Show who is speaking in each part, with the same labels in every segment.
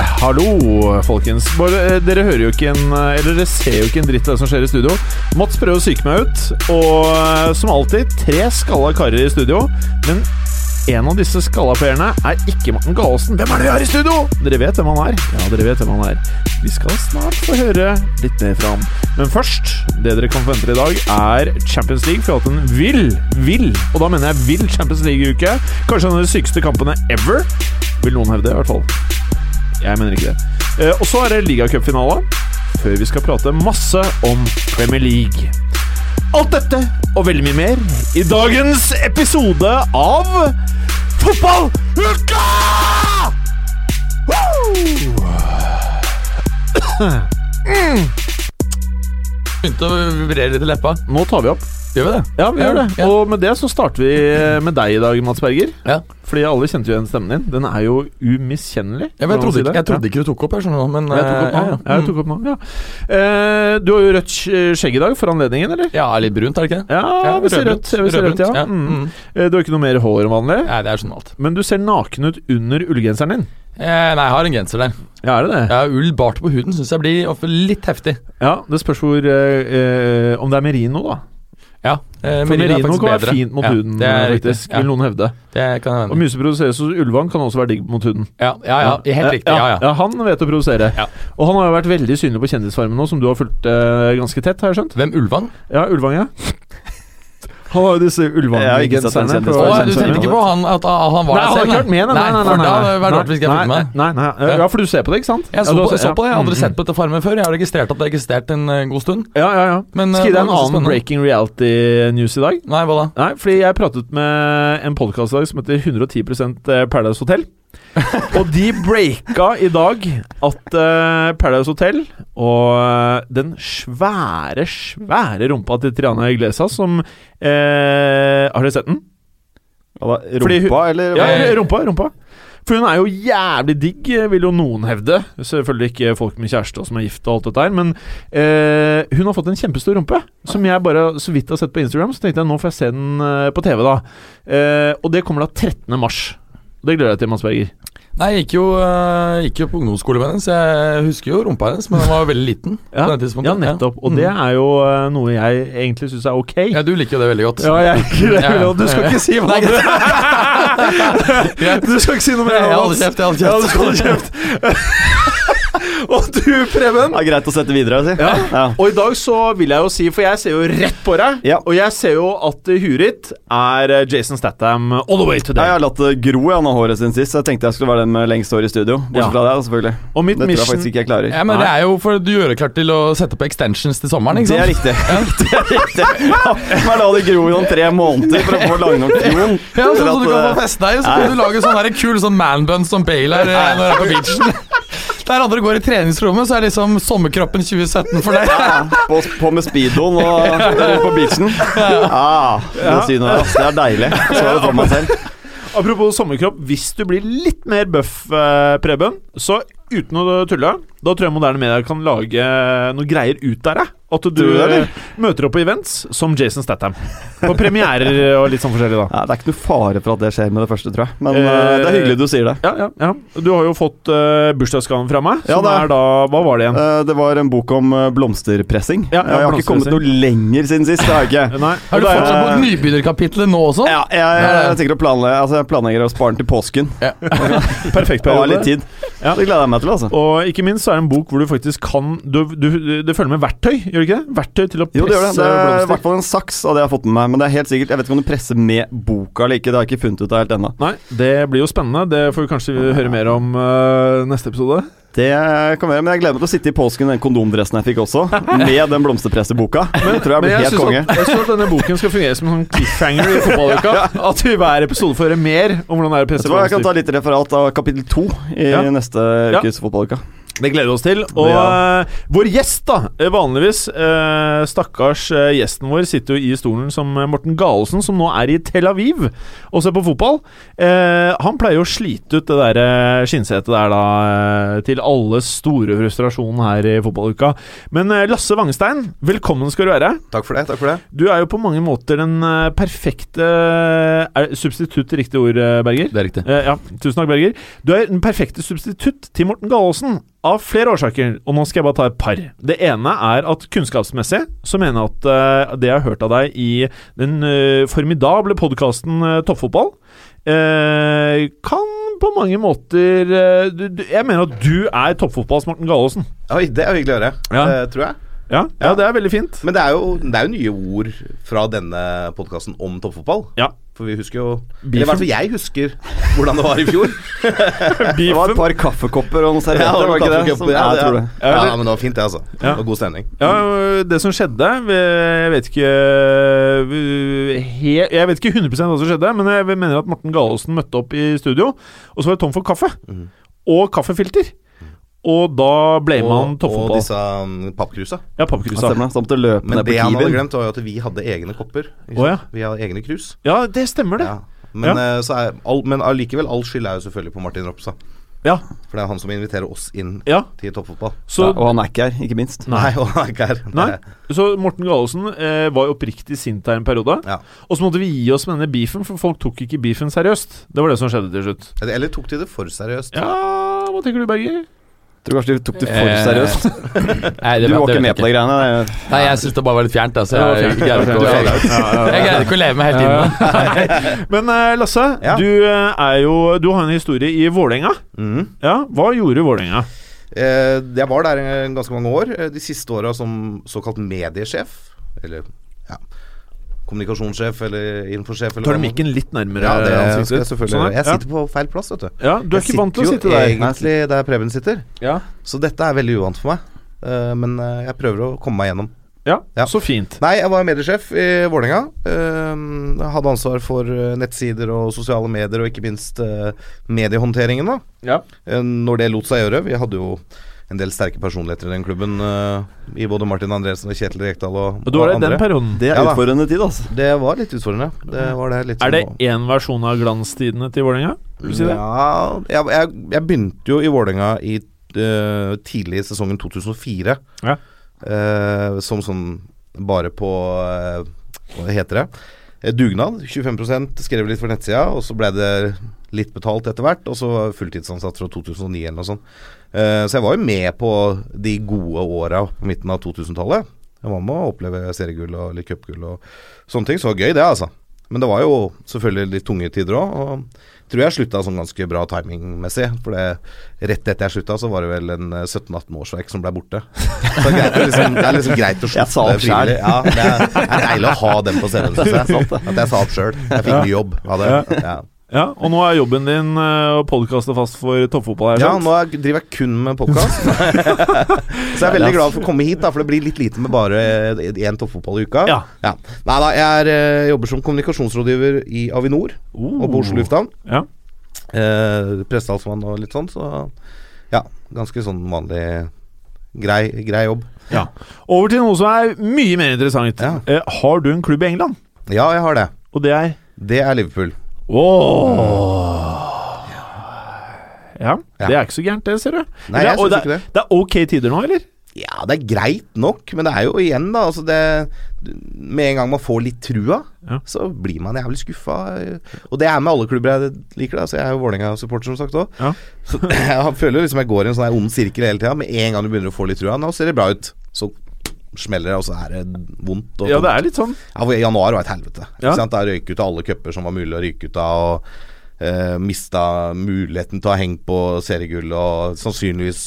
Speaker 1: Hallo, folkens. Bare, eh, dere hører jo ikke en eh, Eller dere ser jo ikke en dritt av det som skjer i studio. Mats prøver å psyke meg ut, og eh, som alltid, tre skalla karer i studio. Men en av disse skalla playerne er ikke Morten Galesen. Hvem er det vi har i studio? Dere vet hvem han er. Ja, dere vet hvem han er. Vi skal snart få høre litt mer fra ham. Men først, det dere kan forvente i dag, er Champions League. For vi har hatt en vill, vill, og da mener jeg vill Champions League-uke. Kanskje en av de sykeste kampene ever. Vil noen hevde, i hvert fall. Jeg mener ikke det. Eh, og så er det ligacupfinale, før vi skal prate masse om Premier League. Alt dette og veldig mye mer i dagens episode av Fotballuka!
Speaker 2: Begynte å vibrere litt i leppa.
Speaker 1: Nå tar vi opp.
Speaker 2: Gjør vi det?
Speaker 1: Ja, vi gjør det. Og med det så starter vi med deg i dag, Mats Berger.
Speaker 2: Ja.
Speaker 1: Fordi alle kjente jo igjen stemmen din. Den er jo umiskjennelig.
Speaker 2: Ja, jeg, trodde ikke, jeg trodde ikke du tok opp, jeg skjønner nå, Men
Speaker 1: Jeg tok opp nå.
Speaker 2: eh, ja,
Speaker 1: jeg tok opp nå, ja. Eh, du har jo rødt skjegg i dag for anledningen, eller?
Speaker 2: ja, litt brunt, er det ikke det?
Speaker 1: Ja, vi ser rødt. Si ja.
Speaker 2: ja.
Speaker 1: Mm.
Speaker 2: Mm.
Speaker 1: Eh, Du har ikke noe mer hår enn vanlig,
Speaker 2: Nei, det er sånn alt.
Speaker 1: men du ser naken ut under ullgenseren din.
Speaker 2: Eh, nei, jeg har en genser der.
Speaker 1: Ja, er det det?
Speaker 2: Ja, Ull bart på huden syns jeg blir litt heftig.
Speaker 1: Ja, det spørs hvor eh, eh, Om det er merino, da.
Speaker 2: Ja, eh,
Speaker 1: For
Speaker 2: merino er
Speaker 1: kan være fint mot
Speaker 2: ja,
Speaker 1: huden, faktisk.
Speaker 2: Ja,
Speaker 1: Vil noen hevde.
Speaker 2: det kan jeg
Speaker 1: Og som produseres hos Ulvang kan også være digg mot huden.
Speaker 2: Ja, ja, ja, helt riktig. Ja,
Speaker 1: han vet å produsere. Og han har jo vært veldig synlig på Kjendisfarmen nå, som du har fulgt eh, ganske tett, har jeg skjønt?
Speaker 2: Hvem Ulvang?
Speaker 1: Ja, Ulvang, ja. Han var jo disse Ullvang-genserne.
Speaker 3: Kjendisfarmen.
Speaker 1: fra
Speaker 2: du tenkte ikke på han at ah, han var
Speaker 1: Nei, han har
Speaker 2: der
Speaker 1: ikke
Speaker 2: selv?
Speaker 1: vært med, nei, nei, nei, nei, nei,
Speaker 2: nei, rart hvis ikke jeg
Speaker 1: nei. Nei, nei, nei, ja, for du ser på det, ikke sant?
Speaker 2: Jeg så,
Speaker 1: Ja,
Speaker 2: på,
Speaker 1: jeg
Speaker 2: så på det, jeg har aldri sett på dette farmen før. Jeg har registrert at det har eksistert en eh, god stund.
Speaker 1: Ja, ja, ja.
Speaker 2: Men,
Speaker 1: Skal jeg gi
Speaker 2: eh,
Speaker 1: deg en annen
Speaker 2: spennende.
Speaker 1: breaking reality news i dag?
Speaker 2: Nei, hva da?
Speaker 1: Nei, fordi jeg pratet med en podkast i dag som heter 110 Paradise Hotel. og de breaka i dag at uh, Paradise Hotel og eh, den svære, svære rumpa til Triana Iglesias som uh, Har dere sett den?
Speaker 3: Ja, da,
Speaker 1: rumpa, hun-
Speaker 3: eller?
Speaker 1: Ja, rumpa, rumpa. For hun er jo jævlig digg, vil jo noen hevde. Selvfølgelig ikke folk med kjæreste og som er gift og alt dette her, men eh, hun har fått en kjempestor rumpe, som jeg bare så vidt har sett på Instagram. Så tenkte jeg nå får jeg se den på TV, da. Eh, og det kommer da 13. mars. Det gleder jeg til, Mads Berger.
Speaker 2: Nei, jeg gikk jo, eh, gikk jo på ungdomsskole med henne, så jeg husker jo rumpa hennes, men den var veldig liten.
Speaker 1: Ja,
Speaker 2: på det
Speaker 1: ja nettopp. Og
Speaker 2: Mm.
Speaker 1: det er jo eh, noe jeg egentlig syns er ok.
Speaker 2: Ja, du liker jo det veldig godt.
Speaker 1: Ja, jeg liker det.
Speaker 2: veldig godt.
Speaker 1: Du skal ikke si hva du Du skal ikke si noe mer.
Speaker 2: Jeg holder kjeft, jeg holder kjeft.
Speaker 1: Og du, Preben?
Speaker 3: Ja, greit å sette videre, si.
Speaker 1: Ja.
Speaker 3: Ja.
Speaker 1: Og i dag så vil jeg jo si, for jeg ser jo rett på deg,
Speaker 3: Ja.
Speaker 1: og jeg ser jo at huet ditt er eh, Jason Statham all the way today.
Speaker 3: Jeg har latt det gro i annet håret siden sist, så jeg tenkte jeg skulle være den med lengst hår i studio. Bortsett
Speaker 1: Ja.
Speaker 3: fra deg, selvfølgelig.
Speaker 1: Og mitt
Speaker 3: Det tror jeg faktisk ikke jeg klarer.
Speaker 2: Ja, men det er jo for du gjør det klart til å sette på extensions til sommeren, ikke
Speaker 3: Det er
Speaker 2: sant?
Speaker 3: riktig. det er riktig. Ja, la det gro i noen tre måneder for å få lang noen kjon.
Speaker 2: Ja, sånn så du kan få
Speaker 3: eh,
Speaker 2: feste deg, så kan du lage sånn kul sånn manbun som Bale er eh, når du er på beachen. Der andre går i treningsrommet, så er liksom sommerkroppen 2017 for deg.
Speaker 3: ja, på, på med speedoen og på beachen. Ja, det. Det er deilig. Så det for meg selv.
Speaker 1: Apropos sommerkropp, hvis du blir litt mer bøff, eh, Preben, så uten å tulle, da tror jeg moderne medier kan lage noe greier ut der, jeg. At du eh, møter opp på events som Jason Statham. På premierer og litt sånn forskjellig, da.
Speaker 3: Ja, det er ikke noe fare for at det skjer med det første, tror jeg. Men
Speaker 1: Eh,
Speaker 3: eh, det er hyggelig du sier det.
Speaker 1: Ja, ja, ja. Du har jo fått uh, bursdagsgaven fra meg,
Speaker 3: Ja,
Speaker 1: som
Speaker 3: det er-
Speaker 1: da Hva var det igjen?
Speaker 3: Uh, Det var en bok om blomsterpressing.
Speaker 1: Ja, ja,
Speaker 3: jeg har ikke kommet noe lenger siden sist. Det har jeg ikke.
Speaker 1: Nei.
Speaker 2: Er du fortsatt på nybegynnerkapitlet nå også?
Speaker 3: Ja, jeg, jeg jeg, å planlegge Altså jeg planlegger å spare den til påsken.
Speaker 1: Perfekt periode.
Speaker 3: litt tid.
Speaker 1: Ja.
Speaker 3: Det gleder jeg meg til, altså.
Speaker 1: Og ikke minst så er det en bok hvor du faktisk kan du, du, Det følger med verktøy, gjør det ikke det? Verktøy til å
Speaker 3: Jo, det gjør det. Det er i hvert fall en saks av det jeg har fått med meg. Men det er helt sikkert Jeg vet ikke om du presser med boka eller ikke. Det har jeg ikke funnet ut av helt ennå.
Speaker 1: Nei, det blir jo spennende. Det får vi kanskje høre mer om uh, neste episode.
Speaker 3: Det kan være, Men jeg gleder meg til å sitte i påsken i den kondomdressen jeg fikk også, med den blomsterpresseboka. Det tror jeg blir helt konge.
Speaker 1: at, jeg tror at denne boken skal fungere som en sånn cliffhanger i fotballuka. At vi hver episode får høre mer om hvordan det er å
Speaker 3: Jeg
Speaker 1: presse
Speaker 3: tror jeg kan ta
Speaker 1: blomster.
Speaker 3: litt referat av kapittel to i
Speaker 1: Ja.
Speaker 3: neste
Speaker 1: Ja.
Speaker 3: ukes fotballuka.
Speaker 1: Det gleder vi oss til. Og
Speaker 3: Ja.
Speaker 1: eh, vår gjest, da, eh, vanligvis eh, Stakkars gjesten vår sitter jo i stolen som Morten Galesen, som nå er i Tel Aviv og ser på fotball. Han pleier jo å slite ut det der skinnsetet der, da, til alles store frustrasjon her i fotballuka. Men Lasse Wangstein, velkommen skal du være.
Speaker 4: Takk for det. takk for det
Speaker 1: Du er jo på mange måter den perfekte er, Substitutt riktig ord, Berger?
Speaker 2: Det er riktig.
Speaker 1: Ja, tusen takk, Berger. Du er den perfekte substitutt til Morten Gallosen. Av flere årsaker, og nå skal jeg bare ta et par. Det ene er at kunnskapsmessig så mener jeg at uh, det jeg har hørt av deg i den uh, formidable podkasten Toppfotball, eh, kan på mange måter du, du, Jeg mener at du er toppfotballs Morten Gallosen.
Speaker 4: Oi, Det er hyggelig å høre.
Speaker 1: Ja.
Speaker 4: tror jeg.
Speaker 1: Ja, ja,
Speaker 4: Ja.
Speaker 1: det er veldig fint.
Speaker 4: Men det er, jo, det er jo nye ord fra denne podkasten om toppfotball.
Speaker 1: Ja.
Speaker 4: For vi husker jo Eller i hvert fall jeg husker hvordan det var i fjor.
Speaker 3: Det var et par kaffekopper og noen servietter, var det ikke det? Som,
Speaker 4: ja,
Speaker 3: jeg tror det.
Speaker 4: ja. ja, men det var fint, det, altså. Det var god stemning.
Speaker 1: Ja, det som skjedde Jeg vet ikke he, Jeg vet ikke 100% hva som skjedde, men jeg mener at Morten Galaasen møtte opp i studio, og så var det tom for kaffe.
Speaker 4: Mhm.
Speaker 1: Og kaffefilter. Og da ble man
Speaker 4: toppfotball. og disse um, pappkrusa.
Speaker 1: Ja,
Speaker 3: Ja,
Speaker 1: pappkrusa.
Speaker 3: stemmer det. Så måtte løpe
Speaker 4: Men
Speaker 3: ned på
Speaker 4: det han hadde glemt, var jo at vi hadde egne kopper.
Speaker 1: Oh, ja.
Speaker 4: Vi hadde egne krus.
Speaker 1: Ja, det stemmer, det.
Speaker 4: Ja. Men, eh, så er, all, men allikevel, all skyld er jo selvfølgelig på Martin Ropstad.
Speaker 1: Ja.
Speaker 4: For det er han som inviterer oss inn
Speaker 1: ja.
Speaker 4: til toppfotball.
Speaker 1: Så,
Speaker 3: Ja, og han er ikke her, ikke minst.
Speaker 4: Nei, og han er ikke her.
Speaker 1: Nei. så Morten Gallosen eh, var jo oppriktig sint der en periode.
Speaker 4: Ja.
Speaker 1: Og så måtte vi gi oss med denne beefen, for folk tok ikke beefen seriøst. Det var det som skjedde til slutt.
Speaker 4: Eller tok de det for seriøst?
Speaker 1: Ja, hva tenker du, Berger?
Speaker 3: Tror kanskje de tok det for
Speaker 2: Eh,
Speaker 3: seriøst.
Speaker 2: Nei, det,
Speaker 3: Du var
Speaker 2: det
Speaker 3: ikke med på de greiene.
Speaker 2: Nei, jeg syns det bare var litt fjernt. Altså. Jeg, greide ikke å- jeg, jeg greide ikke å leve med helt inn i.
Speaker 1: Men eh, Lasse,
Speaker 4: Ja.
Speaker 1: du eh, er jo Du har en historie i Vålerenga.
Speaker 4: Mhm.
Speaker 1: Ja, hva gjorde Vålerenga?
Speaker 4: Eh, jeg var der en ganske mange år. De siste åra som såkalt mediesjef. Eller kommunikasjonssjef eller infosjef. Eller
Speaker 1: Tar du mikken litt nærmere?
Speaker 4: Ja, det
Speaker 1: ansiktet?
Speaker 4: selvfølgelig
Speaker 1: Sånn,
Speaker 4: jeg sitter ja. på feil plass, vet du.
Speaker 1: Ja, du er
Speaker 4: Jeg
Speaker 1: ikke vant til å sitte der.
Speaker 4: egentlig der Preben sitter.
Speaker 1: Ja.
Speaker 4: Så dette er veldig uvant for meg. Eh, men eh, jeg prøver å komme meg gjennom.
Speaker 1: ja,
Speaker 4: Ja.
Speaker 1: så fint.
Speaker 4: Nei, jeg var mediesjef i Vålerenga. Uh, hadde ansvar for eh, nettsider og sosiale medier, og ikke minst eh, mediehåndteringen, da.
Speaker 1: Ja.
Speaker 4: Eh, når det lot seg gjøre. Vi hadde jo en del sterke personligheter i den klubben. Uh, I både Martin Andresen og Kjetil Rekdal og,
Speaker 1: Og du var
Speaker 4: det
Speaker 1: i den perioden.
Speaker 3: Det er
Speaker 4: Ja
Speaker 3: utfordrende tid, altså.
Speaker 4: Det var litt utfordrende. Det var det litt
Speaker 1: Er det én versjon av glanstidene til Vålerenga? Si?
Speaker 4: Ja, jeg, jeg, jeg begynte jo i Vålerenga i eh, tidlig i sesongen 2004.
Speaker 1: Ja.
Speaker 4: Uh, som sånn bare på Hva heter det? Dugnad. 25% skrev litt for nettsida, og så ble det litt betalt etter hvert. Og så fulltidsansatt fra 2009 eller noe sånt. Eh, så jeg var jo med på de gode åra på midten av 2000-tallet. Jeg var med å oppleve seriegull og litt cupgull og sånne ting. Så gøy, det, altså. Men det var jo selvfølgelig litt tunge tider òg. Og tror jeg slutta sånn ganske bra timingmessig. For det, rett etter jeg slutta, så var det vel en eh, 17-18 årsverk som ble borte. Så det er, liksom, det er liksom greit å slutte frivillig. Ja, det er, det er deilig å ha den på CV-en, syns jeg. At jeg sa opp sjøl. Jeg fikk ny jobb av det. Ja,
Speaker 1: Ja, og nå er jobben din eh, å podkaste fast for toppfotball. her,
Speaker 4: ja nå er, driver jeg kun med podkast. så jeg er veldig glad for å komme hit, da, for det blir litt lite med bare én toppfotball i uka.
Speaker 1: Ja.
Speaker 4: Nei da, jeg er, eh, jobber som kommunikasjonsrådgiver i Avinor og på Oslo lufthavn.
Speaker 1: Ja.
Speaker 4: Eh, Prestehalsmann og litt sånn, så ja, ganske sånn vanlig grei, grei jobb.
Speaker 1: ja. Over til noe som er mye mer interessant.
Speaker 4: Ja.
Speaker 1: Eh, har du en klubb i England?
Speaker 4: Ja, jeg har det.
Speaker 1: Og det er
Speaker 4: Det er Liverpool.
Speaker 1: Åh. Ja,
Speaker 4: Ja.
Speaker 1: det er ikke så gærent, det, ser du.
Speaker 4: Nei,
Speaker 1: det er, og det,
Speaker 4: det.
Speaker 1: det er ok tider nå, eller?
Speaker 4: Ja, det er greit nok, men det er jo igjen, da altså det, Med en gang man får litt trua,
Speaker 1: Ja.
Speaker 4: så blir man jævlig skuffa. Og det er med alle klubber jeg liker. Da. Så jeg er jo Vålerenga-supporter, som sagt òg.
Speaker 1: Ja.
Speaker 4: Så jeg føler liksom jeg går i en sånn ond sirkel hele tida. Med en gang du begynner å få litt trua, nå ser det bra ut. Så smeller det, og så er det vondt.
Speaker 1: Ja, det er litt sånn.
Speaker 4: Ja, for Januar var et helvete.
Speaker 1: Ja.
Speaker 4: Da røyk ut av alle cuper som var mulig å ryke ut av. Og eh, mista muligheten til å ha hengt på seriegullet. Og sannsynligvis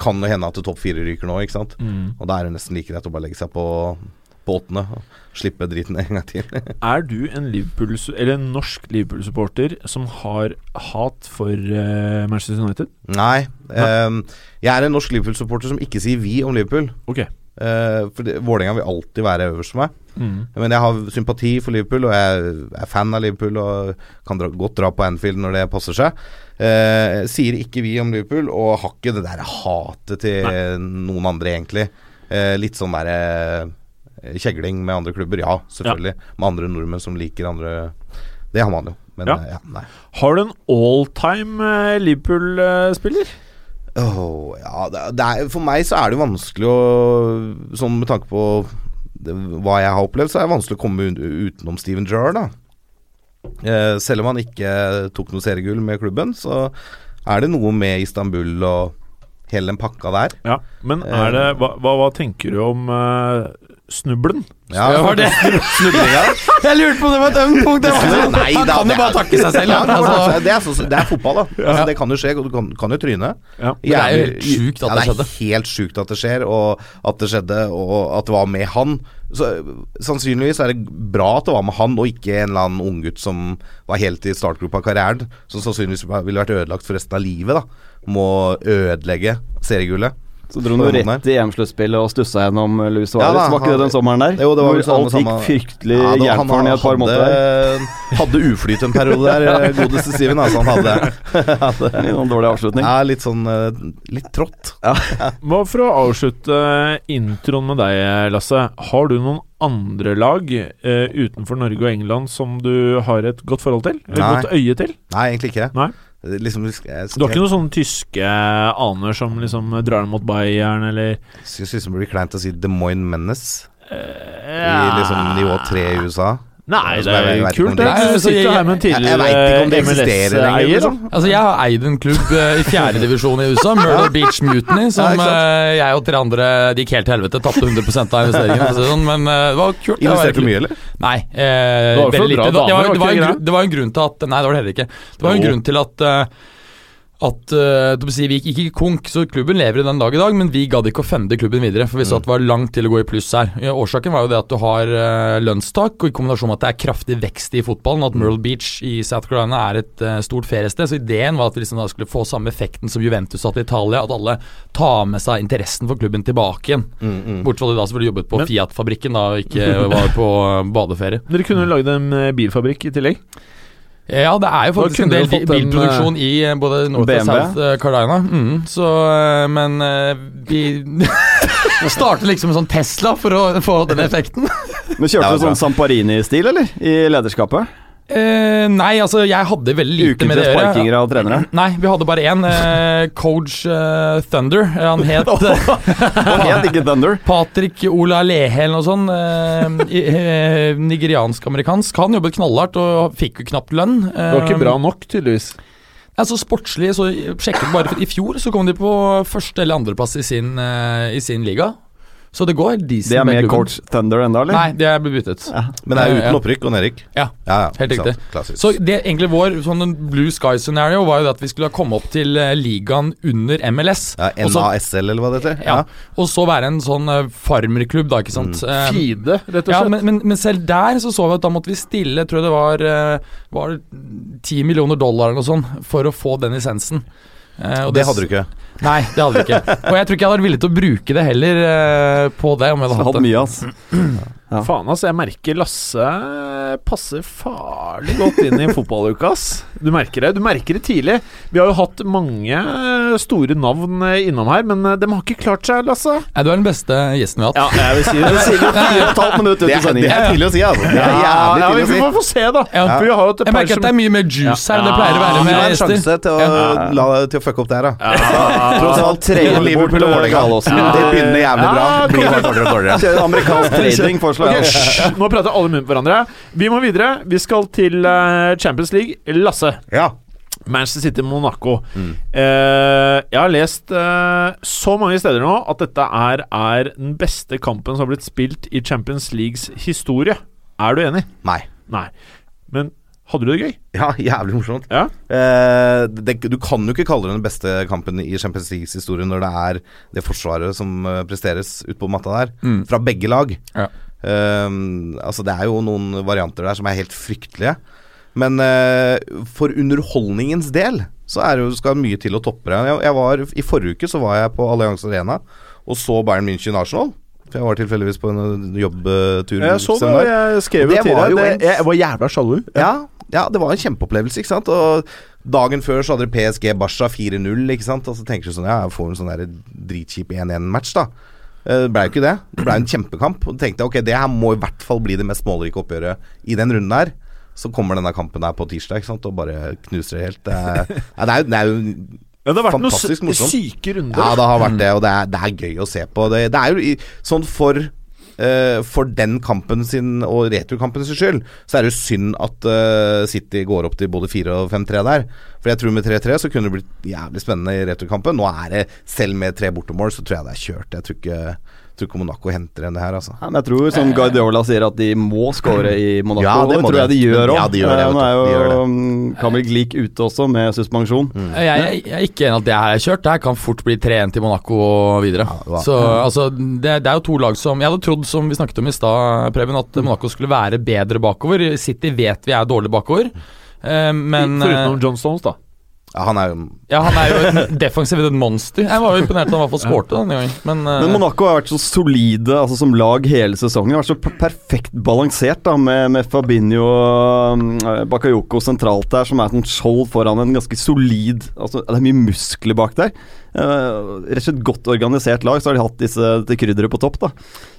Speaker 4: kan det hende at det topp fire ryker nå, ikke sant.
Speaker 1: Mm.
Speaker 4: Og da er det nesten like greit å bare legge seg på, på åttende. Og slippe driten en gang til.
Speaker 1: Er du en Liverpool, eller en norsk Liverpool-supporter som har hat for uh, Manchester United?
Speaker 4: Nei. ehm, jeg er en norsk Liverpool-supporter som ikke sier vi om Liverpool.
Speaker 1: Ok.
Speaker 4: Uh, for det- Vålerenga vil alltid være øverst for meg. Men jeg har sympati for Liverpool, og jeg er fan av Liverpool og kan dra, godt dra på Anfield når det passer seg. Uh, sier ikke vi om Liverpool, og har ikke det der hatet til noen andre, egentlig. Uh, litt sånn der eh, kjegling med andre klubber, ja, selvfølgelig. Med andre nordmenn som liker andre Det har man jo. Men
Speaker 1: Ja.
Speaker 4: eh, ja, nei.
Speaker 1: Har du en alltime time Liverpool-spiller?
Speaker 4: Åh, ja, det, det er, for meg så er det vanskelig å Sånn med tanke på det, hva jeg har opplevd, så er det vanskelig å komme utenom Steven Gerrard, da. Eh, selv om han ikke tok noe seriegull med klubben, så er det noe med Istanbul og hele den pakka der.
Speaker 1: Ja, men er det Hva, hva, hva tenker du om eh, snublen?
Speaker 4: Ja,
Speaker 2: Det var det. Jeg lurte på om det var et ømt punkt. Sånn.
Speaker 4: Nei,
Speaker 2: Han
Speaker 4: da,
Speaker 2: kan jo bare
Speaker 4: er-
Speaker 2: takke seg selv.
Speaker 4: Ja,
Speaker 2: altså.
Speaker 4: det, er så, det er fotball, da. Altså, det kan jo skje, du kan, kan jo tryne.
Speaker 1: Ja.
Speaker 2: Men det er jo helt sjukt at
Speaker 4: ja,
Speaker 2: det skjedde.
Speaker 4: Det er helt sjukt at det skjer, og at det skjedde, og at det var med han. Så, sannsynligvis er det bra at det var med han, og ikke en eller annen unggutt som var helt i startgropa av karrieren, som sannsynligvis ville vært ødelagt for resten av livet, da. Må ødelegge seriegullet.
Speaker 3: Så dro han jo rett i EM-sluttspillet og stussa gjennom Louis Suárez.
Speaker 4: Ja
Speaker 3: var ikke det den sommeren der?
Speaker 4: Jo, det var
Speaker 3: Hvor
Speaker 4: vel samme-
Speaker 3: alt gikk
Speaker 4: samme-
Speaker 3: fryktelig
Speaker 4: Ja,
Speaker 3: gærent for han i et par måneder. der.
Speaker 4: hadde, uflyt en periode der, eh, godeste Steven. Altså, han hadde, hadde
Speaker 3: sånn dårlig avslutning.
Speaker 4: ja, litt sånn eh, Litt trått.
Speaker 1: Hva For å avslutte introen med deg, Lasse. Har du noen andre lag eh, utenfor Norge og England som du har et godt forhold til? Eller
Speaker 4: Nei.
Speaker 1: godt øye til?
Speaker 4: Nei, egentlig ikke.
Speaker 1: Nei.
Speaker 4: Liksom, jeg,
Speaker 1: Du har ikke noen sånne tyske aner som liksom drar dem mot Bayern, eller
Speaker 4: Syns liksom det blir kleint å si Des Moines Menace i
Speaker 1: ja.
Speaker 4: liksom nivå tre i USA.
Speaker 1: Nei,
Speaker 4: Altså,
Speaker 1: det er jo
Speaker 4: vet ikke om
Speaker 1: kult.
Speaker 4: det-.
Speaker 2: Nei,
Speaker 1: Du
Speaker 2: altså,
Speaker 1: sitter
Speaker 2: jeg-
Speaker 1: her med en tidligere. MLS-eier.
Speaker 4: Liksom.
Speaker 2: Altså, jeg har eid en klubb eh, i fjerdedivisjon i USA, Murder Beach Mutiny, som eh, jeg og tre andre det gikk helt til helvete. Tapte 100% av investeringen, for å si det sånn, men eh, det var kult. Det var
Speaker 4: Investerte
Speaker 2: du
Speaker 4: mye, eller?
Speaker 2: Nei, eh,
Speaker 1: Det var.
Speaker 2: Det var, det, var, det, var
Speaker 1: var
Speaker 2: en grunn, til at Nei, det var det heller ikke. Det var en grunn til at eh, at uh, si, Vi gikk ikke konk, så klubben lever i den dag i dag, men vi gadd ikke å fende klubben videre. For vi så at det var langt til å gå i pluss her. Ja, årsaken var jo det at du har uh, lønnstak, og i kombinasjon med at det er kraftig vekst i fotballen. At Merle Beach i South Carolina er et uh, stort feriested. Så ideen var at vi liksom da skulle få samme effekten som Juventus hadde i Italia. At alle tar med seg interessen for klubben tilbake igjen. Bortsett fra at de da selvfølgelig jobbet på Fiat-fabrikken da, og ikke var på badeferie.
Speaker 1: Dere kunne lagd en bilfabrikk i tillegg.
Speaker 2: Ja, det er jo faktisk en del bilproduksjon i eh, både North og South eh, Carolina. Mm, så, eh, men vi starter liksom en sånn Tesla for å få den effekten.
Speaker 3: Men kjørte du sånn Samparini-stil, eller? I lederskapet?
Speaker 2: Eh, nei, altså jeg hadde veldig lite med
Speaker 3: Ukentlige
Speaker 2: det å gjøre.
Speaker 3: sparkinger av trenere?
Speaker 2: Nei, vi hadde bare én. Eh, coach eh, Thunder. Han het
Speaker 3: Og helt ikke Thunder.
Speaker 2: Patrick Ola Lehe eller noe sånt. Eh, eh, Nigeriansk-amerikansk. Han jobbet knallhardt og fikk jo knapt lønn.
Speaker 1: Det var ikke bra nok, tydeligvis.
Speaker 2: Altså Sportslig så sjekket bare I fjor så kom de på første eller andreplass i sin, eh, i sin liga. Så det går decent
Speaker 3: Det er med coach Thunder enda, eller?
Speaker 2: Nei, det er blitt byttet.
Speaker 4: Men det er uten opprykk og nedrykk.
Speaker 2: Ja,
Speaker 4: Ja, ja,
Speaker 2: helt riktig. Så det egentlig vår sånn blue sky scenario var jo det at vi skulle komme opp til eh, ligaen under MLS.
Speaker 4: ja, NASL, eller hva det heter?
Speaker 2: Ja, og så være en sånn eh, farmerklubb, da, ikke sant. Mm.
Speaker 1: Fide, rett og
Speaker 2: ja,
Speaker 1: slett.
Speaker 2: men, men, men selv der så så vi at da måtte vi stille Jeg tror det var eh, Var det 10 millioner dollar eller noe sånt for å få den lisensen.
Speaker 4: og det, det hadde du ikke.
Speaker 2: Nei, det hadde vi ikke. Og jeg tror ikke jeg hadde vært villig til å bruke det heller uh, på det. om jeg hadde
Speaker 3: Hatt
Speaker 2: det.
Speaker 3: mye, ass. Ja.
Speaker 1: Faen, ass. Jeg merker Lasse passer farlig godt inn i fotballuka, ass. Du merker det. Du merker det tidlig. Vi har jo hatt mange store navn eh, innom her, men eh, de har ikke klart seg, Lasse.
Speaker 2: Nei, du er den beste gjesten vi har hatt.
Speaker 1: Ja, jeg vil si det.
Speaker 3: Det sier fire og et halvt minutt ut
Speaker 4: Det
Speaker 3: i
Speaker 4: er, det er tidlig å si, altså. Det er jævlig
Speaker 1: ja, vi
Speaker 4: tidlig å si.
Speaker 1: Vi får få se, da.
Speaker 2: Ja.
Speaker 1: For vi har jo et
Speaker 2: Jeg
Speaker 1: merker
Speaker 2: merker at det er mye mer juice her enn det pleier å være med
Speaker 4: har en
Speaker 2: gjester.
Speaker 4: sjanse til å, la, til å fucke opp det her, da.
Speaker 3: Tross alt tre
Speaker 4: Liverpool og Vålerenga. Det begynner jævlig bra. Blir bare dårligere og dårligere.
Speaker 3: Amerikansk trading, foreslår jeg.
Speaker 1: Okay, Nå prater alle munnen på hverandre. Vi må videre. Vi skal til eh, Champions League. Lasse.
Speaker 4: Ja.
Speaker 1: Manchester City Monaco.
Speaker 4: Mm.
Speaker 1: Eh, jeg har lest eh, så mange steder nå at dette er, er den beste kampen som har blitt spilt i Champions Leagues historie. Er du enig?
Speaker 4: Nei.
Speaker 1: Nei. Men hadde du det gøy?
Speaker 4: Ja, jævlig morsomt.
Speaker 1: Ja.
Speaker 4: Eh, det, du kan jo ikke kalle det den beste kampen i Champions Leagues historie når det er det forsvaret som eh, presteres utpå matta der,
Speaker 2: Mm.
Speaker 4: fra begge lag.
Speaker 2: Ja.
Speaker 4: Eh, altså Det er jo noen varianter der som er helt fryktelige. Men eh, for underholdningens del så er det jo, skal mye til å toppe det. Jeg, jeg var, I forrige uke så var jeg på Allianz Arena og så Bayern München Arsenal. For jeg var tilfeldigvis på en jobbtur.
Speaker 1: Jeg så det, jeg skrev jo til deg. Jeg var jævla sjalu.
Speaker 4: Ja, ja, det var en kjempeopplevelse, ikke sant. Og dagen før så hadde dere PSG Barca 4-0, ikke sant. Og så tenker du sånn Ja, jeg får en sånn dritkjip 1-1-match, da. Eh, Det ble jo ikke det. Det ble en kjempekamp. Og tenkte jeg ok, det her må i hvert fall bli det mest målrike oppgjøret i den runden her. Så kommer denne kampen her på tirsdag ikke sant, og bare knuser det helt. Det er, ja, det er, jo- det er jo
Speaker 1: Ja, det har vært noen syke runder.
Speaker 4: Ja, det har vært det, og det er, det er gøy å se på. Det, det er jo sånn for eh, For den kampen sin og returkampen sin skyld, så er det jo synd at eh, City går opp til både 4 og 5-3 der. For jeg tror med 3-3 så kunne det blitt jævlig spennende i returkampen. Nå er det, selv med tre bortemål, så tror jeg det er kjørt. Jeg tror ikke, tror ikke Monaco henter enn det her, altså.
Speaker 3: Ja, men jeg tror som Guardiola sier at de må score i Monaco.
Speaker 4: Ja, det
Speaker 3: det tror jeg
Speaker 4: de.
Speaker 3: gjør òg.
Speaker 4: Ja, de gjør det,
Speaker 3: Nå er
Speaker 4: du. De gjør
Speaker 3: jo mm, Kamil Glik ute også, med suspensjon.
Speaker 4: Mm.
Speaker 2: Jeg, jeg, jeg er ikke enig i at det her er kjørt. Det her kan fort bli 3-1 til Monaco og videre.
Speaker 4: Ja, det
Speaker 2: så altså, det, det er jo to lag som Jeg hadde trodd, som vi snakket om i stad, Preben, at Monaco skulle være bedre bakover. City vet vi er dårlig bakover. Eh, men
Speaker 1: Foruten
Speaker 2: eh,
Speaker 1: John Stones, da.
Speaker 4: Ja, han er jo
Speaker 2: Ja, han er jo en defensiv et monster. Jeg var jo imponert at han i hvert fall skårte denne gangen. Men, uh...
Speaker 3: Men Monaco har vært så solide altså som lag hele sesongen. Har vært så perfekt balansert da med, med Fabinho og um, Bakayoko sentralt der, som er et skjold foran en ganske solid altså Det er mye muskler bak der. Eh, rett og slett godt organisert lag, så har de hatt disse, til krydderet på topp. da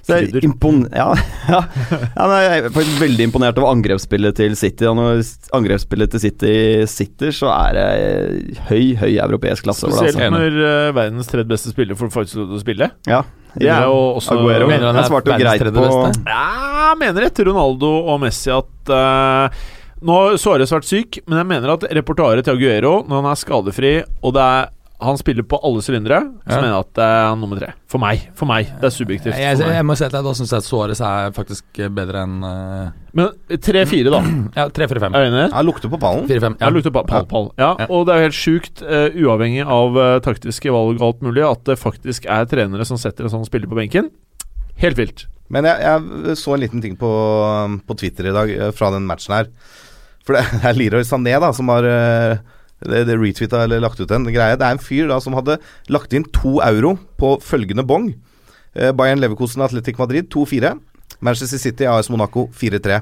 Speaker 3: Så jeg er impon ja, ja, ja, nei, Jeg er faktisk veldig imponert over angrepsspillet til City. Og når angrepsspillet til City sitter, så er det høy, høy europeisk klasse. over det,
Speaker 1: Spesielt
Speaker 3: altså.
Speaker 1: når uh, verdens tredje beste spiller får faktisk lov til å spille.
Speaker 3: Ja,
Speaker 1: Det er jo også
Speaker 3: Aguero.
Speaker 2: Mener han er
Speaker 3: Jeg svarte jo
Speaker 2: verdens
Speaker 3: greit
Speaker 2: tredje
Speaker 3: på
Speaker 2: beste?
Speaker 1: Ja, mener etter Ronaldo og Messi at uh, Nå har Suárez vært syk, men jeg mener at repertoaret til Aguero, når han er skadefri og det er han spiller på alle sylindere, så
Speaker 2: Ja.
Speaker 1: mener jeg at det er nummer tre. For meg. For meg. Det er subjektivt.
Speaker 2: jeg, jeg, jeg må si at jeg da syns at Suárez er faktisk bedre enn uh...
Speaker 1: Men tre-fire, da.
Speaker 2: Ja, 3-4-5.
Speaker 1: Er du enig?
Speaker 4: Han lukter på pallen
Speaker 2: 4-5.
Speaker 1: Jeg lukter på pall, pall. Ja,
Speaker 2: Ja.
Speaker 1: og det er jo helt sjukt, uh, uavhengig av uh, taktiske valg og alt mulig, at det faktisk er trenere som setter en sånn spiller på benken. Helt vilt.
Speaker 4: Men jeg, jeg så en liten ting på, på Twitter i dag eh, fra den matchen her. For det er Leroy Sané da som har eh, det, det retweeta eller lagt ut en greie. Det er en fyr da som hadde lagt inn to euro på følgende bong. Eh, Bayern Leverkosen Atletic Madrid 2-4. Manchester City AS Monaco 4-3.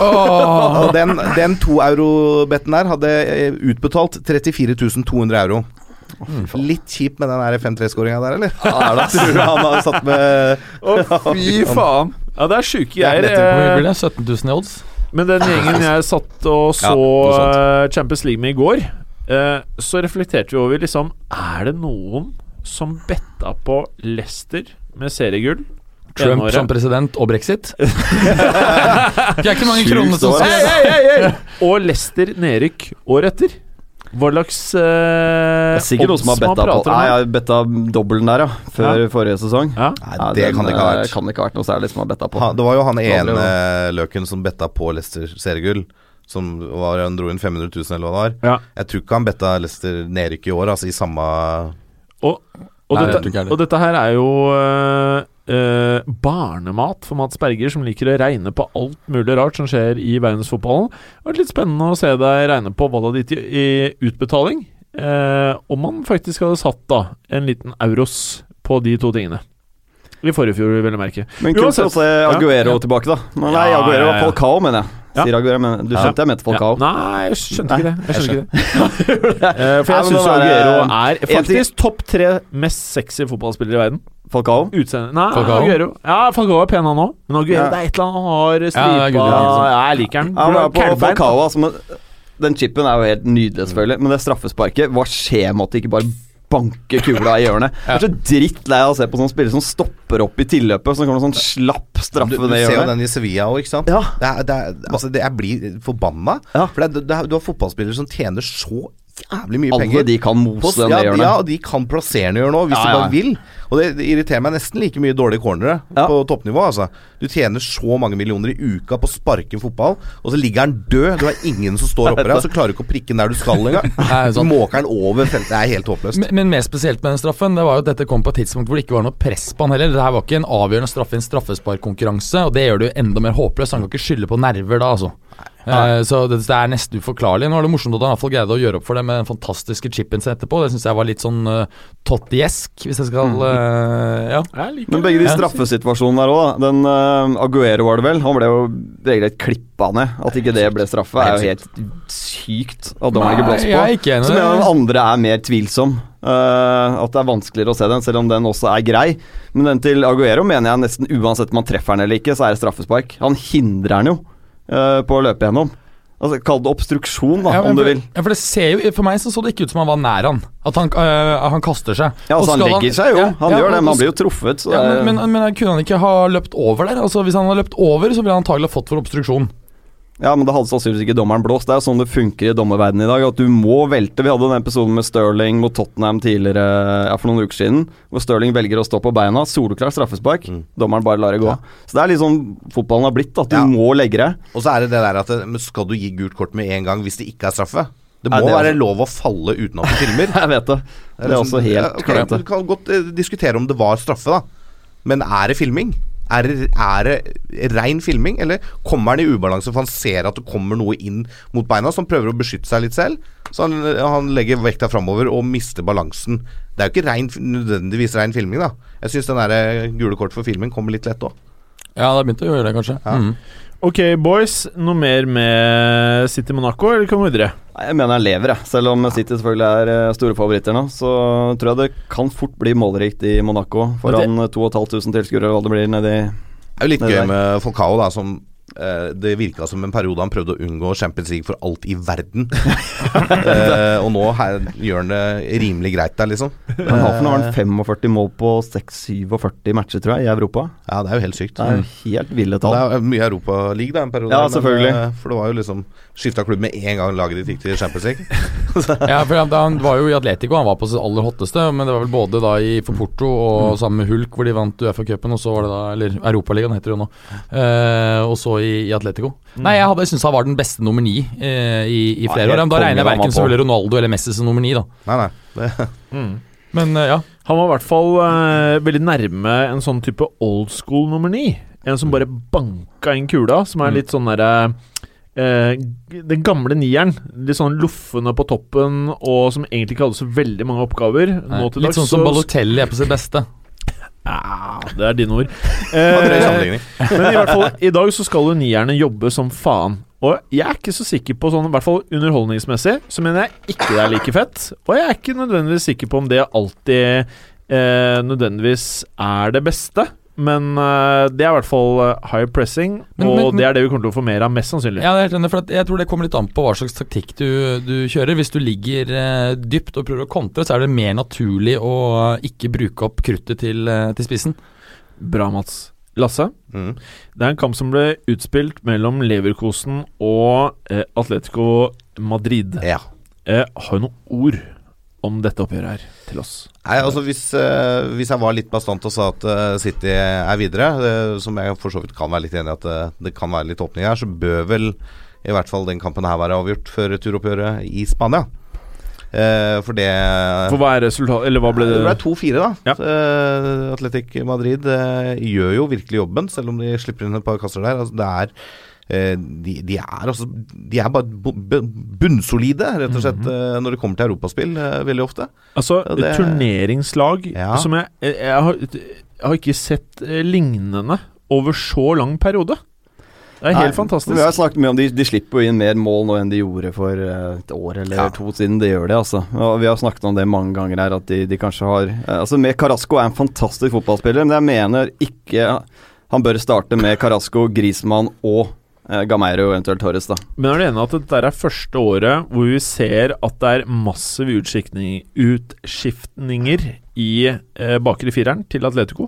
Speaker 4: Og den, den to euro-betten der hadde eh, utbetalt 34 200 euro. Litt kjipt med den der 5-3-skåringa der, eller? Ja, det Tror du han har satt med
Speaker 1: Å, fy faen! Ja, det er sjuke greier.
Speaker 4: Er
Speaker 2: Hvor
Speaker 1: eh,
Speaker 2: blir det? 17 000 i odds?
Speaker 1: Men den gjengen jeg satt og så
Speaker 4: Ja,
Speaker 1: eh, Champions League med i går, eh, så reflekterte vi over liksom Er det noen som betta på Leicester med seriegull?
Speaker 2: Trump som president og brexit? det er ikke mange kronene som
Speaker 1: Hei, hey, hey, hei! Og Leicester nedrykk året etter. Hva slags uh,
Speaker 3: Det er sikkert noen som har betta på Nei, jeg betta dobbelen der, ja. Før forrige sesong.
Speaker 1: Ja.
Speaker 4: Nei,
Speaker 3: det,
Speaker 4: det
Speaker 3: den,
Speaker 4: kan det ikke ha
Speaker 3: eh,
Speaker 4: vært.
Speaker 3: Kan det ikke ha vært noe særlig som har betta på.
Speaker 4: Ha, det var jo han ene løken som betta på Leicester seriegull. Som var, han dro inn 500 000 eller hva det var.
Speaker 1: Ja.
Speaker 4: Jeg tror ikke han betta Leicester nedrykk i år, altså i samme
Speaker 1: Og, og,
Speaker 2: Nei,
Speaker 1: dette, og dette her er jo eh, eh, barnemat for Mats Berger, som liker å regne på alt mulig rart som skjer i verdensfotballen. Det har vært litt spennende å se deg regne på hva hadde gitt i, i utbetaling. eh, om man faktisk hadde satt da en liten euros på de to tingene. I forrige fjor, vil jeg merke.
Speaker 3: Men kult å se Aguero
Speaker 1: Ja.
Speaker 3: tilbake, da. Nei,
Speaker 1: Ja,
Speaker 3: Aguero
Speaker 1: ja,
Speaker 3: og
Speaker 1: ja.
Speaker 3: Falcao, mener jeg.
Speaker 1: Ja.
Speaker 3: Sier Aguero, men Du skjønte jeg mente Falcao?
Speaker 1: Ja. Nei, jeg skjønte ikke det. Jeg skjønte ikke det. Eh, for jeg syns Aguero er faktisk topp tre mest sexy fotballspillere i verden.
Speaker 3: Falcao?
Speaker 1: Utseende Nei,
Speaker 2: Falcao?
Speaker 1: Aguero. Ja, Falcao er pen, han òg. Men Aguero,
Speaker 3: Ja.
Speaker 1: det er et eller annet han har
Speaker 2: Ja,
Speaker 1: stripa ja,
Speaker 2: ja.
Speaker 1: Jeg liker han.
Speaker 3: Ja, men på Falcao, altså, men den chipen er jo helt nydelig, selvfølgelig. Men det straffesparket, hva skjer med at det ikke bare banker kula i hjørnet? Jeg er så drittlei av å se på sånne spillere som stopper opp i tilløpet, så kommer det sånn slapp straffe
Speaker 4: Du, du ser jo den i Sevilla òg, ikke sant?
Speaker 3: Ja.
Speaker 4: Det er, det er, altså det, jeg blir forbanna.
Speaker 3: Ja.
Speaker 4: For det, det, du har fotballspillere som tjener så jævlig mye
Speaker 3: Alle
Speaker 4: penger.
Speaker 3: de kan mose den
Speaker 4: ja,
Speaker 3: hjørnet.
Speaker 4: ja, og de kan plassere den i hjørnet òg, hvis
Speaker 3: Ja,
Speaker 4: de bare vil. Og det, det irriterer meg nesten like mye dårlige cornere
Speaker 3: Ja.
Speaker 4: på toppnivå. Altså. Du tjener så mange millioner i uka på å sparke fotball, og så ligger den død. Du har ingen som står oppi deg, og så klarer du ikke å prikke den der du skal engang.
Speaker 2: Sånn.
Speaker 4: Du måker den over feltet. Det er helt håpløst.
Speaker 2: Men, men mer spesielt med den straffen, det var jo at dette kom på et tidspunkt hvor det ikke var noe press på han heller. Det her var ikke en avgjørende straffe i en straffesparkkonkurranse, og det gjør det jo enda mer håpløst. Han kan ikke skylde på nerver da, altså. Eh, så det, det er nesten uforklarlig. Nå er det morsomt at han iallfall greide å gjøre opp for det med den fantastiske chipen sin etterpå. Det syns jeg var litt sånn uh, Tottiesk, hvis jeg skal uh, Ja.
Speaker 1: Jeg liker
Speaker 3: Men begge de straffesituasjonene der òg, da. Den uh, Aguero var det vel. Han ble jo regelrett klippa ned. At ikke det ble straffe, er jo helt sykt at dommeren ikke blåser
Speaker 2: er
Speaker 3: på.
Speaker 2: ikke en
Speaker 3: Så
Speaker 2: de
Speaker 3: mener den andre er mer tvilsom. Uh, at det er vanskeligere å se den, selv om den også er grei. Men den til Aguero mener jeg nesten uansett om man treffer den eller ikke, så er det straffespark. Han hindrer den jo eh, på å løpe gjennom. Altså, Kall det obstruksjon, da,
Speaker 2: Ja,
Speaker 3: om du vil.
Speaker 2: ja, for det ser jo For meg så så det ikke ut som han var nær han. At han, øh, han kaster seg.
Speaker 3: Ja, altså Han
Speaker 2: legger
Speaker 3: legger seg jo. Han
Speaker 2: ja,
Speaker 3: gjør det, men han blir jo truffet. Så
Speaker 2: ja, men, men, men kunne han ikke ha løpt over der? Altså Hvis han hadde løpt over, så ville han antagelig ha fått for obstruksjon.
Speaker 3: Ja, men det hadde sannsynligvis ikke dommeren blåst. Det er jo sånn det funker i dommerverdenen i dag. At du må velte. Vi hadde den episoden med Stirling mot Tottenham tidligere ja, for noen uker siden. Hvor Stirling velger å stå på beina. Soleklar straffespark.
Speaker 4: Mm.
Speaker 3: Dommeren bare lar det gå. Så det er litt sånn fotballen har blitt. At du
Speaker 4: Ja.
Speaker 3: må legge det.
Speaker 4: Og så er det det der at Skal du gi gult kort med en gang hvis det ikke er straffe? Det må
Speaker 3: det være
Speaker 4: være lov å falle uten at du filmer.
Speaker 3: Jeg vet det. Det er også
Speaker 4: ja,
Speaker 3: helt
Speaker 4: klart
Speaker 3: klønete.
Speaker 4: Du kan godt eh, diskutere om det var straffe, da. Men er det filming? Er er det rein filming, eller kommer han i ubalanse for han ser at det kommer noe inn mot beina, så han prøver å beskytte seg litt selv? Så han, han legger vekta framover og mister balansen. Det er jo ikke rein, nødvendigvis rein filming, da. Jeg syns den der eh, gule kort for filming kommer litt lett òg.
Speaker 2: Ja, det har begynt å gjøre det, kanskje.
Speaker 4: Ja.
Speaker 2: Mm.
Speaker 1: Ok, boys. Noe mer med City Monaco, eller kan vi videre?
Speaker 3: Jeg mener jeg lever, jeg. Selv om City selvfølgelig er eh, store favoritter nå, så tror jeg det kan fort bli målrikt i Monaco. Foran 2500 tilskuere, hva det blir nedi
Speaker 4: Det er jo litt gøy
Speaker 3: der.
Speaker 4: med Folkao, da, som eh, Det virka som en periode han prøvde å unngå Champions League for alt i verden. Eh, og nå her, gjør han det rimelig greit der, liksom.
Speaker 3: Han har for nå har han 45 mål på 6-47 matcher, tror jeg, i Europa.
Speaker 4: Ja, det er jo helt sykt.
Speaker 3: Det er jo helt ville
Speaker 4: Det
Speaker 3: tall.
Speaker 4: er mye Europaliga en periode.
Speaker 3: Ja,
Speaker 4: men,
Speaker 3: selvfølgelig.
Speaker 4: eh, for det var jo liksom Skifta klubb med en gang laget de fikk til Champions League.
Speaker 2: Ja, for han, han var jo i Atletico, han var på sitt aller hotteste. Men det var vel både da i for Porto og sammen med Hulk, hvor de vant Uefa-cupen, og så var det da Eller Europaligaen heter det jo nå. Eh, og så i, i Atletico. Nei, jeg hadde syntes han var den beste nummer ni eh, i, i flere
Speaker 3: ja,
Speaker 2: år. Men Da regner jeg verken selvfølgelig Ronaldo eller Messi som nummer ni, da.
Speaker 4: Nei, nei. Det,
Speaker 2: Men eh, ja.
Speaker 1: Han var i hvert fall eh, veldig nærme en sånn type old school nummer ni. En som bare banka inn kula, som er
Speaker 2: Mm.
Speaker 1: litt sånn derre eh, Den gamle nieren. Litt sånn loffende på toppen, og som egentlig ikke hadde så veldig mange oppgaver. Nå til
Speaker 2: Litt
Speaker 1: dag,
Speaker 2: sånn som
Speaker 1: så-
Speaker 2: Balotelli er på sitt beste.
Speaker 1: Ja, det er dine ord. Eh, men i hvert fall, i dag så skal jo nierne jobbe som faen. Og jeg er ikke så sikker på sånn, i hvert fall underholdningsmessig, så mener jeg ikke det er like fett. Og jeg er ikke nødvendigvis sikker på om det alltid eh, nødvendigvis er det beste. Men uh, det er i hvert fall eh, high pressing,
Speaker 2: Men-
Speaker 1: og
Speaker 2: men- men-
Speaker 1: det er det vi kommer til å få mer av, mest sannsynlig.
Speaker 2: Ja, det helt enig, for at jeg tror det kommer litt an på hva slags taktikk du, du kjører. Hvis du ligger uh, dypt og prøver å kontre, så er det mer naturlig å ikke bruke opp kruttet til, uh, til spissen.
Speaker 1: Bra, Mats. Lasse,
Speaker 4: Mm.
Speaker 1: det er en kamp som ble utspilt mellom Leverkosen og Atletico Madrid.
Speaker 4: Ja.
Speaker 1: Eh, har du noen ord om dette oppgjøret her til oss?
Speaker 4: Nei, altså hvis, eh, hvis jeg var litt bastant og sa at eh, City er videre, eh, som jeg for så vidt kan være litt enig i at eh, det kan være litt åpning her, så bør vel i hvert fall den kampen her være avgjort før turoppgjøret i Spania. Eh, for det
Speaker 1: For hva er resultatet Eller hva ble det?
Speaker 4: Det ble 2-4, da.
Speaker 1: Ja.
Speaker 4: Eh, Atletic Madrid gjør jo virkelig jobben, selv om de slipper inn et par kasser der. Altså, det er de, de er altså De er bare bu- bu- bunnsolide, rett og slett,
Speaker 1: mm
Speaker 4: -hmm. når det kommer til europaspill, eh, veldig ofte.
Speaker 1: Altså,
Speaker 4: det-
Speaker 1: turneringslag
Speaker 4: Ja.
Speaker 1: som jeg, jeg, har, jeg har ikke sett eh, lignende over så lang periode. Det er helt
Speaker 3: Nei,
Speaker 1: fantastisk.
Speaker 3: Vi har snakket mye om de, de slipper jo inn mer mål nå enn de gjorde for eh, et år eller
Speaker 4: Ja.
Speaker 3: to siden. De gjør det, altså. Og vi har snakket om det mange ganger her, at de, de kanskje har eh, Altså, med Carasco er en fantastisk fotballspiller, men jeg mener ikke han bør starte med Carasco, Grismann og eh, Gameiro, eventuelt Torres, da.
Speaker 1: Men er du enig at dette er første året hvor vi ser at det er massive utskiftninger i eh, bakre fireren til Atletico?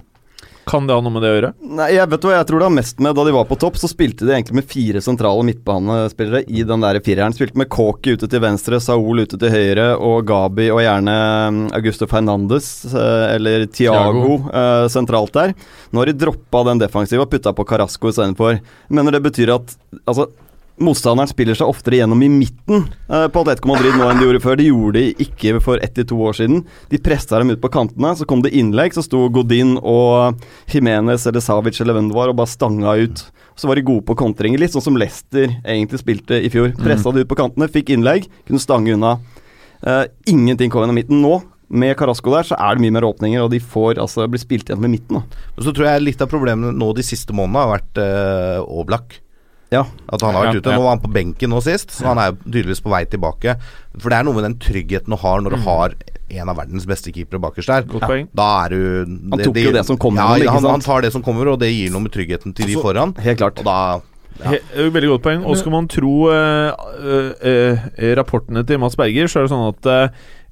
Speaker 1: Kan det ha noe med det å gjøre?
Speaker 3: Nei, jeg vet hva jeg tror det har mest med Da de var på topp, så spilte de egentlig med fire sentrale midtbanespillere i den der fireren. Spilte med Kåki ute til venstre, Saul ute til høyre og Gabi og gjerne mm, Augusto Fernandes eh, eller Tiago eh, sentralt der. Nå har de droppa den defensive og putta på Carasco istedenfor. Mener det betyr at altså motstanderen spiller seg oftere gjennom i midten eh, på Atletico Madrid nå enn de gjorde før. De gjorde det ikke for ett til to år siden. De pressa dem ut på kantene, så kom det innlegg, så sto Godin og Jimenez eller Savic eller hvem det var, og bare stanga ut. Så var de gode på kontringer, litt sånn som Leicester egentlig spilte i fjor. Pressa de ut på kantene, fikk innlegg, kunne stange unna. Eh, ingenting kom gjennom midten. Nå, med Carasco der, så er det mye mer åpninger, og de får altså blir spilt igjen med midten. Da.
Speaker 4: Så tror jeg litt av problemet nå de siste månedene har vært uh, Oblak.
Speaker 3: Ja.
Speaker 4: At han har vært
Speaker 2: Ja,
Speaker 4: ute.
Speaker 2: ja.
Speaker 4: Nå var han på benken nå sist, så han er jo tydeligvis på vei tilbake. For det er noe med den tryggheten du har når du har en av verdens beste keepere bakerst der.
Speaker 1: Godt poeng.
Speaker 4: Da er du
Speaker 3: Han tok jo det som kommer.
Speaker 4: ja, han, han tar det som kommer, og det gir noe med tryggheten til de
Speaker 1: Altså,
Speaker 4: foran.
Speaker 3: Helt klart.
Speaker 4: Og da ja.
Speaker 1: He, eh, veldig godt poeng. Og skal man tro eh, eh, eh, rapportene til Mats Berger, så er det sånn at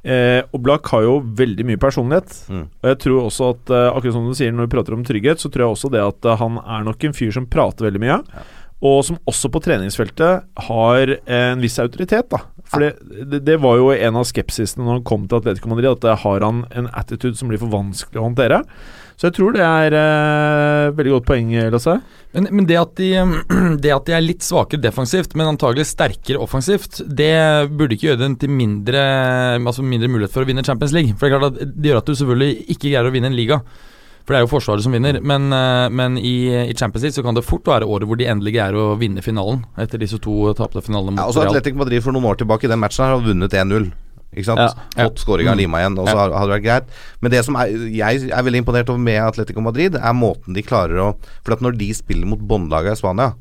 Speaker 1: eh, Oblak har jo veldig mye personlighet.
Speaker 4: Mm.
Speaker 1: Og jeg tror også at eh, akkurat som du sier når du prater om trygghet, så tror jeg også det at eh, han er nok en fyr som prater veldig mye. Og som også på treningsfeltet har en viss autoritet, da. For det, det, var jo en av skepsisene når han kom til Atletico Madrid, at det har han en attitude som blir for vanskelig å håndtere. Så jeg tror det er eh, veldig godt poeng, Lasse.
Speaker 2: Men, men det, at de, det at de er litt svakere defensivt, men antagelig sterkere offensivt, det burde ikke gjøre den til mindre, altså mindre mulighet for å vinne Champions League. For Det er klart at det gjør at du selvfølgelig ikke greier å vinne en liga. For det er jo Forsvaret som vinner. Men, eh, men i, i Champions League så kan det fort være året hvor de endelig greier å vinne finalen, etter disse to tapte finalene
Speaker 4: Ja,
Speaker 2: mot
Speaker 4: også
Speaker 2: Real.
Speaker 4: Atletico Madrid for noen år tilbake i den matchen her har vunnet 1-0. Ikke sant?
Speaker 3: Ja.
Speaker 4: Fått skåringa av
Speaker 2: Mm.
Speaker 4: Lima igjen, og så
Speaker 2: Ja.
Speaker 4: hadde det vært greit. Men det som er, jeg er veldig imponert over med Atletico Madrid, er måten de klarer å For at når de spiller mot båndlaga i Spania,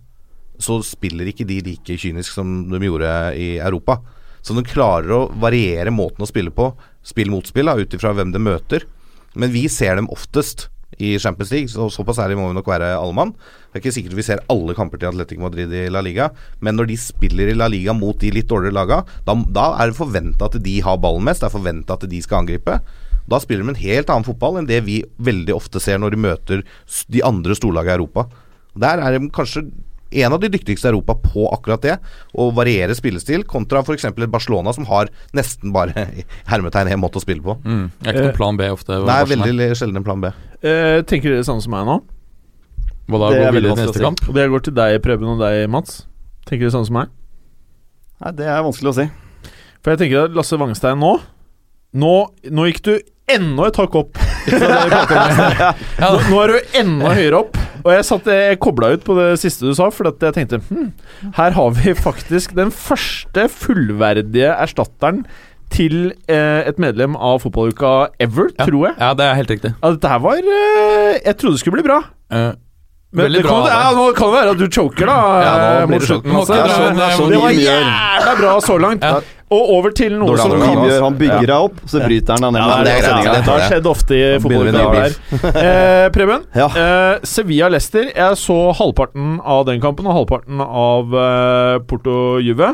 Speaker 4: så spiller ikke de like kynisk som de gjorde i Europa. Så de klarer å variere måten å spille på, spill mot spill, ut ifra hvem de møter. Men vi ser dem oftest i Champions League, så såpass ærlig må vi nok være alle mann. Det er ikke sikkert vi ser alle kamper til Atletico Madrid i La Liga, men når de spiller i La Liga mot de litt dårligere laga, da, da er det forventa at de har ballen mest, det er forventa at de skal angripe. Da spiller de en helt annen fotball enn det vi veldig ofte ser når de møter de andre storlagene i Europa. Der er de kanskje en av de dyktigste i Europa på akkurat det, å variere spillestil, kontra f.eks. et Barcelona som har nesten bare hermetegn én måte å spille på.
Speaker 2: Mm. Det er ikke noen plan B ofte.
Speaker 4: Det er
Speaker 2: Barcelona.
Speaker 4: veldig sjelden en plan B.
Speaker 1: Eh, tenker dere det samme som meg nå?
Speaker 2: Hva da,
Speaker 3: Det er
Speaker 2: gå videre til neste kamp?
Speaker 1: Og det går til deg, Preben, og deg, Mats. Tenker dere det samme som meg?
Speaker 3: Nei, det er vanskelig å si.
Speaker 1: For jeg tenker at Lasse Wangstein nå Nå, nå gikk du enda et hakk opp. Nå, nå er du enda høyere opp. Og jeg, satt, jeg kobla ut på det siste du sa, for at jeg tenkte hm, her har vi faktisk den første fullverdige erstatteren til eh, et medlem av fotballuka ever,
Speaker 2: Ja.
Speaker 1: tror jeg.
Speaker 2: Ja, det er helt riktig.
Speaker 1: Ja, dette her var eh, Jeg trodde det skulle bli bra.
Speaker 2: Eh,
Speaker 1: Men
Speaker 2: Veldig
Speaker 1: det kan,
Speaker 2: bra,
Speaker 1: ja, nå kan det være at du choker, da.
Speaker 4: Ja, nå
Speaker 1: eh,
Speaker 4: blir det
Speaker 1: slutten. altså. Det var jævla bra så langt.
Speaker 2: Ja.
Speaker 1: Og over til noe som
Speaker 4: kan
Speaker 3: gjør, han bygger deg opp, så bryter han deg ned.
Speaker 1: Ja, det, er det, det har skjedd ofte i fotballkamper
Speaker 4: med.
Speaker 1: Eh, Preben,
Speaker 3: Ja.
Speaker 1: eh, Sevilla-Lester. Jeg så halvparten av den kampen og halvparten av eh, Porto-Juve.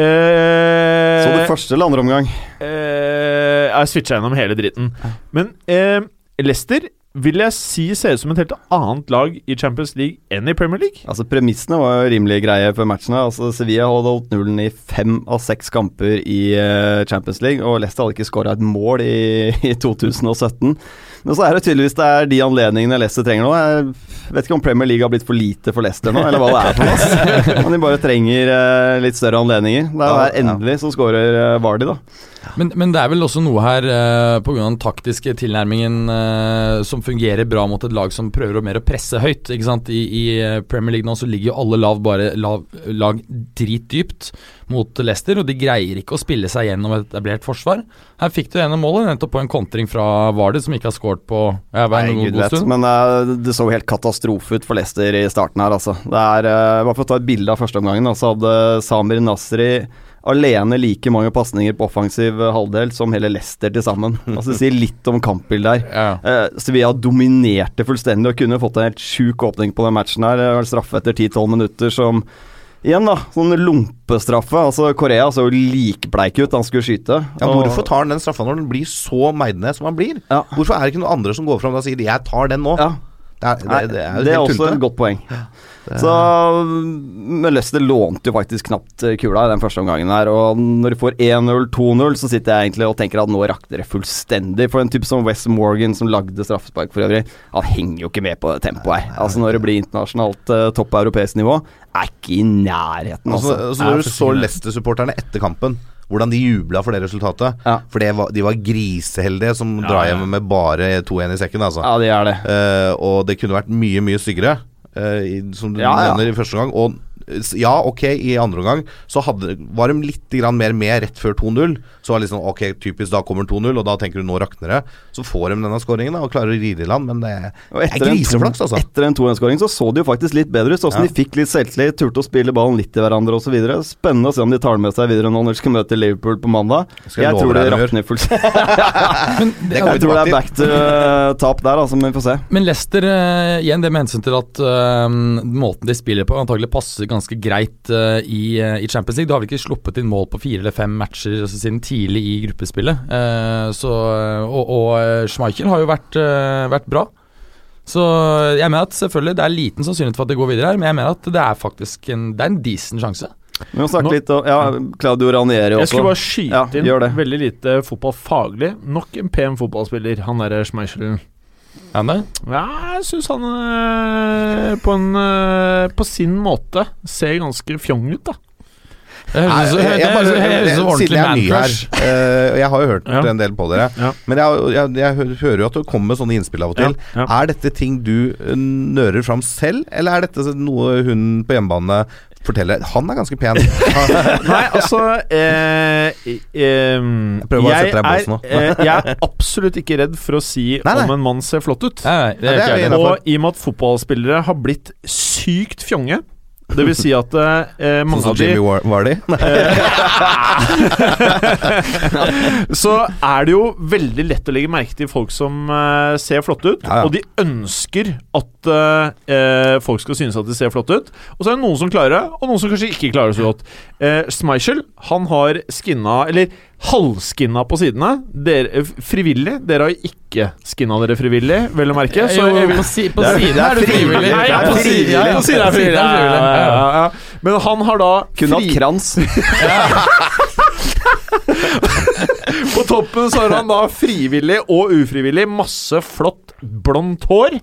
Speaker 1: Eh,
Speaker 3: Så det første eller andre omgang?
Speaker 1: eh, jeg switcha gjennom hele dritten. Men eh, Leicester vil jeg si ser ut som et helt annet lag i Champions League enn i Premier League.
Speaker 3: Altså Premissene var jo rimelig greie før matchene. Altså Sevilla hadde holdt nullen i fem av seks kamper i eh, Champions League, og Leicester hadde ikke skåra et mål i, i 2017. Men så er det tydeligvis det er de anledningene Leicester trenger nå. Jeg vet ikke om Premier League har blitt for lite for Leicester nå, eller hva det er for oss. Men de bare trenger eh, litt større anledninger. Det er endelig så skårer uh, Vardy, da.
Speaker 2: Men, men det er vel også noe her eh, pga. den taktiske tilnærmingen eh, som fungerer bra mot et lag som prøver å mer å presse høyt. Ikke sant? I, i eh, Premier League nå så ligger jo alle lav bare lav, lag dritdypt mot Leicester, og de greier ikke å spille seg gjennom et etablert forsvar. Her fikk du ene målet, nettopp på en kontring fra Vardy, som ikke har skåret på ja,
Speaker 3: Nei, gud
Speaker 2: god
Speaker 3: vet.
Speaker 2: stund.
Speaker 3: Men uh, det så helt katastrofe ut for Leicester i starten her, altså. Det er, uh, Bare for å ta et bilde av førsteomgangen, så så hadde Samir Nasri alene like mange pasninger på offensiv eh, halvdel som hele Leicester til sammen. Altså Det sier litt om kampbildet her.
Speaker 2: Ja.
Speaker 3: Uh, Sevilla dominerte fullstendig og kunne fått en helt sjuk åpning på den matchen her. Det var Straffe etter 10-12 minutter som Igjen, da. Sånn lompestraffe. Altså Korea så jo likbleik ut da han skulle skyte.
Speaker 4: Ja, Hvorfor tar han den straffa når den blir så meidende som han blir?
Speaker 3: Ja.
Speaker 4: Hvorfor er det ikke noen andre som går fram og sier 'jeg tar den nå'?
Speaker 3: Ja.
Speaker 4: Det er, det, det er,
Speaker 3: det er også
Speaker 4: tullete.
Speaker 3: et godt poeng. Så Men Leicester lånte jo faktisk knapt eh, kula i den første omgangen her. Og når de får 1-0, 2-0, så sitter jeg egentlig og tenker at nå rakk det fullstendig. For en type som West Morgan, som lagde straffespark for øvrig, han henger jo ikke med på det tempoet her. Altså Når det blir internasjonalt uh, topp europeisk nivå, er ikke i nærheten,
Speaker 4: Altså,
Speaker 3: altså.
Speaker 4: altså, når du så Leicester-supporterne etter kampen, hvordan de jubla for det resultatet
Speaker 3: Ja.
Speaker 4: For det var, de var griseheldige som drar
Speaker 1: ja.
Speaker 4: hjem med bare 2-1 i sekken, altså.
Speaker 3: Ja, de er det.
Speaker 4: Uh, og det kunne vært mye, mye styggere, uh, som du
Speaker 3: Ja, ja.
Speaker 4: nevner i første gang. Og ja, ok, i andre omgang så hadde, var de litt grann mer med rett før 2-0. Så var det liksom ok, typisk da kommer 2-0, og da tenker du nå rakner det. Så får de denne skåringen og klarer å ride i land, men det, det er griseflaks, altså.
Speaker 3: Etter en 2-1-skåring så så det jo faktisk litt bedre ut. Sånn
Speaker 4: Ja.
Speaker 3: de fikk litt selvtillit, turte å spille ballen litt til hverandre osv. Spennende å se om de tar den med seg videre nå når de skal møte Liverpool på mandag.
Speaker 4: Skal jeg
Speaker 3: Jeg tror det rakner fullstendig.
Speaker 2: Men,
Speaker 4: Det kommer
Speaker 3: Jeg tror det er back to uh, tap der, altså, men vi får se.
Speaker 2: men Leicester, eh, igjen det med hensyn til at uh, måten de spiller på, antagelig passer ganske greit eh, i, eh, i Champions League. Du har vel ikke sluppet inn mål på fire eller fem matcher altså, siden tidlig i gruppespillet. Eh, så, og og Schmeichel har jo vært, vært bra. Så jeg mener at selvfølgelig det er liten sannsynlighet for at det går videre her, men jeg mener at det er faktisk en, det er en decent sjanse.
Speaker 3: Vi må snakke
Speaker 1: Nå-
Speaker 3: litt om Ja, Claudio Ranieri
Speaker 1: Jeg skulle bare skyte
Speaker 3: Ja,
Speaker 1: inn veldig lite fotballfaglig. Nok en pen fotballspiller, han derre Schmeichelen.
Speaker 2: Er det?
Speaker 1: Ja, jeg syns han øh, på, en, øh, på sin måte ser ganske fjong ut, da.
Speaker 2: Det høres ut som-
Speaker 4: jeg-
Speaker 2: høres- ut som ordentlig man-crush.
Speaker 4: eh, og jeg har jo hørt
Speaker 1: Ja.
Speaker 4: en del på dere,
Speaker 1: Ja.
Speaker 4: men jeg, jeg, jeg hører jo at det kommer med sånne innspill av og til.
Speaker 1: Ja, ja.
Speaker 4: Er dette ting du eh, nører fram selv, eller er dette noe hun på hjemmebane forteller? Han er ganske pen.
Speaker 1: Nei, altså eh, eh,
Speaker 4: Jeg prøver å sette deg i bås nå.
Speaker 1: er, eh, jeg er absolutt ikke redd for å si
Speaker 4: Nei, nei.
Speaker 1: om en mann ser flott ut.
Speaker 2: Nei, nei, det
Speaker 4: Ja,
Speaker 2: er
Speaker 4: det er vi
Speaker 2: jeg.
Speaker 1: Og i og med at fotballspillere har blitt sykt fjonge det vil si at eh,
Speaker 4: Sånn
Speaker 1: mange
Speaker 4: som
Speaker 1: av de
Speaker 4: Jimmy War- Vardy.
Speaker 1: Så er det jo veldig lett å legge merke til folk som eh, ser flotte ut,
Speaker 4: Ja, ja.
Speaker 1: og de ønsker at eh, eh, folk skal synes at de ser flotte ut. Og så er det noen som klarer det, og noen som kanskje ikke klarer det så godt. Eh, Schmeichel, han har skinna, eller halvskinna på sidene. Dere, eh, frivillig. Dere har jo ikke skinna dere frivillig, vel å merke. Så
Speaker 2: jo,
Speaker 1: jeg vil-
Speaker 2: på, si, på
Speaker 3: er-
Speaker 2: siden
Speaker 3: er
Speaker 2: du frivillig.
Speaker 1: Nei,
Speaker 3: Det er
Speaker 1: på siden, ja, du er frivillig. Ja, ja, ja, ja. Men han har da
Speaker 3: Kunne hatt krans.
Speaker 1: På toppen så har han da frivillig og ufrivillig masse flott blondt hår.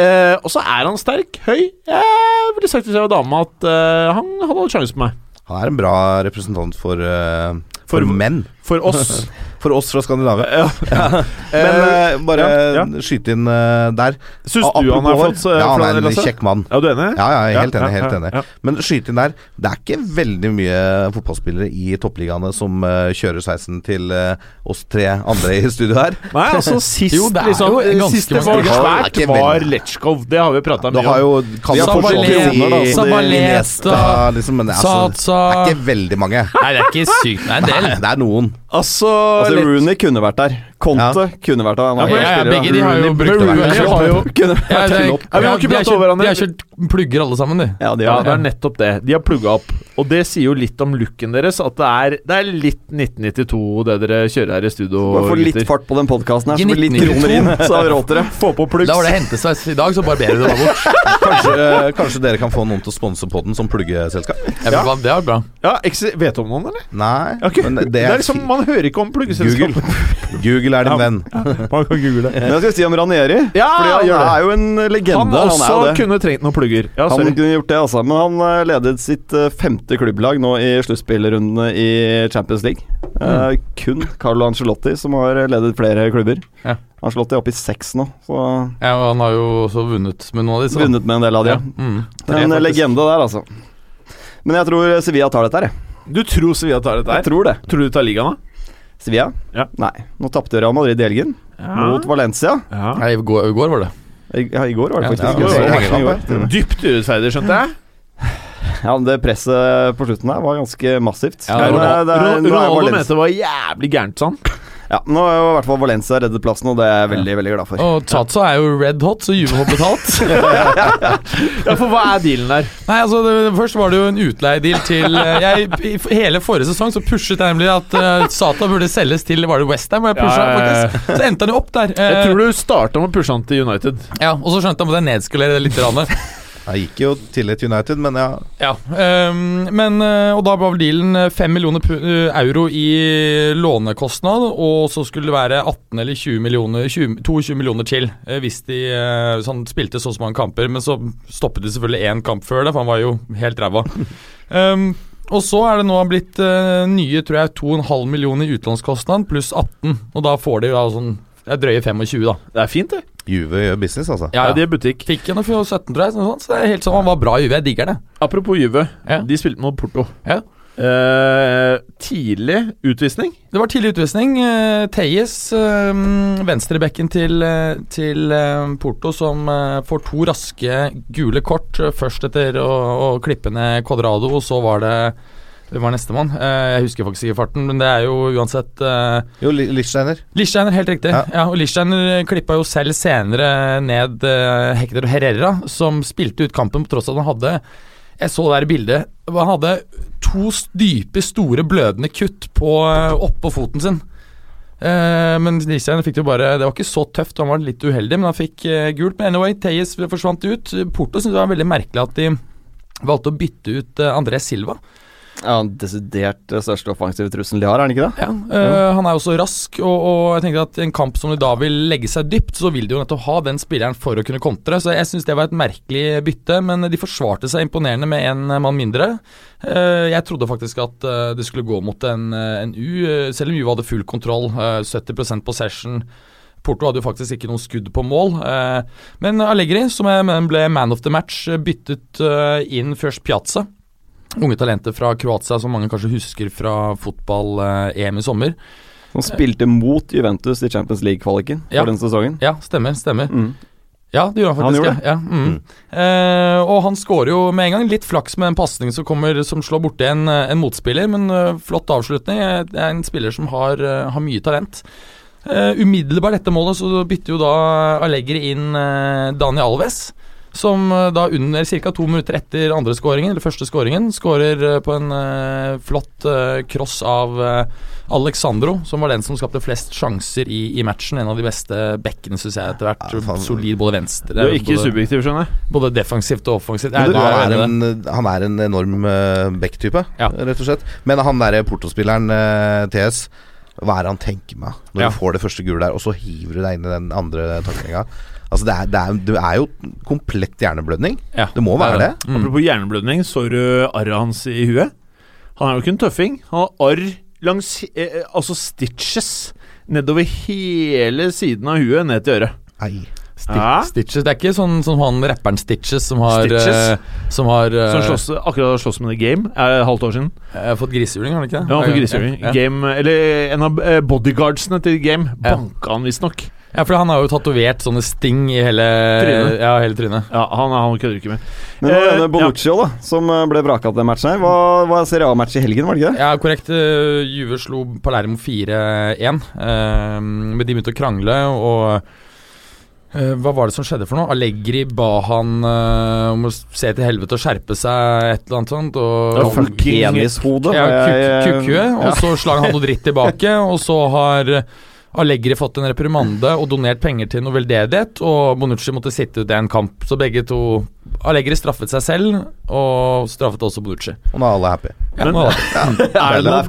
Speaker 1: Eh, og så er han sterk, høy. Jeg ville sagt til var dame at eh, han hadde hatt sjanse på meg.
Speaker 4: Han er en bra representant for, eh,
Speaker 1: For-
Speaker 4: for menn.
Speaker 1: For oss.
Speaker 4: For oss fra Skandinavia.
Speaker 1: Ja.
Speaker 4: Men eh, bare
Speaker 1: ja,
Speaker 4: skyte inn eh, der.
Speaker 1: Syns du han har
Speaker 4: fått
Speaker 1: eh,
Speaker 4: Ja, han er en kjekk mann.
Speaker 1: Ja, du er enig?
Speaker 4: Ja, ja, jeg er helt
Speaker 1: Ja,
Speaker 4: enig. helt
Speaker 1: ja,
Speaker 4: enig
Speaker 1: ja.
Speaker 4: Men skyte inn der. Det er ikke veldig mye fotballspillere i toppligaene som eh, kjører sveisen til eh, oss tre andre i studio her.
Speaker 1: Nei, altså sist
Speaker 2: Jo, det er
Speaker 1: liksom,
Speaker 2: jo ganske
Speaker 1: Sist
Speaker 2: mange
Speaker 1: var.
Speaker 4: Det er
Speaker 1: svært, var Letchkov. Det har vi prata mye
Speaker 4: har
Speaker 1: om.
Speaker 4: jo
Speaker 3: har fortsatt
Speaker 4: Fortsatt
Speaker 3: kroner, da, så det-
Speaker 2: Sabaleta.
Speaker 4: Liksom, altså,
Speaker 2: Satsa
Speaker 4: det er ikke veldig mange.
Speaker 2: Nei, det er ikke sykt. Det er en del.
Speaker 4: Nei, det er noen.
Speaker 1: Altså, Lech-
Speaker 3: Rooney kunne vært der. Conte kunne vært av Han
Speaker 1: Ja,
Speaker 2: Ja, ja, begge de har jo brukt det Vi
Speaker 1: har
Speaker 2: Ja, det.
Speaker 1: Ja, ikke
Speaker 2: de har
Speaker 1: over
Speaker 2: kjørt-
Speaker 1: hverandre.
Speaker 2: De har kjørt plugger alle sammen, de.
Speaker 3: Ja, de
Speaker 1: Ja,
Speaker 3: har
Speaker 1: det er nettopp det. De har plugga opp. Og det sier jo litt om looken deres, at det er, det er litt 1992 det dere kjører her i studio.
Speaker 3: Bare få litt fart på den podkasten her, så blir litt
Speaker 2: 1992.
Speaker 3: kroner inn, så har vi råd til det.
Speaker 1: Få på pluggs.
Speaker 2: Da var det hentesveis i dag, så barberer du deg bort.
Speaker 4: Kanskje, eh, kanskje dere kan få noen til å sponse den som pluggeselskap?
Speaker 2: Ja, Det er bra.
Speaker 1: Ja, Vet du om noen, eller?
Speaker 4: Nei, Okay.
Speaker 1: det,
Speaker 4: det
Speaker 1: er
Speaker 4: er
Speaker 1: liksom, Man hører ikke om pluggeselskap.
Speaker 4: Google. Google er din
Speaker 1: Ja.
Speaker 4: venn.
Speaker 1: Man kan google det.
Speaker 3: Men jeg skal si om Ranieri.
Speaker 1: Ja,
Speaker 3: fordi han
Speaker 1: gjør det.
Speaker 3: er jo en legende.
Speaker 1: Han
Speaker 3: Han,
Speaker 1: også
Speaker 3: er det.
Speaker 1: kunne trengt noen plugger. Ja,
Speaker 3: Han
Speaker 1: sorry.
Speaker 3: kunne gjort det, altså. Men han eh, ledet sitt eh, femte klubblag nå i sluttspillrundene i Champions League. Eh, kun Carlo Ancelotti som har ledet flere klubber.
Speaker 2: Ja.
Speaker 3: Ancelotti er oppe i seks nå, så
Speaker 2: Ja, og han har jo også vunnet med noen av disse.
Speaker 3: vunnet med en del av de.
Speaker 2: Ja. Mm. Tre,
Speaker 3: En
Speaker 2: faktisk.
Speaker 3: legende der, altså. Men jeg tror Sevilla tar dette her, jeg.
Speaker 1: Du tror Sevilla tar dette
Speaker 3: Jeg tror det.
Speaker 1: Tror du de tar ligaen, da?
Speaker 3: Sevilla?
Speaker 1: Ja.
Speaker 3: Nei. Nå tapte Real Madrid i helgen mot Valencia.
Speaker 1: Ja.
Speaker 2: Nei, i går, i går var det.
Speaker 3: I, ja, I går var det faktisk.
Speaker 4: ja,
Speaker 3: går.
Speaker 4: det var
Speaker 3: I går.
Speaker 1: Dypt urettferdig, skjønte jeg.
Speaker 3: Ja, men det presset på slutten der var ganske massivt.
Speaker 2: Ja,
Speaker 3: Men,
Speaker 1: Ronaldo,
Speaker 3: eh, det
Speaker 1: Ronaldo mente det var jævlig gærent, sånn.
Speaker 3: Ja, Nå er jo i hvert fall Valencia reddet plassen, og det er jeg veldig veldig glad for.
Speaker 2: Og Tatsa er jo red hot, så Juve har betalt.
Speaker 1: Ja, for hva er dealen der?
Speaker 2: Nei, altså det, Først var det jo en utleiedeal til eh, jeg, I hele forrige sesong så pushet jeg nemlig at uh, Sata burde selges til Var det Westham?
Speaker 1: Ja, ja, ja.
Speaker 2: Så endte han jo opp der.
Speaker 1: Jeg
Speaker 2: Eh,
Speaker 1: tror du starta med å pushe han til United.
Speaker 2: ja, Og så skjønte han at jeg nedskalerte det litt.
Speaker 4: Jeg gikk jo til et United, men ja
Speaker 2: Ja, um, men eh, Og da var vel dealen eh, 5 millioner eh, euro i lånekostnad, og så skulle det være 18 eller 20 millioner 20, 22 millioner til eh, hvis de eh, sånn, spilte så mange kamper. Men så stoppet de selvfølgelig én kamp før det, for han var jo helt ræva. Um, og så er det nå blitt uh, nye tror jeg 2,5 millioner i utlånskostnad pluss 18, og da får de da sånn det er drøye 25, da.
Speaker 1: Det er fint, det.
Speaker 4: Juve gjør business, altså.
Speaker 1: Ja, de er butikk.
Speaker 2: Fikk henne for 17, tror jeg. Sånn, sånn, så det er helt sånn, Han var bra i Juve jeg digger det.
Speaker 1: Apropos Juve.
Speaker 2: Ja.
Speaker 1: De spilte mot Porto.
Speaker 2: Ja.
Speaker 1: Eh, tidlig utvisning.
Speaker 2: Det var tidlig utvisning. Uh, Teyes, eh, venstrebekken til, eh, til eh, Porto, som eh, får to raske gule kort. først etter å, å klippe ned Codrado, og så var det Hvem var nestemann? Uh, jeg husker faktisk ikke farten, men det er jo uansett uh,
Speaker 4: Jo, Li- Lichsteiner.
Speaker 2: Lichsteiner, helt riktig.
Speaker 4: Ja.
Speaker 2: Ja. og Lichsteiner klippa jo selv senere ned Hector Herrera, som spilte ut kampen på tross av at han hadde Jeg så det der bildet. Han hadde to dype, store, blødende kutt på, oppå foten sin. Eh, men Lichsteiner fikk det jo bare Det var ikke så tøft, han var litt uheldig, men han fikk eh, gult. Men anyway, Teyes forsvant ut. Porto syntes det var veldig merkelig at de valgte å bytte ut uh, André Silva.
Speaker 3: Ja, Desidert største offensive trusselen de har, er han ikke det?
Speaker 2: Ja, øh, Han er jo så rask, og, og jeg tenker at i en kamp som de da vil legge seg dypt, så vil de jo nettopp ha den spilleren for å kunne kontre. Så jeg syns det var et merkelig bytte, men de forsvarte seg imponerende med en mann mindre. Eh, Jeg trodde faktisk at eh, det skulle gå mot en, en U, selv om U hadde full kontroll. eh, 70% possession. Porto hadde jo faktisk ikke noe skudd på mål. Men Allegri, som ble man of the match, byttet inn først Piazza. Unge talenter fra Kroatia som mange kanskje husker fra fotball-EM i sommer.
Speaker 3: Som spilte mot Juventus i Champions League-kvaliken
Speaker 2: Ja.
Speaker 3: for den sesongen.
Speaker 2: Ja, stemmer. stemmer.
Speaker 3: Mm.
Speaker 2: Ja, det gjorde han faktisk.
Speaker 3: Han gjorde
Speaker 2: ja. Mm. mm. Eh, og han skårer jo med en gang. Litt flaks med en pasning som, kommer- som slår borti en, eh, en motspiller, men uh, flott avslutning. Eh, Det er en spiller som har, uh, har mye talent. Uh, umiddelbart etter målet så bytter jo da Allegri inn uh, Dani Alves. Som eh, da under ca. to minutter etter andre skåringen, eller første skåringen, skårer eh, på en uh, flott uh, cross av uh, Alexandro, som var den som skapte flest sjanser i, i matchen. En av de beste bekkene, syns jeg, etter hvert.
Speaker 4: Ja.
Speaker 2: Solid både venstre
Speaker 1: Du er ikke
Speaker 2: både,
Speaker 1: subjektiv, skjønner jeg.
Speaker 2: både defensivt og offensivt. Jeg,
Speaker 4: du, han, er en, han er en enorm uh, back-type,
Speaker 2: Ja.
Speaker 4: rett og slett. Men han derre Porto-spilleren TS Hva er det han tenker med når
Speaker 2: Ja.
Speaker 4: du får det første gule der, og så hiver du deg inn i den andre taklinga? Altså, det er, det, er, det er jo komplett hjerneblødning.
Speaker 2: Ja,
Speaker 4: Det må være det.
Speaker 2: Mm.
Speaker 1: Apropos hjerneblødning, så du arret hans i huet? Han er jo ikke en tøffing. Han har arr langs eh, eh, Altså stitches nedover hele siden av huet ned til øret.
Speaker 4: Ei.
Speaker 2: Sti
Speaker 1: Ja.
Speaker 2: Stitches. Det er ikke sånn som han rapperen Stitches som har
Speaker 1: Stitches?
Speaker 2: eh, Som har eh,
Speaker 1: Som slåss, akkurat har slåss med The Game et halvt år siden.
Speaker 2: eh, fått grisehjuling, har han ikke det?
Speaker 1: Ja, han fått grisehjuling.
Speaker 2: Ja.
Speaker 1: Game, eller en av bodyguardsene til Game
Speaker 2: Ja.
Speaker 1: banka han visstnok.
Speaker 2: Ja, for han har jo tatovert sånne sting i hele
Speaker 1: Trynet.
Speaker 2: Ja, hele trynet.
Speaker 1: Ja, han, han kødder ikke med.
Speaker 3: Men det var
Speaker 1: Eh,
Speaker 3: denne Bonucci også, da, som eh, ble vraka til den matchen her. Hva var Serie A-match i helgen, var det ikke det?
Speaker 2: Ja, korrekt. eh, Juve slo Palermo 4-1. eh, Men de begynte å krangle, og eh, hva var det som skjedde for noe? Allegri ba han uh, om å se til helvete og skjerpe seg, et eller annet sånt. Og,
Speaker 1: Det var fucking-
Speaker 3: Penishode.
Speaker 2: ja,
Speaker 3: har jeg-
Speaker 2: kuk- Kukkue. Og så slang han noe dritt tilbake, og så har Allegri fått en reprimande og donert penger til noe veldedighet, og Bonucci måtte sitte ut en kamp. Så begge to Allegri straffet seg selv, og straffet også Bonucci.
Speaker 4: Og nå er alle happy.
Speaker 2: Ja,
Speaker 1: Men-. Er det, noe,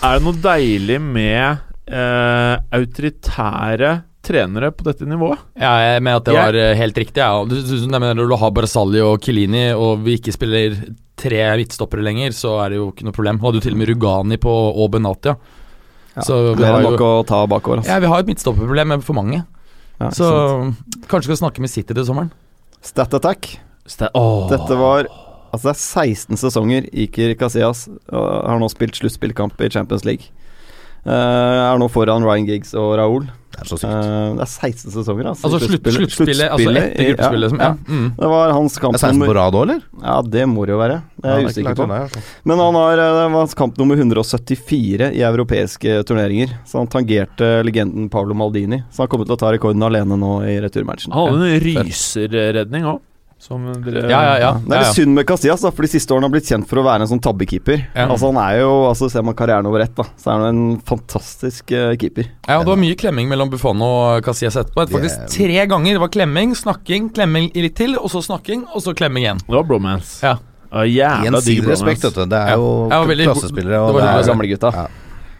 Speaker 1: er det deilig med eh, autoritære trenere på dette nivået?
Speaker 2: Ja, jeg mener at det var eh, helt riktig. Ja. Du, du, du mener du har Barzali og Kilini, og vi ikke spiller tre midtstoppere lenger, så er det jo ikke noe problem. Hadde jo til og med Rugani på og Benatia.
Speaker 3: Ja,
Speaker 2: Så vi har
Speaker 3: nok
Speaker 2: jo
Speaker 3: å ta bakover. Altså.
Speaker 2: ja, vi har et midtstopperproblem med for mange.
Speaker 3: Ja,
Speaker 2: Så
Speaker 3: sant.
Speaker 2: kanskje skal snakke med City til sommeren.
Speaker 3: Stat Attack.
Speaker 1: Åh.
Speaker 3: Dette var Altså det er 16 sesonger Iker Casillas har nå spilt sluttspillkamp i Champions League. Uh, er nå foran Ryan Giggs og Raúl.
Speaker 4: Det er så sykt.
Speaker 3: Uh, det er 16 sesonger, altså.
Speaker 2: Altså sluttspillet, sluttspillet, altså etter gruppespillet. Som, ja. Mm.
Speaker 3: Det var hans kamp
Speaker 4: Det er 16 på
Speaker 3: nummer
Speaker 4: rad òg, eller?
Speaker 3: Ja, det må det jo være. Det er jeg
Speaker 4: ja, ikke
Speaker 3: usikker på.
Speaker 4: unna, i hvert fall.
Speaker 3: Men han har, eh, det var hans kamp nummer 174 i europeiske turneringer. Så han tangerte legenden Paolo Maldini. Så han kommer til å ta rekorden alene nå i returmatchen.
Speaker 1: Han hadde en ryserredning òg. Som dere
Speaker 2: Ja, ja, ja.
Speaker 3: Det er litt synd med Casillas, da, for de siste årene har blitt kjent for å være en sånn tabbekeeper.
Speaker 2: Ja.
Speaker 3: Altså Han er jo, altså ser man karrieren over ett, da, så er han en fantastisk uh, keeper.
Speaker 2: Ja, og Det var mye klemming mellom Buffon og Casillas etterpå. Faktisk tre ganger. Det var klemming, snakking, klemming litt til, og så snakking, og så klemming igjen.
Speaker 1: Det var bromance.
Speaker 2: Ja.
Speaker 1: Uh, jævla digg
Speaker 4: respekt, vet du. Det er
Speaker 2: Ja.
Speaker 4: jo klassespillere. Og det,
Speaker 2: det
Speaker 4: er.
Speaker 3: Gamlegutta.
Speaker 4: Ja.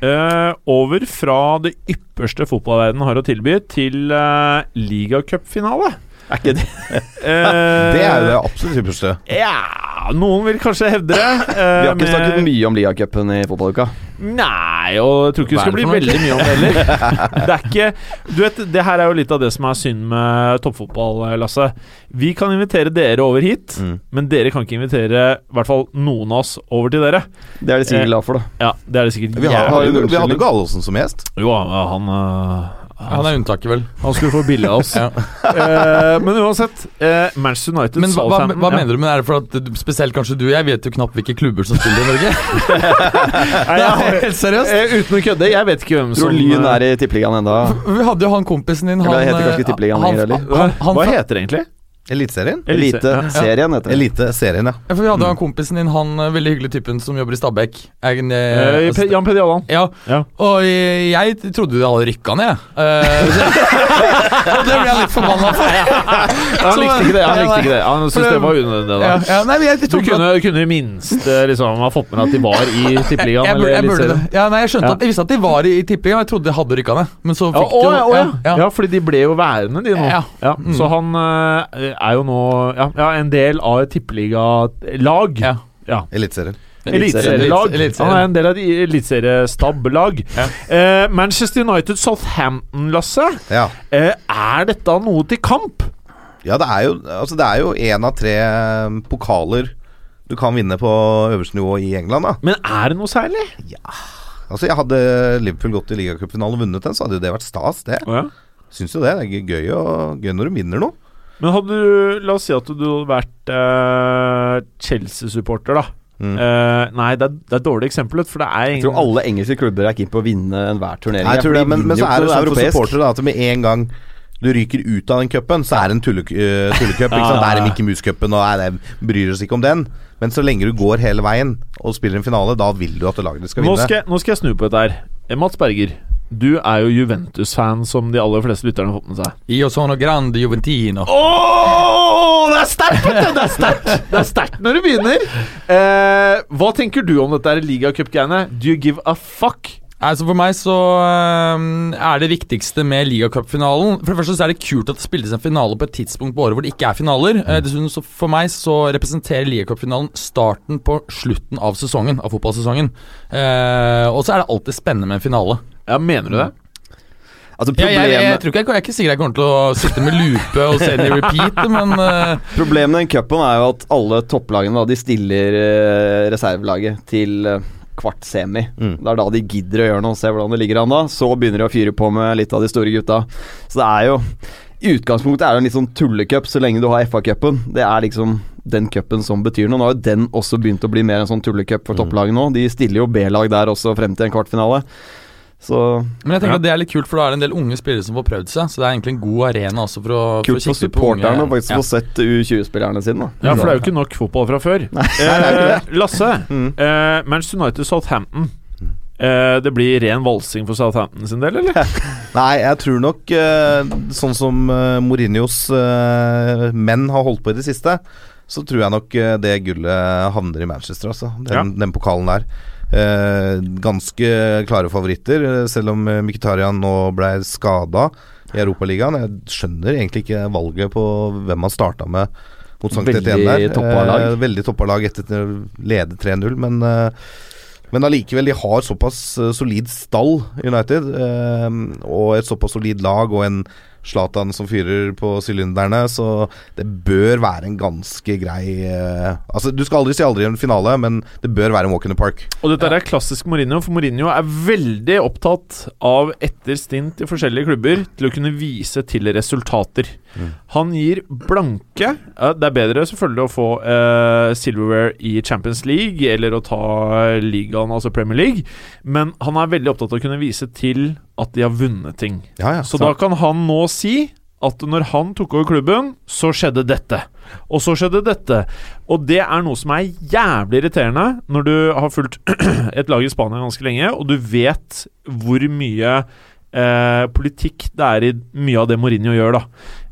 Speaker 1: Uh, over fra det ypperste fotballverdenen har å tilby, til uh, ligacupfinale.
Speaker 3: Er ikke det?
Speaker 1: Eh,
Speaker 4: det er jo det absolutt ypperste.
Speaker 1: Ja, noen vil kanskje hevde det. eh,
Speaker 3: Vi har ikke
Speaker 1: med-
Speaker 3: snakket mye om ligacupen i fotballuka.
Speaker 1: Nei, og jeg tror ikke det skal bli
Speaker 2: noe,
Speaker 1: veldig mye om det heller. Det er ikke Du vet, det her er jo litt av det som er synd med toppfotball, Lasse. Vi kan invitere dere over hit,
Speaker 4: Mm.
Speaker 1: men dere kan ikke invitere i hvert fall noen av oss over til dere.
Speaker 3: Det er de sikkert
Speaker 1: Eh,
Speaker 3: glad for, da.
Speaker 1: Ja, det er det sikkert
Speaker 4: Vi, har, vi hadde Gallosen som gjest.
Speaker 1: Jo, han
Speaker 2: Han er unntaket, vel.
Speaker 1: Han skulle få billig av oss.
Speaker 2: Ja.
Speaker 1: Eh, men uansett, eh, Manchester United
Speaker 2: Men hva, hva, hva
Speaker 1: ja.
Speaker 2: mener du med det? Er det for at spesielt kanskje du Jeg vet jo knapt hvilke klubber som spiller i Norge.
Speaker 1: Nei, jeg
Speaker 2: Helt seriøst.
Speaker 1: Eh, uten å kødde, jeg vet ikke hvem som
Speaker 3: Tror Lyn er i tippeligaen enda.
Speaker 2: Vi hadde jo han kompisen din, han
Speaker 3: Eller det heter kanskje ikke
Speaker 2: eh,
Speaker 3: Tippeligaen lenger,
Speaker 2: han-
Speaker 1: Hva heter det egentlig?
Speaker 4: Eliteserien?
Speaker 1: Elite-
Speaker 3: ja. heter det.
Speaker 4: Eliteserien, ja.
Speaker 2: Ja, for Vi hadde jo han kompisen din, han eh, veldig hyggelige typen som jobber i Stabæk.
Speaker 1: Eh,
Speaker 2: eh,
Speaker 1: Jan Peder Jalland.
Speaker 2: ja,
Speaker 1: Ja.
Speaker 2: og jeg, jeg trodde de hadde rykka ned, jeg. Eh, og det ble jeg litt forbanna for.
Speaker 1: Han likte ikke det. Han likte ikke det Han syntes
Speaker 2: det-
Speaker 1: var unødvendig.
Speaker 2: Ja,
Speaker 1: da.
Speaker 2: ja, nei, jeg,
Speaker 1: Du kunne, kunne i minst liksom ha fått med at de var i Tippeligaen.
Speaker 2: jeg, burde, jeg burde det. Ja, nei, jeg skjønte
Speaker 1: Ja.
Speaker 2: at Jeg visste at de var i, i tippinga, jeg trodde de hadde rykka ned. Men så
Speaker 1: Ja,
Speaker 2: fikk
Speaker 1: å,
Speaker 2: de jo
Speaker 1: ja, å, ja.
Speaker 2: ja.
Speaker 1: ja, fordi de ble jo værende, de nå.
Speaker 2: Ja. Mm.
Speaker 1: Så han er jo nå ja, ja, en del av et tippeligalag.
Speaker 2: Ja.
Speaker 1: Ja.
Speaker 4: Eliteserien.
Speaker 1: Eliteserielag. Han er en del av et eliteseriestabbelag.
Speaker 2: Ja.
Speaker 1: Eh, Manchester United Southampton, Lasse.
Speaker 4: Ja.
Speaker 1: Eh, er dette noe til kamp?
Speaker 4: ja, det er jo Altså, det er jo én av tre eh, pokaler du kan vinne på øverste nivå i England, da.
Speaker 1: Men er det noe særlig?
Speaker 4: Ja Altså, jeg Hadde Liverpool gått i ligacupfinalen og vunnet den, så hadde jo det vært stas, det.
Speaker 1: Oh, ja.
Speaker 4: Syns jo det. Det er gøy, og, gøy når du vinner noe.
Speaker 1: Men hadde du La oss si at du hadde vært eh, Chelsea-supporter, da.
Speaker 4: Mm.
Speaker 1: Eh, nei, det er, det er et dårlig eksempel, for det er
Speaker 3: Jeg tror alle engelske klubber er keen på å vinne enhver turnering.
Speaker 4: Nei, jeg tror det, men, men så er det sånn for supportere at med en gang du ryker ut av den cupen, så er det en tullecup. uh, ja, ja, ja. Det er Mickey Mouse-cupen, og nei, det bryr oss ikke om den. Men så lenge du går hele veien og spiller en finale, da vil du at laget skal
Speaker 1: Nå
Speaker 4: vinne.
Speaker 1: skal, nå skal jeg snu på dette her. Eh, Mats Berger, du er jo Juventus-fan, som de aller fleste lytterne har fått med seg.
Speaker 2: Io sono grande Juventino.
Speaker 1: Oh, det er sterkt! Det er sterkt Det er sterkt når du begynner. Eh, hva tenker du om dette ligacup-greiene? Do you give a fuck?
Speaker 2: Altså For meg så øhm, er det viktigste med ligacupfinalen For det første så er det kult at det spilles en finale på et tidspunkt på året hvor det ikke er finaler. Eh, dessuten så For meg så representerer ligacupfinalen starten på slutten av sesongen, av fotballsesongen. Eh, og så er det alltid spennende med en finale.
Speaker 1: Ja, Mener du det?
Speaker 3: Altså
Speaker 2: Jeg, jeg, jeg, tror ikke jeg, jeg er ikke sikker jeg kommer til å sitte med lupe og se den i repeat, men uh...
Speaker 3: problemet med den cupen er jo at alle topplagene da, de stiller uh, reservelaget til uh, kvart semi.
Speaker 4: Mm.
Speaker 3: Det er da de gidder å gjøre noe, se hvordan det ligger an da. Så begynner de å fyre på med litt av de store gutta. Så det er jo I utgangspunktet er det en litt sånn tullecup så lenge du har FA-cupen. Det er liksom den cupen som betyr noe. Nå har jo den også begynt å bli mer en sånn tullecup for topplaget nå. De stiller jo B-lag der også frem til en kvartfinale. Så
Speaker 2: Men jeg tenker at det er litt kult, for da er det en del unge spillere som får prøvd seg. Så det er egentlig en god arena også for å, for å
Speaker 3: kult for
Speaker 2: kikke
Speaker 3: supporterne å faktisk
Speaker 2: Ja.
Speaker 3: få sett U20-spillerne sine. da.
Speaker 1: Ja, for det er jo ikke nok fotball fra før. Eh, Lasse, eh, Manchester United Southampton. Eh, det blir ren valsing for Southampton sin del, eller?
Speaker 4: Nei, jeg tror nok eh, sånn som uh, Mourinhos eh, menn har holdt på i det siste, så tror jeg nok eh, det gullet havner i Manchester, altså. Den,
Speaker 1: Ja.
Speaker 4: den pokalen der. Eh, ganske klare favoritter, eh, selv om Mkhitarian Mkhitaryan nå ble skada i Europaligaen. Jeg skjønner egentlig ikke valget på hvem han starta med mot Sankt Etienne der.
Speaker 3: toppa lag.
Speaker 4: Eh, veldig toppa lag etter å lede 3-0, men eh, men allikevel, de har såpass eh, solid stall, United, eh, og et såpass solid lag og en Zlatan som fyrer på sylinderne, så det bør være en ganske grei uh, Altså, du skal aldri si aldri i en finale, men det bør være en walk in the park.
Speaker 1: Og dette er klassisk Mourinho, for Mourinho er veldig opptatt av etter stint i forskjellige klubber til å kunne vise til resultater. Han gir blanke Det er bedre selvfølgelig å få uh, silverware i Champions League eller å ta ligaen, altså Premier League, men han er veldig opptatt av å kunne vise til at de har vunnet ting.
Speaker 4: Ja, ja.
Speaker 1: Så da kan han nå si at når han tok over klubben, så skjedde dette. Og så skjedde dette. Og det er noe som er jævlig irriterende når du har fulgt et lag i Spania ganske lenge, og du vet hvor mye eh, politikk det er i mye av det Mourinho gjør, da.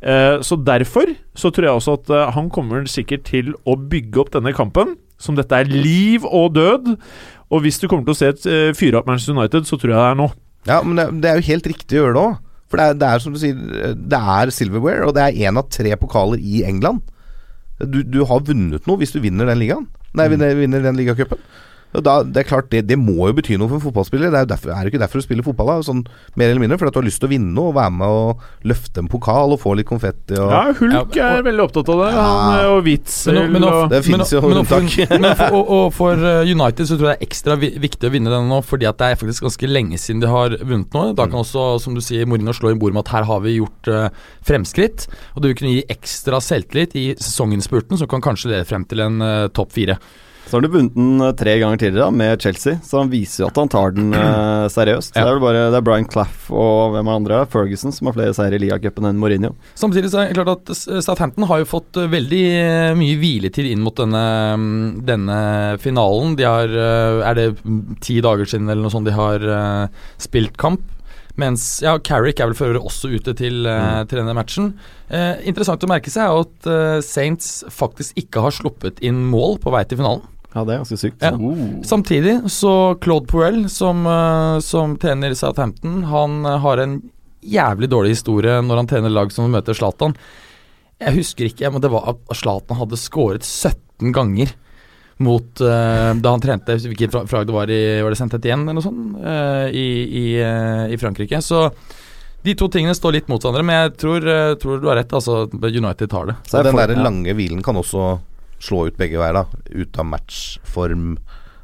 Speaker 1: Eh, så derfor så tror jeg også at eh, han kommer sikkert til å bygge opp denne kampen, som dette er liv og død. Og hvis du kommer til å se et eh, fyre opp Manchester United, så tror jeg det er nå.
Speaker 4: Ja, men det, det er jo helt riktig å gjøre det òg. For det er, det er som du sier, det er silverware, og det er én av tre pokaler i England. Du, du har vunnet noe hvis du vinner den ligaen. Nei, vinner, vinner den ligacupen. Og da, det er klart, det, det må jo bety noe for en fotballspiller. Det er jo derfor, er det ikke derfor du spiller fotball, da? Sånn, mer eller mindre, fordi at du har lyst til å vinne og være med og løfte en pokal og få litt konfetti og
Speaker 1: Ja, Hulk
Speaker 2: Ja,
Speaker 1: er veldig opptatt av det.
Speaker 4: Ja.
Speaker 1: Han, eh, og Witzel
Speaker 2: Men, men,
Speaker 1: og
Speaker 4: Det fins jo unntak.
Speaker 2: men for, og, og for eh, United så tror jeg det er ekstra viktig å vinne denne nå, fordi at det er faktisk ganske lenge siden de har vunnet nå. Da kan også, som du sier, Mourinho slå i bordet med at her har vi gjort uh, fremskritt. Og det vil kunne gi ekstra selvtillit i sesonginnspurten, som kan kanskje lede frem til en uh, topp fire.
Speaker 3: Så har du vunnet den eh, tre ganger tidligere da, med Chelsea, så han viser jo at han tar den eh, seriøst.
Speaker 2: Ja.
Speaker 3: Det er bare det er Brian Claff og hvem er andre? Ferguson som har flere seire i ligacupen enn Mourinho.
Speaker 2: Samtidig så er det klart at Southampton har jo fått eh, veldig eh, mye hviletid inn mot denne, mm, denne finalen. De har Er det ti dager siden eller noe sånt de har spilt kamp? Mens ja, Carrick er vel for øvrig også ute til, eh, til denne matchen. Eh, interessant å merke seg er at uh, Saints faktisk ikke har sluppet inn mål på vei til finalen.
Speaker 3: Ja, det er ganske sykt.
Speaker 2: Ja.
Speaker 3: Oh.
Speaker 2: Samtidig så Claude Puel, som, eh, som trener i Southampton, han eh, har en jævlig dårlig historie når han trener lag som møter Zlatan. Jeg husker ikke, men det var at Zlatan hadde skåret 17 ganger mot uh, Da han trente Hvilket flagg det var i Var det Saint igjen eller noe sånt? Uh, i, i, uh, I Frankrike. Så de to tingene står litt mot hverandre, men jeg tror, tror du har rett. Altså, United tar det.
Speaker 3: Så
Speaker 4: den der lange hvilen kan også slå ut begge veier, da. Ut av matchform.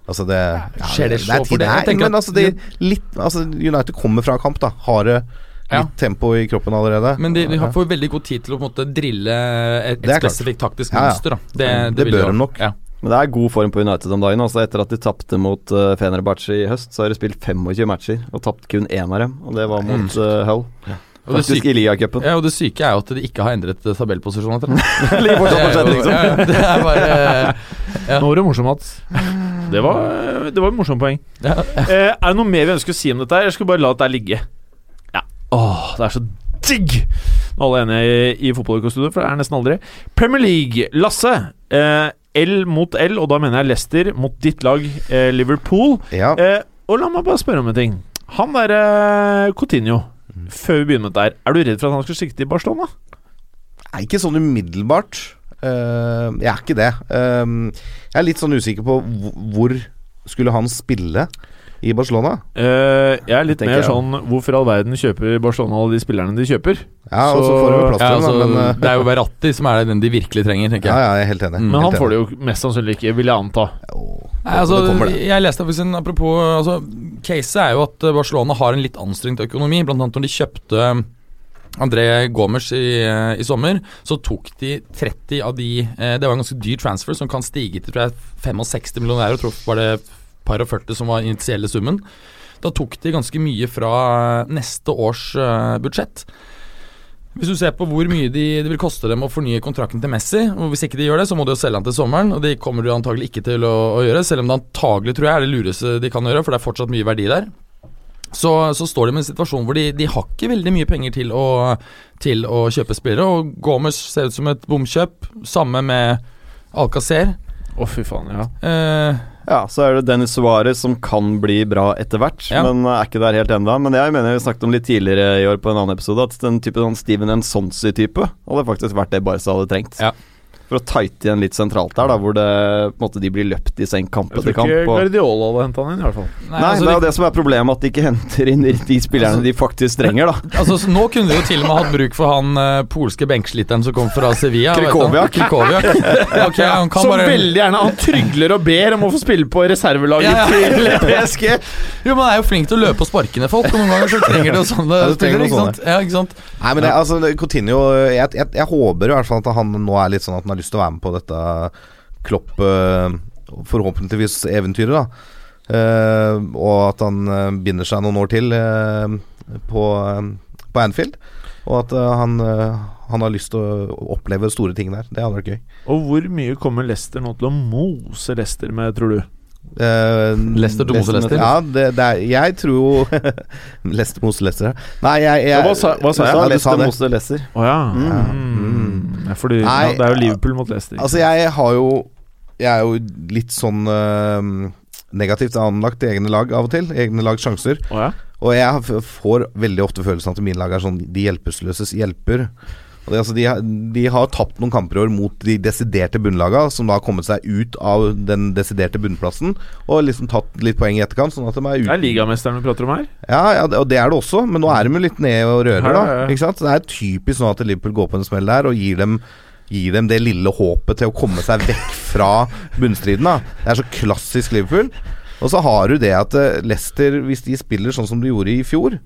Speaker 4: Altså det ja,
Speaker 2: skjer det
Speaker 4: er
Speaker 2: så for
Speaker 4: tid-
Speaker 2: det?
Speaker 4: Nei, men altså, det, litt, altså United kommer fra kamp, da. Har det litt
Speaker 2: Ja.
Speaker 4: tempo i kroppen allerede.
Speaker 2: Men de, de har får veldig god tid til å på en måte drille et,
Speaker 4: er
Speaker 2: et spesifikt taktisk
Speaker 4: Ja, ja.
Speaker 2: mønster. Da. Det,
Speaker 4: Det
Speaker 2: det
Speaker 4: bør de nok.
Speaker 2: Ja.
Speaker 3: Men det er god form på United om dagen. Altså Etter at de tapte mot uh, Fenerbahçe i høst, så har de spilt 25 matcher og tapt kun én av dem. Og det var mot uh, Hull.
Speaker 2: Og det,
Speaker 3: Faktisk
Speaker 2: syke,
Speaker 3: i ligacupen.
Speaker 2: ja, og det syke er jo at de ikke har endret eh, tabellposisjon etter det.
Speaker 3: Fortsatt på
Speaker 2: Det er jo-
Speaker 3: liksom.
Speaker 2: ja, er bare Ja.
Speaker 1: Nå var du morsom, Mats. Det var, det var et morsomt poeng.
Speaker 2: ja.
Speaker 1: Eh, er det noe mer vi ønsker å si om dette? her? Jeg skal bare la det der ligge. Ja. Åh, det er så digg! Nå er alle enige i, i fotballukestudio, for det er nesten aldri. Premier League, Lasse. Eh, L mot L, og da mener jeg Leicester mot ditt lag eh, Liverpool.
Speaker 4: Ja.
Speaker 1: Eh, og la meg bare spørre om en ting. Han derre Coutinho, før vi begynner med dette er du redd for at han skal sikte i Barcelona?
Speaker 4: Nei, ikke sånn umiddelbart. Uh, jeg er ikke det. Uh, jeg er litt sånn usikker på hvor skulle han spille i Barcelona.
Speaker 1: Uh, jeg er litt mer
Speaker 3: jeg.
Speaker 1: sånn Hvorfor all verden kjøper Barcelona alle de spillerne de kjøper?
Speaker 4: Ja, og så
Speaker 1: Så-
Speaker 4: får de plass
Speaker 2: Ja,
Speaker 4: til
Speaker 2: altså,
Speaker 4: men uh,
Speaker 2: det er jo Verratti som er den de virkelig trenger, tenker
Speaker 4: ja,
Speaker 2: jeg.
Speaker 4: ja, jeg er helt enig.
Speaker 2: Mm.
Speaker 1: Men han får det jo mest sannsynlig ikke, vil jeg anta.
Speaker 4: Jo,
Speaker 2: Nei, altså,
Speaker 4: det det.
Speaker 2: jeg leste faktisk en apropos altså, Caset er jo at eh, Barcelona har en litt anstrengt økonomi. Blant annet når de kjøpte André Gomers i, i sommer, så tok de 30 av de Det var en ganske dyr transfer som kan stige til tror jeg, 65 millioner euro. Tror jeg var det par og 40 som var initielle summen. Da tok de ganske mye fra neste års eh, budsjett. Hvis du ser på hvor mye de, det vil koste dem å fornye kontrakten til Messi, og hvis ikke de gjør det, så må de jo selge han til sommeren, og det kommer de antagelig ikke til å, å gjøre, selv om det antagelig tror jeg er det lureste de kan gjøre, for det er fortsatt mye verdi der. Så, så står de med en situasjon hvor de, de har ikke veldig mye penger til å, til å kjøpe spillere, og Gomez ser ut som et bomkjøp, samme med Alcacer.
Speaker 1: Å, fy faen, ja.
Speaker 2: Eh,
Speaker 3: Ja, så er det Dennis Suárez som kan bli bra etter hvert,
Speaker 2: Ja.
Speaker 3: men er ikke der helt ennå. Men jeg mener vi snakket om litt tidligere i år på en annen episode, at den type sånn Steven Ensonsi-type hadde faktisk vært det Barca hadde trengt.
Speaker 2: Ja.
Speaker 3: For å tighte igjen litt sentralt der, da hvor det, på en måte, de blir løpt i senk kamp
Speaker 1: Jeg tror ikke
Speaker 3: og-
Speaker 1: Guardiola hadde henta han inn, i hvert fall.
Speaker 3: Nei,
Speaker 2: altså,
Speaker 3: det er jo
Speaker 2: de-
Speaker 3: det som er problemet, at de ikke henter inn de, spillerne spillerne de faktisk trenger, da.
Speaker 2: Altså, så nå kunne de jo til og med hatt bruk for han uh, polske benksliteren som kom fra Sevilla. Krikoviak. Krikoviak.
Speaker 3: Krychowiak.
Speaker 2: Han kan
Speaker 1: Som
Speaker 2: bare
Speaker 1: veldig gjerne Han trygler og ber om å få spille på reservelaget
Speaker 2: Ja, ja.
Speaker 1: til PSG.
Speaker 2: Jo, men han er jo flink til å løpe og sparke ned folk, og noen ganger så trenger de jo sånne
Speaker 4: Ja,
Speaker 2: spillere, ikke sant? Ja, ikke sant?
Speaker 4: Nei, men det, altså, Coutinho jeg, jeg, jeg håper i hvert fall at han nå er litt sånn at han har lyst til å være med på dette Klopp eh, Forhåpentligvis eventyret, da. Eh, og at han eh, binder seg noen år til på, på Anfield. Og at han, han har lyst til å oppleve store ting der. Det hadde vært gøy.
Speaker 1: Og hvor mye kommer Leicester nå til å mose Leicester med, tror du?
Speaker 4: Eh,
Speaker 2: Lester til Mose Lester?
Speaker 4: Ja, det, det er, jeg tror jo Lester mose Lester, ja. Nei, jeg, jeg
Speaker 1: Ja, hva sa- hva sa jeg?
Speaker 4: Ja, du sa
Speaker 3: Leicester
Speaker 4: det.
Speaker 3: Moster Leicester.
Speaker 1: Ja.
Speaker 4: Mm.
Speaker 1: Mm. Ja, fordi
Speaker 4: Nei,
Speaker 1: ja, det er jo Liverpool mot Leicester.
Speaker 4: Altså, jeg har jo Jeg er jo litt sånn uh, negativt anlagt i egne lag av og til. Egne lags sjanser.
Speaker 1: Oh, ja.
Speaker 4: Og jeg får veldig ofte følelsen at mine lag er sånn de hjelpeløses hjelper. Og det, altså, de, de har tapt noen kamper i år mot de desiderte bunnlagene, som da har kommet seg ut av den desiderte bunnplassen, og liksom tatt litt poeng i etterkant. Sånn at de er
Speaker 1: Det er ligamesteren vi prater om her.
Speaker 4: Ja, ja, og det er det også, men nå er de jo litt nede og rører,
Speaker 1: Ja,
Speaker 4: da. Ikke sant? Det er typisk sånn at Liverpool går på en smell der og gir dem, gir dem det lille håpet til å komme seg vekk fra bunnstriden. da Det er så klassisk Liverpool. Og så har du det at eh, Leicester, hvis de spiller sånn som de gjorde i fjor,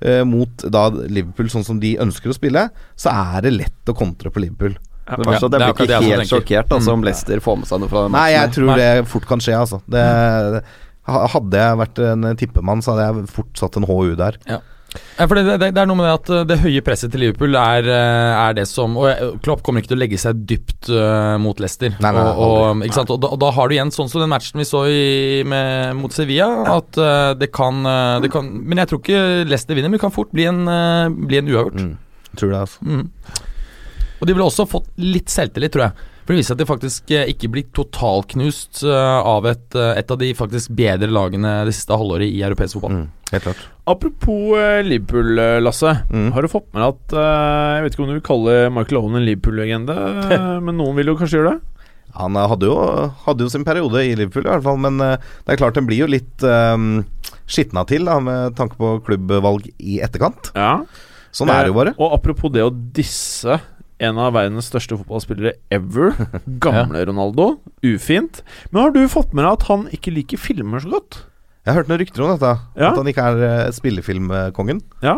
Speaker 4: eh, mot da Liverpool sånn som de ønsker å spille, så er det lett å kontre på Liverpool.
Speaker 3: Det var
Speaker 2: det er
Speaker 3: blir
Speaker 2: det
Speaker 3: ikke helt
Speaker 2: tenker.
Speaker 3: sjokkert altså, om
Speaker 2: Mm.
Speaker 3: Leicester får med seg noe fra den
Speaker 4: Nei, jeg tror det fort kan skje, altså. Det, ha- hadde jeg vært en tippemann, så hadde jeg fort satt en HU der.
Speaker 2: Ja, for det, det, det er noe med det at uh, det høye presset til Liverpool er, uh, er det som Og Klopp kommer ikke til å legge seg dypt uh, mot Leicester.
Speaker 4: Nei, nei,
Speaker 2: og, og, sant? Og, da, og da har du igjen sånn som den matchen vi så i, med, mot Sevilla, at uh, det, kan, det kan Men jeg tror ikke Leicester vinner, men det kan fort bli en, uh, bli en uavgjort.
Speaker 4: Mm. Tror det, altså.
Speaker 2: Mm. Og de ville også fått litt selvtillit, tror jeg. For det viser seg at de faktisk eh, ikke blir totalknust eh, av et, eh, et av de faktisk bedre lagene det siste halvåret i europeisk fotball.
Speaker 4: Mm. Helt klart.
Speaker 1: Apropos eh, Liverpool, eh, Lasse.
Speaker 4: Mm.
Speaker 1: Har du fått med at eh, Jeg vet ikke om du vil kalle Michael Owen en Liverpool-legende, men noen vil jo kanskje gjøre det?
Speaker 4: Han hadde jo, hadde jo sin periode i Liverpool, i hvert fall. Men det er klart den blir jo litt um, skitna til, da, med tanke på klubbvalg i etterkant.
Speaker 1: Ja.
Speaker 4: Sånn er det jo bare.
Speaker 1: Og apropos det å disse en av verdens største fotballspillere ever, gamle Ronaldo. Ufint. Men har du fått med deg at han ikke liker filmer så godt?
Speaker 4: Jeg har hørt noen rykter om dette.
Speaker 1: Ja.
Speaker 4: At han ikke er uh, spillefilmkongen.
Speaker 1: Ja,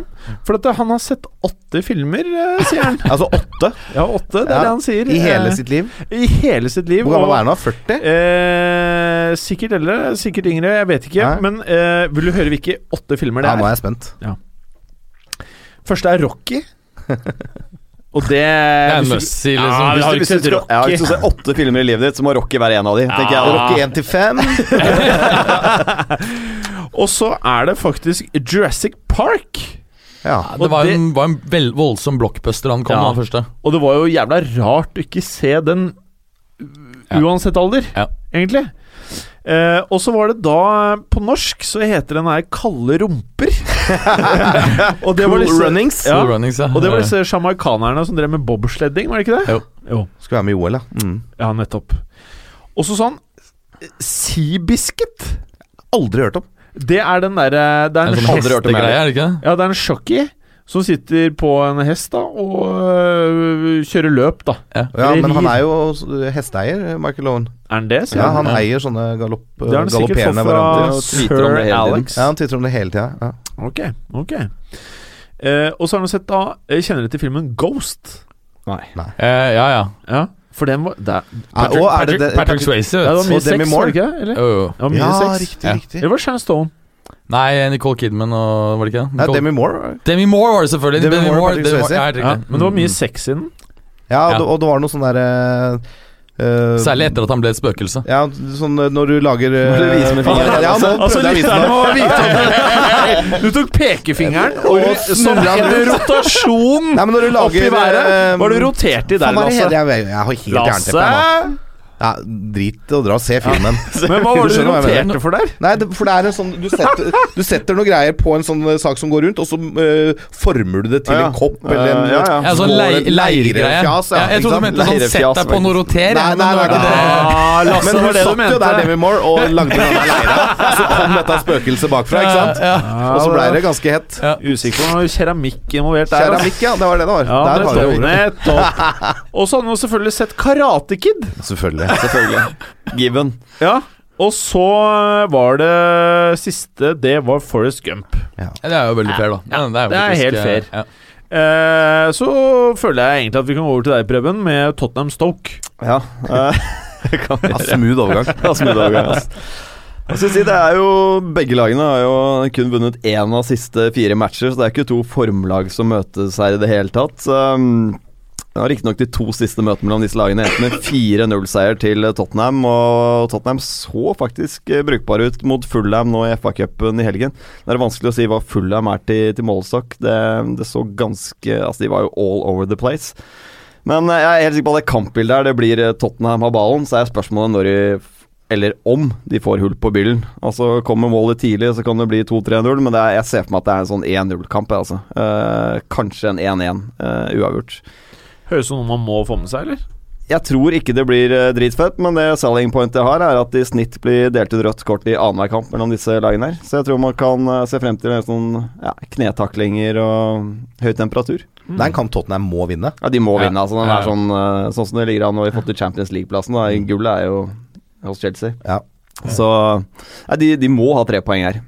Speaker 1: for at han har sett åtte filmer, uh, sier han.
Speaker 4: Altså åtte
Speaker 1: Ja, åtte, det er
Speaker 4: Ja,
Speaker 1: det han sier.
Speaker 4: i hele sitt liv.
Speaker 1: I hele sitt liv.
Speaker 4: Hvor gammel er han da? 40?
Speaker 1: Eh, sikkert eldre, sikkert yngre, jeg vet ikke.
Speaker 4: Nei.
Speaker 1: Men eh, vil du høre hvilke åtte filmer det
Speaker 4: Ja, nå
Speaker 1: er?
Speaker 4: er jeg spent.
Speaker 1: Første er Rocky. Og det
Speaker 2: Det er
Speaker 1: hvis du- Ja,
Speaker 2: liksom.
Speaker 1: vi har
Speaker 3: Hvis du,
Speaker 1: sett
Speaker 3: ja, hvis du ser åtte filmer i livet ditt, så må Rocky være en av de. tenker jeg.
Speaker 4: Rocky 1 til 5.
Speaker 1: Og så er det faktisk Jurassic Park.
Speaker 4: Ja.
Speaker 2: Det var en, var en vel, voldsom blockbuster han kom
Speaker 1: Ja.
Speaker 2: med, første.
Speaker 1: Og det var jo jævla rart å ikke se den uansett alder,
Speaker 2: Ja.
Speaker 1: egentlig. Eh, og så var det da På norsk så heter den her Kalde rumper. og det var
Speaker 3: Cool
Speaker 1: disse,
Speaker 3: Runnings.
Speaker 1: Ja,
Speaker 2: Cool Runnings, ja.
Speaker 1: og det var disse sjamaikanerne som drev med bobsledding, var det ikke det?
Speaker 2: Jo.
Speaker 1: jo.
Speaker 4: Skal være med i OL, ja. Mm.
Speaker 1: Ja, nettopp. Og så sånn Seabiscuit.
Speaker 4: Aldri hørt om.
Speaker 1: Det er den derre Det er
Speaker 2: En
Speaker 1: en
Speaker 2: sånn
Speaker 1: hest-
Speaker 2: hestegreie, er det ikke?
Speaker 1: Ja, det er en jockey som sitter på en hest da og øh, kjører løp, da.
Speaker 4: Ja,
Speaker 1: ja
Speaker 4: Men han er jo hesteeier, Michael Owen.
Speaker 1: Er han det? sier
Speaker 4: Ja,
Speaker 1: han?
Speaker 4: ja. eier sånne galopp,
Speaker 1: Det er han sikkert
Speaker 4: galopperende varianter.
Speaker 1: sir. Alex.
Speaker 4: Ja, han titter om det hele tida. Ja.
Speaker 1: Ok, ok. Eh, og så har han sett da eh, Kjenner du til filmen Ghost?
Speaker 3: Nei.
Speaker 2: Eh, ja, ja.
Speaker 1: Ja, for den var
Speaker 4: Ja,
Speaker 2: Patrick, Patrick Swayze,
Speaker 1: ja, det var mye sex, var det ikke? Eller?
Speaker 2: Oh, jo.
Speaker 1: Det var mye
Speaker 4: Ja,
Speaker 1: sex.
Speaker 4: riktig,
Speaker 2: Ja.
Speaker 4: riktig.
Speaker 1: Det var Shan Stone.
Speaker 2: Nei, Nicole Kidman og Var det ikke det?
Speaker 4: Nei,
Speaker 2: Nicole-
Speaker 4: Demi Moore.
Speaker 2: Demi Moore var det selvfølgelig.
Speaker 4: Demi
Speaker 2: Demi,
Speaker 4: Moore,
Speaker 2: Moore, Demi Moore ja,
Speaker 1: Ja, men det var mye
Speaker 2: Mm.
Speaker 1: sex i den.
Speaker 4: Ja, og,
Speaker 2: Ja.
Speaker 4: det- og det var noe sånn derre Uh,
Speaker 2: Særlig etter at han ble et spøkelse.
Speaker 4: Ja, sånn eh, når du lager uh,
Speaker 3: du med fingeren?
Speaker 4: Ja, nå
Speaker 1: Altså, tok pekefingeren og,
Speaker 4: Og sånn
Speaker 1: en rotasjon
Speaker 4: Nei, men når du
Speaker 1: oppi
Speaker 4: lager
Speaker 1: været.
Speaker 4: eh,
Speaker 1: Var du rotert i der,
Speaker 4: er
Speaker 1: Lasse?
Speaker 4: Jeg, Jeg, jeg har helt jernteppe.
Speaker 1: Lasse?
Speaker 4: Ja, drit i å dra og se filmen.
Speaker 1: Men hva var det du noterte for der?
Speaker 4: Nei, det, for det er en sånn Du setter, du setter noen greier på en sånn eh, sak som går rundt, og så uh, former du det til
Speaker 3: Ja, ja.
Speaker 4: en kopp eller en
Speaker 3: ja, ja.
Speaker 2: Ja, sånn leir, leirgreie. Ja, jeg trodde du mente sånn sett deg på noe roter.
Speaker 4: Nei, nei, nei,
Speaker 2: nei,
Speaker 1: nei, Lasse,
Speaker 4: Men hun satt jo der. Demi Moore og lagde denne leira, så kom dette spøkelset bakfra, ikke sant? Og så ble det ganske hett.
Speaker 2: Ja.
Speaker 1: Usikker på om keramikk involvert der.
Speaker 4: Keramikk, ja. Det var det det var.
Speaker 1: Ja,
Speaker 4: Der har
Speaker 1: nettopp.
Speaker 4: ordet.
Speaker 1: nettopp. Og så hadde hun selvfølgelig sett Karate Kid.
Speaker 4: Selvfølgelig.
Speaker 3: Selvfølgelig. Given.
Speaker 1: Ja. Og så var det siste Det var Forest Gump. Ja.
Speaker 2: Det er jo veldig fair, da. Ja,
Speaker 1: det er
Speaker 2: faktisk,
Speaker 1: helt
Speaker 2: eh,
Speaker 1: fair.
Speaker 2: Ja.
Speaker 1: Eh, så føler jeg egentlig at vi kan gå over til deg, Preben, med Tottenham Stoke.
Speaker 3: Ja. eh, kan vi
Speaker 4: Ja,
Speaker 3: gjøre.
Speaker 4: smooth overgang.
Speaker 3: Ja, smooth overgang, ass. Jeg si, det er jo Begge lagene har jo kun vunnet én av siste fire matcher, så det er ikke to formlag som møtes her i det hele tatt. Um, det var riktignok de to siste møtene mellom disse lagene endte med 4-0-seier til Tottenham. Og Tottenham så faktisk eh, brukbare ut mot Fullham nå i FA-cupen i helgen. Det er vanskelig å si hva Fullham er til, til målestokk. Det, det så ganske Altså, de var jo all over the place. Men eh, jeg er helt sikker på at det kampbildet her, det blir eh, Tottenham har ballen. Så er spørsmålet når de eller om de får hull på byllen. Altså Kommer målet tidlig, så kan det bli 2-3-0, men er, jeg ser for meg at det er en sånn 1-0-kamp. Altså. Eh, kanskje en 1-1 eh, uavgjort.
Speaker 1: Høres ut som noe man må få med seg, eller?
Speaker 3: Jeg tror ikke det blir uh, dritfett, men det selling pointet jeg har, er at det i snitt blir delt ut rødt kort i annenhver kamp mellom disse lagene her. Så jeg tror man kan eh, se frem til en sånn ja, knetaklinger og høy temperatur.
Speaker 4: Det er en kamp Tottenham må vinne.
Speaker 3: Ja, de må
Speaker 2: Ja.
Speaker 3: vinne. Altså, den
Speaker 2: Ja,
Speaker 3: er sånn, eh, sånn som det ligger an nå i forhold til Champions League-plassen. Gullet er jo hos Chelsea.
Speaker 4: Ja.
Speaker 3: Så ja, de, de må ha tre poeng her.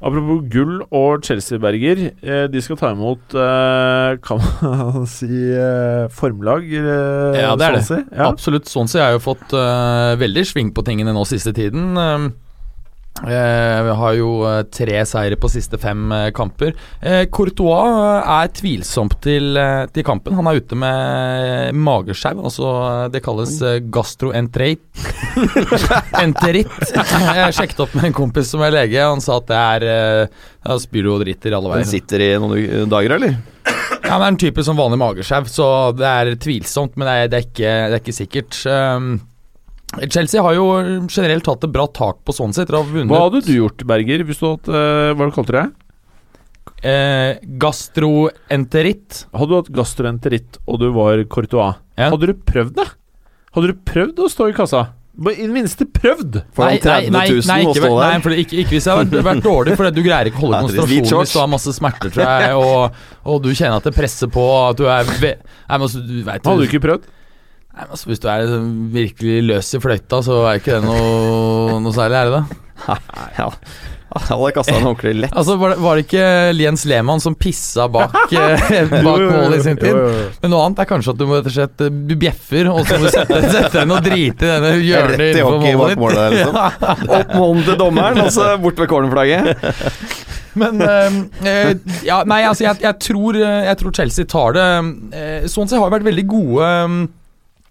Speaker 1: Apropos gull og Chelsea-Berger. Eh, de skal ta imot eh, Kan man si eh, formlag?
Speaker 2: Ja, det er det.
Speaker 1: Ja.
Speaker 2: Absolutt. Swansea har jo fått veldig sving på tingene nå siste tiden. Eh, vi har jo eh, tre seire på siste fem eh, kamper. Eh, Courtois er tvilsomt til, til kampen. Han er ute med mageskjau. Altså, det kalles gastroenterite. Enteritt. Jeg sjekket opp med en kompis som er lege. Han sa at det er ja, spyr og driter alle
Speaker 3: Den sitter i noen dager, eller?
Speaker 2: Ja, det er en type som vanlig mageskjev, så det er tvilsomt, men det er, det er, ikke, det er ikke sikkert. Um, Chelsea har jo generelt hatt et bra tak på sånn sett. Etter å ha vunnet
Speaker 1: Hva hadde du gjort, Berger, hvis du hadde uh, Hva kalte du det?
Speaker 2: eh, gastroenteritt.
Speaker 1: Hadde du hatt gastroenteritt og du var Courtois,
Speaker 2: Ja.
Speaker 1: hadde du prøvd det? Hadde du prøvd å stå i kassa? I det minste prøvd!
Speaker 3: Foran 30 000
Speaker 2: nei, ikke. Nei, for ikke, ikke hvis jeg hadde vært dårlig, for du greier ikke å holde konsentrasjonen hvis du har masse smerter, tror jeg, og, og du kjenner at det presser på, at du er ve Nei, men altså, du vet
Speaker 1: Hadde du ikke prøvd?
Speaker 2: Nei, men altså, Hvis du er virkelig løs i fløyta, så er ikke det noe, noe særlig, er det det?
Speaker 3: Ja. Jeg hadde kasta den ordentlig lett.
Speaker 2: Altså, var det, var det ikke Jens Lehmann som pissa bak, eh, bak målet i sin tid? Men noe annet er kanskje at du må rett og slett eh, Du bjeffer, og så må du sette, sette deg ned og drite i denne hjørnet innenfor målet
Speaker 4: ditt. målet der, liksom.
Speaker 2: Ja.
Speaker 3: Opp hånden til dommeren, og så bort ved cornerflagget.
Speaker 2: Men eh, eh, Ja, nei, altså, jeg, jeg, tror, jeg tror Chelsea tar det. Sånn sett har vært veldig gode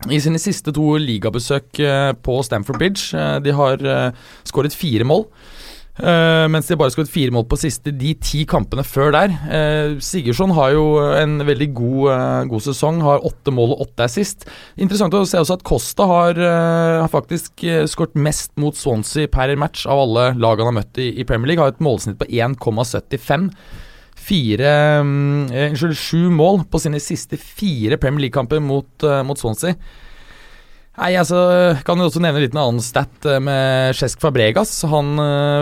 Speaker 2: i sine siste to ligabesøk eh, på Stamford Bridge. Eh, de har eh, skåret fire mål. mens de bare skåret fire mål på siste de ti kampene før der. Sigurdsson har jo en veldig god, god sesong, har åtte mål og åtte er sist. Interessant å se også at Costa har, har faktisk skåret mest mot Swansea per match av alle lag han har møtt i, i Premier League. Har et målsnitt på 1,75. Fire mm, eh, Unnskyld, sju mål på sine siste fire Premier League-kamper mot, eh, mot Swansea. Nei, altså, Kan jo også nevne en liten annen stat eh, med Cesc Fabregas. Han,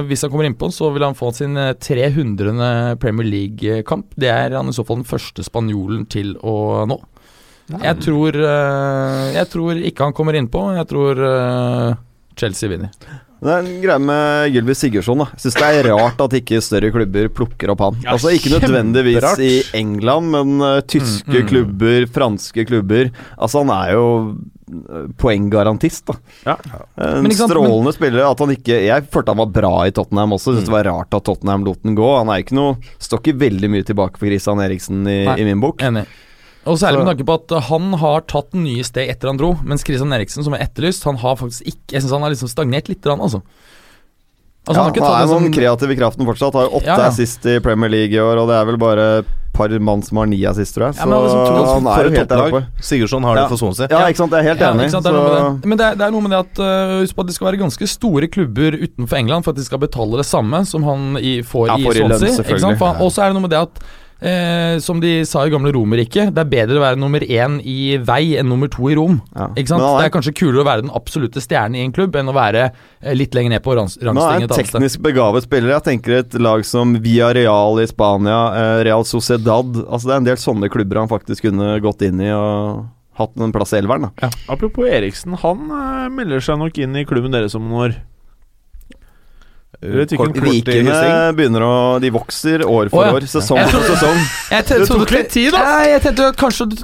Speaker 2: hvis han kommer innpå, så vil han få sin eh, 300. Premier League-kamp. Det er han i så fall den første spanjolen til å nå. Jeg tror, jeg tror ikke han kommer innpå. Jeg tror Chelsea vinner.
Speaker 3: Det er en greie med Gylvi Sigurdsson. da Jeg synes det er rart at ikke større klubber plukker opp han.
Speaker 1: Ja,
Speaker 3: altså Ikke nødvendigvis
Speaker 1: rart.
Speaker 3: i England, men uh, tyske
Speaker 2: Mm, mm.
Speaker 3: klubber, franske klubber. Altså Han er jo uh, poenggarantist, da.
Speaker 1: Ja.
Speaker 3: En
Speaker 2: Men sant,
Speaker 3: strålende spiller. At han ikke Jeg følte han var bra i Tottenham også. Synes det
Speaker 2: Mm.
Speaker 3: var rart at Tottenham lot den gå. Han er ikke noe Står ikke veldig mye tilbake for Christian Eriksen i, i min bok.
Speaker 2: Enig. Og særlig med tanke på at han har tatt nye steg etter han dro, mens Christian Eriksen, som er etterlyst, han har faktisk ikke Jeg syns han har liksom stagnert litt, altså. Altså,
Speaker 3: ja,
Speaker 2: han
Speaker 3: han er
Speaker 2: noen
Speaker 3: sånn
Speaker 2: sånn
Speaker 3: kreativ i kraften fortsatt. Har jo åtte
Speaker 2: Ja, ja.
Speaker 3: assist i Premier League i år, og det er vel bare par mann som har ni assist, tror jeg.
Speaker 2: Ja,
Speaker 3: Så
Speaker 2: men liksom, to-
Speaker 3: han
Speaker 4: For
Speaker 3: er jo helt der oppe.
Speaker 4: Sigurdsson har det for Swansea.
Speaker 3: Ja, ikke sant. Jeg er helt
Speaker 2: Ja,
Speaker 3: enig.
Speaker 2: ikke sant, det er
Speaker 3: så
Speaker 2: det. Men det er, det er noe med det at uh, Husk på at det skal være ganske store klubber utenfor England for at de skal betale det samme som han i, får
Speaker 3: Ja,
Speaker 2: i
Speaker 3: får i lønn,
Speaker 2: Swansea. han- Og så er det noe med det at Eh, som de sa i gamle Romerriket, det er bedre å være nummer én i vei enn nummer to i Rom.
Speaker 3: Ja.
Speaker 2: Ikke sant?
Speaker 3: Er,
Speaker 2: Det
Speaker 3: er-
Speaker 2: kanskje kulere å være den absolutte stjerne i en klubb enn å være eh, litt lenger ned på rans-
Speaker 3: Men Nå er
Speaker 2: rangstingen. sted.
Speaker 3: teknisk begavet spiller. Jeg tenker et lag som Via Real i Spania, eh, Real Sociedad Altså Det er en del sånne klubber han faktisk kunne gått inn i og hatt en plass i elveren. da
Speaker 1: Apropos Eriksen, han eh, melder seg nok inn i klubben deres om noen år.
Speaker 4: I
Speaker 3: Vikene begynner å De vokser år for
Speaker 2: oh, ja.
Speaker 3: år, sesong for sesong.
Speaker 2: Jeg
Speaker 1: Det tok litt tid, da.
Speaker 2: Ja, jeg tenkte kanskje du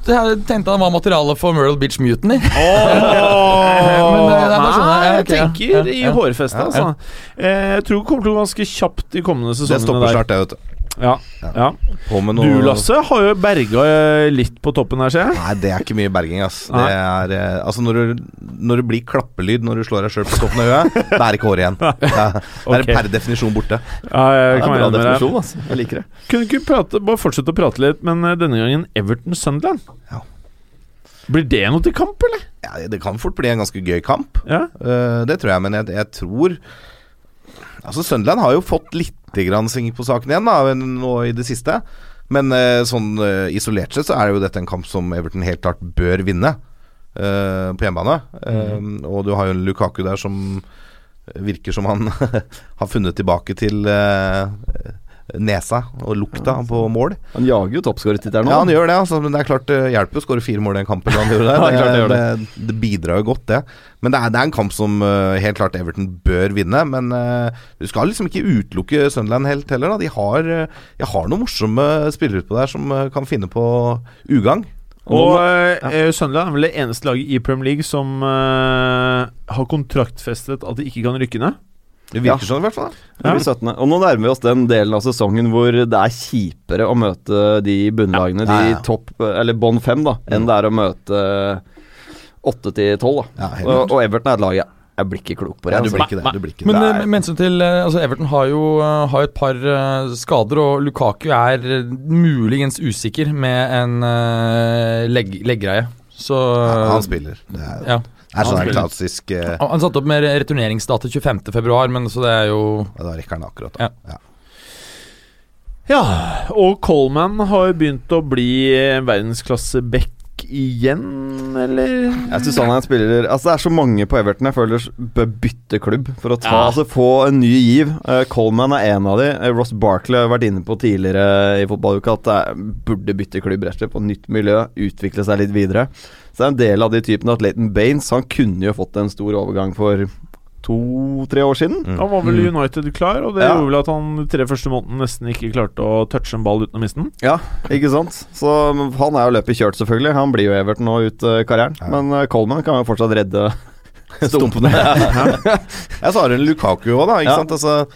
Speaker 2: tenkte han var materialet for Mural Beach Mutiny.
Speaker 1: Oh,
Speaker 2: Men det- det er bare sånn,
Speaker 1: jeg tenker
Speaker 2: ja. i
Speaker 1: hårfestet,
Speaker 2: Ja,
Speaker 1: altså. Eh, Jeg tror det kommer til å gå ganske kjapt i kommende
Speaker 4: Det stopper snart, det, vet du.
Speaker 1: Ja, ja.
Speaker 4: På med noe
Speaker 1: Du, Lasse, har jo berga eh, litt på toppen her, ser jeg.
Speaker 4: Nei, det er ikke mye berging, ass. Det er eh, Altså, når, du, når det blir klappelyd når du slår deg sjøl på toppen av øyet, det er ikke hår igjen. Det er, det er per definisjon borte.
Speaker 1: Ja, jeg
Speaker 3: Det er en bra definisjon, ass. Jeg liker det.
Speaker 1: Kunne ikke prate, bare fortsette å prate litt, men eh, denne gangen Everton-Sunderland.
Speaker 4: Ja.
Speaker 1: Blir det noe til kamp, eller?
Speaker 4: Ja, det kan fort bli en ganske gøy kamp.
Speaker 1: Ja.
Speaker 4: Uh, det tror jeg, men jeg, jeg tror Altså, Sunderland har jo fått litt grann sving på saken igjen da, nå i det siste. Men eh, sånn eh, isolert sett så er jo dette en kamp som Everton helt klart bør vinne uh, på hjemmebane. Eh, og du har jo en Lukaku der som virker som han har funnet tilbake til eh, nesa og lukta på mål.
Speaker 3: Han jager jo toppskårertittelen nå.
Speaker 4: Ja, han gjør det, altså, men det er klart det hjelper å skåre fire mål i den kampen. Han gjør det.
Speaker 3: Ja, det
Speaker 4: det, det bidrar jo godt, det. Men det er, det er en kamp som uh, helt klart Everton bør vinne. Men uh, du skal liksom ikke utelukke Sunderland helt heller. Da. De, har, uh, de har noen morsomme spillere utpå der som eh, kan finne på ugagn.
Speaker 1: Og eh, Sunderland er vel det eneste laget i Premier League som eh, har kontraktfestet at de ikke kan rykke ned.
Speaker 4: Det virker
Speaker 3: Ja.
Speaker 4: sånn i hvert fall. Ja.
Speaker 3: Det blir 17. Og nå nærmer vi oss den delen av sesongen hvor det er kjipere å møte de bunnlagene,
Speaker 4: Ja, ja, ja.
Speaker 3: de topp Eller bånn fem, da, enn det er å møte åtte til tolv. Og, Everton er et lag jeg, jeg blir ikke klok på det.
Speaker 4: Ja, du
Speaker 3: altså.
Speaker 4: blir ikke det. Du blir ikke
Speaker 2: Men
Speaker 4: det.
Speaker 2: eh, med hensyn til eh, altså Everton har jo eh, har et par eh, skader, og Lukaku er eh, muligens usikker med en uh, legg, leggreie. Så
Speaker 4: Ja, han spiller. Det er,
Speaker 2: ja.
Speaker 4: Det er sånn
Speaker 2: han
Speaker 4: klassisk uh,
Speaker 2: Han han satte opp med returneringsdato 25.2, men så det er jo
Speaker 4: ja, Da rekker han akkurat. Da.
Speaker 2: Ja.
Speaker 4: Ja.
Speaker 1: Ja, og Coleman har begynt å bli en verdensklasse-back igjen, eller?
Speaker 3: Jeg syns han er en spiller Altså Det er så mange på Everton jeg føler bør bytte klubb for å ta,
Speaker 1: Ja.
Speaker 3: altså få en ny giv. Uh, Coleman er en av de. Uh, Ross Barkley har vært inne på tidligere i fotballuka at jeg burde bytte klubb rett og slett på nytt miljø, utvikle seg litt videre. Så det er en del av de typene at Laton Baines Han kunne jo fått en stor overgang for to-tre år siden.
Speaker 4: Mm.
Speaker 1: Han var vel United klar, og det
Speaker 3: Ja.
Speaker 1: gjorde vel at han de tre første månedene nesten ikke klarte å touche en ball uten å miste den.
Speaker 3: Ja, ikke sant? Så mm, han er jo løpet kjørt, selvfølgelig. Han blir jo Everton nå ut eh, karrieren.
Speaker 4: Ja.
Speaker 3: Men eh, Coleman kan jo fortsatt redde stumpene.
Speaker 4: Ja, så har du Lukaku òg, da. Ikke
Speaker 3: Ja.
Speaker 4: sant? Altså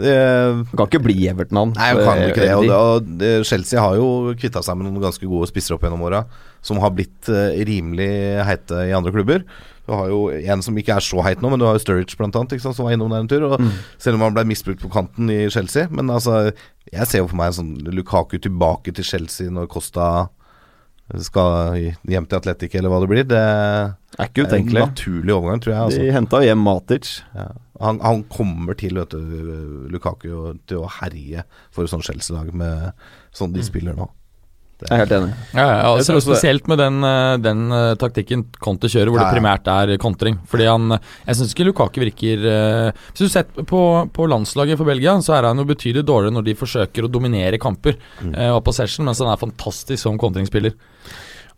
Speaker 4: eh,
Speaker 3: kan ikke bli Everton, han.
Speaker 4: Nei, han kan ikke det. Og,
Speaker 3: Eh,
Speaker 4: og, og Chelsea har jo kvitta seg med noen ganske gode spisser opp gjennom åra, som har blitt eh, rimelig heite i andre klubber. Du har jo en som ikke er så heit nå, men du har jo Sturridge blant annet, sant, som var innom der en tur.
Speaker 3: Mm.
Speaker 4: Selv om han ble misbrukt på kanten i Chelsea. Men altså, jeg ser jo for meg en sånn Lukaku tilbake til Chelsea når Costa skal hjem til Atletic, eller hva det blir. Det
Speaker 3: er ikke
Speaker 4: utenkelig. en naturlig overgang, tror jeg. Altså.
Speaker 3: De henta hjem Matic.
Speaker 4: Ja. Han, han kommer til vet du, Lukaku til å herje for et sånt Chelsea-lag med sånn de spiller nå.
Speaker 3: Jeg er helt enig.
Speaker 2: Ja, ja, altså. Spesielt med den, eh, den uh, taktikken Conte kjører, hvor
Speaker 4: Ja, ja.
Speaker 2: det primært er kontring. Fordi han Jeg syns ikke Lukaku virker uh, Hvis du ser på, på landslaget for Belgia, så er han jo betydelig dårligere når de forsøker å dominere kamper
Speaker 4: Mm.
Speaker 2: uh, og possession, mens han er fantastisk som kontringsspiller.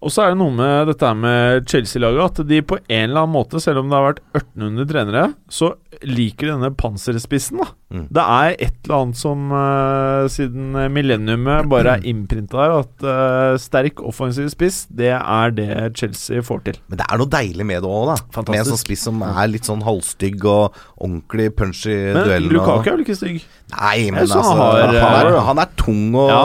Speaker 1: Og så er det noe med dette med Chelsea-laget at de på en eller annen måte, selv om det har vært 1800 trenere, så liker de denne panserspissen, da.
Speaker 4: Mm.
Speaker 1: Det er et eller annet som uh, siden millenniumet bare er innprinta der, at uh, sterk offensiv spiss, det er det Chelsea får til.
Speaker 4: Men det er noe deilig med det òg, da.
Speaker 1: Fantastisk.
Speaker 4: Med en sånn spiss som er litt sånn halvstygg og ordentlig punch i
Speaker 1: Men
Speaker 4: duellen.
Speaker 1: Lukaku er vel ikke stygg?
Speaker 4: Nei, men altså
Speaker 1: han har,
Speaker 4: han,
Speaker 1: eh,
Speaker 4: er, han er tung og
Speaker 1: Ja,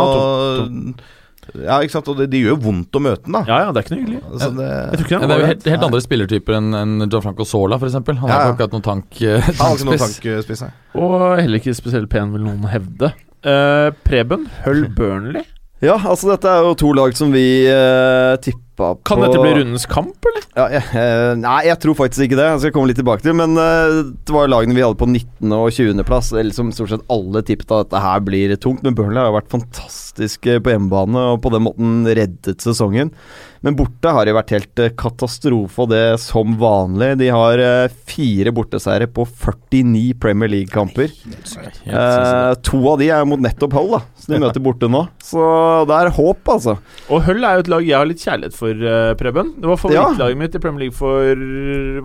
Speaker 4: Ja, ikke sant. Og det, det gjør jo vondt å møte den, da.
Speaker 1: Ja ja, det er ikke noe hyggelig.
Speaker 4: Altså, det,
Speaker 1: Jeg tror ikke
Speaker 2: Ja, det er jo helt, helt andre spillertyper enn enn Gianfranco Sola, f.eks. Han har
Speaker 4: ja.
Speaker 2: ikke hatt noen tank,
Speaker 4: noen
Speaker 2: tankspiss.
Speaker 4: Tank.
Speaker 1: Og heller ikke spesielt pen, vil noen hevde. Uh, Preben Hull Burnley.
Speaker 3: Ja, altså dette er jo to lag som vi uh, tippa på
Speaker 1: Kan dette bli rundens kamp, eller?
Speaker 3: Ja, jeg, uh, nei, jeg tror faktisk ikke det. Jeg skal komme litt tilbake til Men uh, det var lagene vi hadde på 19. og 20. plass. Liksom Stort sett alle tippet at dette her blir tungt. Men Burnley har jo vært fantastiske på hjemmebane og på den måten reddet sesongen. Men borte har det vært helt eh, katastrofe, og det som vanlig. De har eh, fire borteseiere på 49 Premier League-kamper. Eh, to av de er mot nettopp Hull, da, som de møter borte nå. Så det er håp, altså.
Speaker 1: Og Hull er jo et lag jeg har litt kjærlighet for, uh, Preben. Det var favorittlaget mitt i Premier League for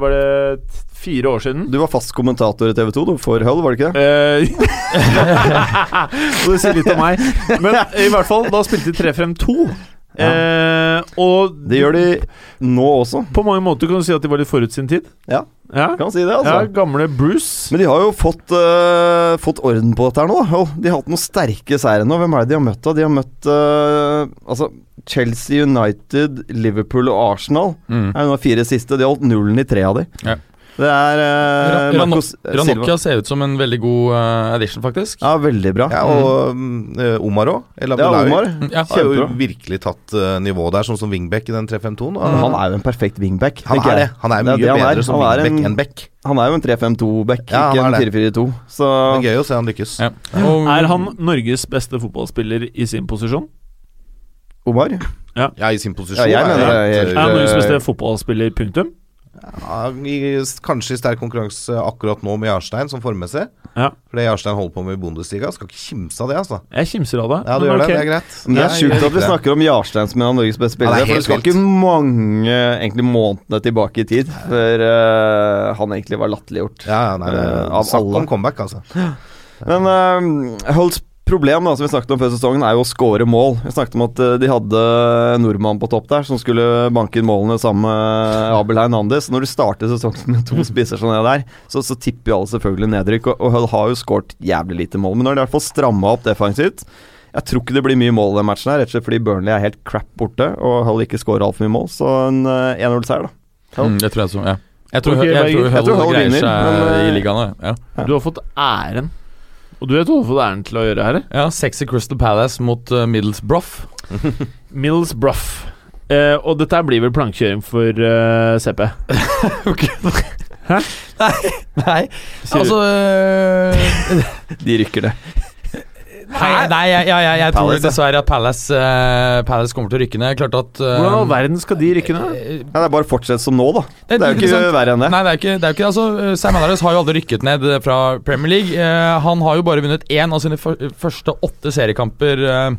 Speaker 1: Var det fire år siden?
Speaker 3: Du var fast kommentator i TV 2 du, for Hull, var det ikke det?
Speaker 1: Eh, det sier litt om meg. Men i hvert fall, da spilte de 3-5-2. Eh, og
Speaker 3: Det gjør de nå også.
Speaker 1: på mange måter kan du si at de var litt forut sin tid.
Speaker 3: Ja,
Speaker 1: Ja,
Speaker 3: kan si det,
Speaker 1: ja
Speaker 3: altså.
Speaker 1: Gamle Bruce.
Speaker 3: Men de har jo fått, øh, fått orden på dette her nå. da. Hull. De har hatt noen sterke seire nå. Hvem er det de har møtt? da? De har møtt øh, altså Chelsea United, Liverpool og Arsenal.
Speaker 2: Mm.
Speaker 3: er jo de fire siste. De har holdt nullen i tre av de.
Speaker 2: Ja.
Speaker 3: Det er uh,
Speaker 2: Ra- Rano-
Speaker 3: Marcos
Speaker 2: Ranocchia
Speaker 3: Silva.
Speaker 2: ser ut som en veldig god uh, addition, faktisk.
Speaker 3: Ja, veldig bra.
Speaker 4: Ja, og mm, eh, Omar òg. El
Speaker 3: Ja, Omar.
Speaker 2: Ja.
Speaker 4: Har jo virkelig tatt uh, nivået der, sånn som Wingback i den 3-5-2-en.
Speaker 3: Mm. Han er jo en perfekt wingback.
Speaker 4: Han er det. Han er
Speaker 3: Det
Speaker 4: mye
Speaker 3: det han
Speaker 4: bedre som
Speaker 3: Han er
Speaker 4: wingback
Speaker 3: en-
Speaker 4: enn back.
Speaker 3: Han er jo en 3-5-2-back,
Speaker 4: Ja,
Speaker 3: ikke en
Speaker 4: er
Speaker 3: 4-4-2. Så
Speaker 4: Det er gøy å se han lykkes.
Speaker 2: Ja. Og,
Speaker 1: Er han Norges beste fotballspiller i sin posisjon?
Speaker 3: Omar
Speaker 4: Ja, i sin posisjon.
Speaker 3: Ja, jeg mener det er
Speaker 1: Er han Norges
Speaker 3: Eh,
Speaker 1: beste fotballspiller, punktum?
Speaker 4: Ja, i, Kanskje i sterk konkurranse akkurat nå med Jarstein, som formmessig.
Speaker 1: Ja.
Speaker 4: For det Jarstein holder på med i Bundesliga, skal ikke kimse av det, altså.
Speaker 1: Jeg kimser av det.
Speaker 4: Ja, du gjør
Speaker 1: okay.
Speaker 4: det. Det er greit.
Speaker 3: Men det er sjukt at vi snakker om Jarstein som en av Norges beste spillere.
Speaker 4: Ja,
Speaker 3: for det skal ikke mange egentlig månedene tilbake i tid før uh, han egentlig var latterliggjort.
Speaker 4: Ja, ja, nei, det,
Speaker 3: Eh, av
Speaker 4: Snakk
Speaker 3: alle.
Speaker 4: om comeback, altså.
Speaker 3: Men uh, Hulls problem da, som vi snakket om før sesongen, er jo å score mål. Vi snakket om at eh, de hadde en nordmann på topp der som skulle banke inn målene sammen med Abel Hernandez. Når du starter sesongen med to spisser som det der, så, så tipper jo alle selvfølgelig nedrykk. Og, og Hull har jo skåret jævlig lite mål, men nå har de i hvert fall stramma opp defensivt. Jeg tror ikke det blir mye mål i den matchen, her rett og slett fordi Burnley er helt crap borte og Hull ikke skårer altfor mye mål. Så en eh, 1-0-seier, da.
Speaker 2: mm, det tror jeg så, ja. Jeg tror, jeg, tror Hull greier seg
Speaker 3: men, eh,
Speaker 2: i ligaen. Ja.
Speaker 1: Du har fått æren. Og du vet hvorfor det er den til å gjøre her?
Speaker 2: ja, Sexy Crystal Palace mot uh, Middlesbrough.
Speaker 1: Mills Bruff. Eh, og dette blir vel plankekjøring for uh, CP.
Speaker 2: Nei,
Speaker 1: Nei.
Speaker 2: altså øh,
Speaker 3: De rykker det.
Speaker 2: Nei, nei jeg, jeg, jeg, jeg tror
Speaker 3: Palace, ja.
Speaker 2: dessverre at Palace, øh, Palace kommer til å rykke ned. Klart at øh,
Speaker 1: Hvordan i all verden skal de rykke ned?
Speaker 2: øh,
Speaker 3: Ja, det er bare å fortsette som nå, da.
Speaker 2: Det er
Speaker 3: Det er jo ikke verre enn det.
Speaker 2: Nei, det er jo ikke, det er jo ikke altså, Sam Allardyce har jo aldri rykket ned fra Premier League. Eh, han har jo bare vunnet én av sine fyr- første åtte seriekamper eh,